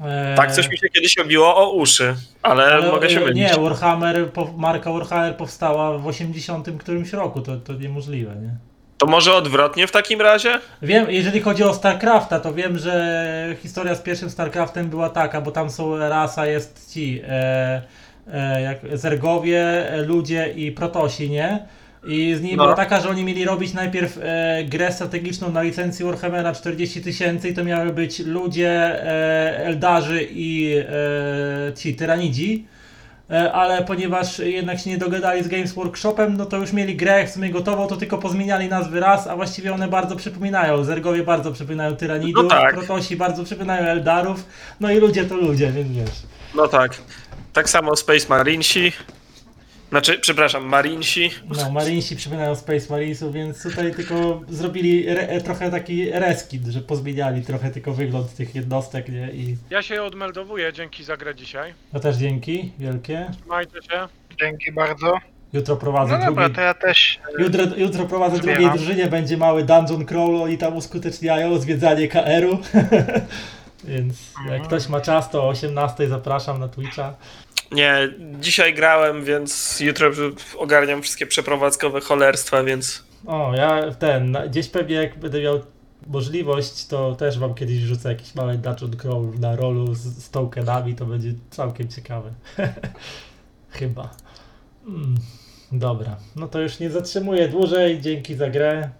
Speaker 1: E,
Speaker 4: Tak, coś mi się kiedyś obiło o uszy, ale,
Speaker 1: ale,
Speaker 4: mogę się
Speaker 1: e,
Speaker 4: mylić.
Speaker 1: Nie, Warhammer, marka Warhammer powstała w 80 którymś roku, to, to niemożliwe, nie?
Speaker 4: To może odwrotnie w takim razie?
Speaker 1: Wiem, jeżeli chodzi o StarCrafta, to wiem, że historia z pierwszym StarCraftem była taka, bo tam są rasa, jest ci e, e, jak Zergowie, e, ludzie i Protosi, nie? I z nimi
Speaker 4: No.
Speaker 1: była taka, że oni mieli robić najpierw e, grę strategiczną na licencji Warhammera 40 tysięcy i to miały być ludzie, e, Eldarzy i e, ci Tyranidzi. E, ale ponieważ jednak się nie dogadali z Games Workshopem, no to już mieli grę w sumie gotową, to tylko pozmieniali nazwy raz, a właściwie one bardzo przypominają. Zergowie bardzo przypominają Tyranidów,
Speaker 4: No tak.
Speaker 1: Protosi bardzo przypominają Eldarów, no i ludzie to ludzie, więc wiesz.
Speaker 4: No tak. Tak samo Space Marinesi. Znaczy, przepraszam, Marinsi.
Speaker 1: No, Marinsi przypominają Space Marinesów, więc tutaj tylko zrobili re, trochę taki reskin, że pozmieniali trochę tylko wygląd tych jednostek, nie? I
Speaker 3: Ja się odmeldowuję, dzięki za grę dzisiaj.
Speaker 1: no też dzięki wielkie.
Speaker 3: Trzymajcie się.
Speaker 2: Dzięki bardzo.
Speaker 1: Jutro prowadzę
Speaker 2: No dobra,
Speaker 1: drugi.
Speaker 2: to ja też. e,
Speaker 1: Jutro, jutro prowadzę
Speaker 2: Zbieram.
Speaker 1: drugiej drużynie, będzie mały dungeon crawl, oni tam uskuteczniają zwiedzanie KR-u. Więc jak ktoś ma czas, to o 18 zapraszam na Twitcha.
Speaker 4: Nie, dzisiaj grałem, więc jutro ogarniam wszystkie przeprowadzkowe cholerstwa, więc
Speaker 1: O, ja ten, gdzieś pewnie jak będę miał możliwość, to też wam kiedyś wrzucę jakiś mały dungeon crawl na rolu z, z tokenami, to będzie całkiem ciekawe. Chyba. Mm, dobra, no to już nie zatrzymuję dłużej, dzięki za grę.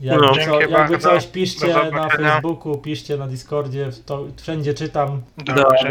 Speaker 1: Jakby,
Speaker 4: No.
Speaker 1: co, jakby
Speaker 2: bardzo.
Speaker 1: coś piszcie na. Facebooku, piszcie na Discordzie, to wszędzie czytam.
Speaker 2: Dobrze.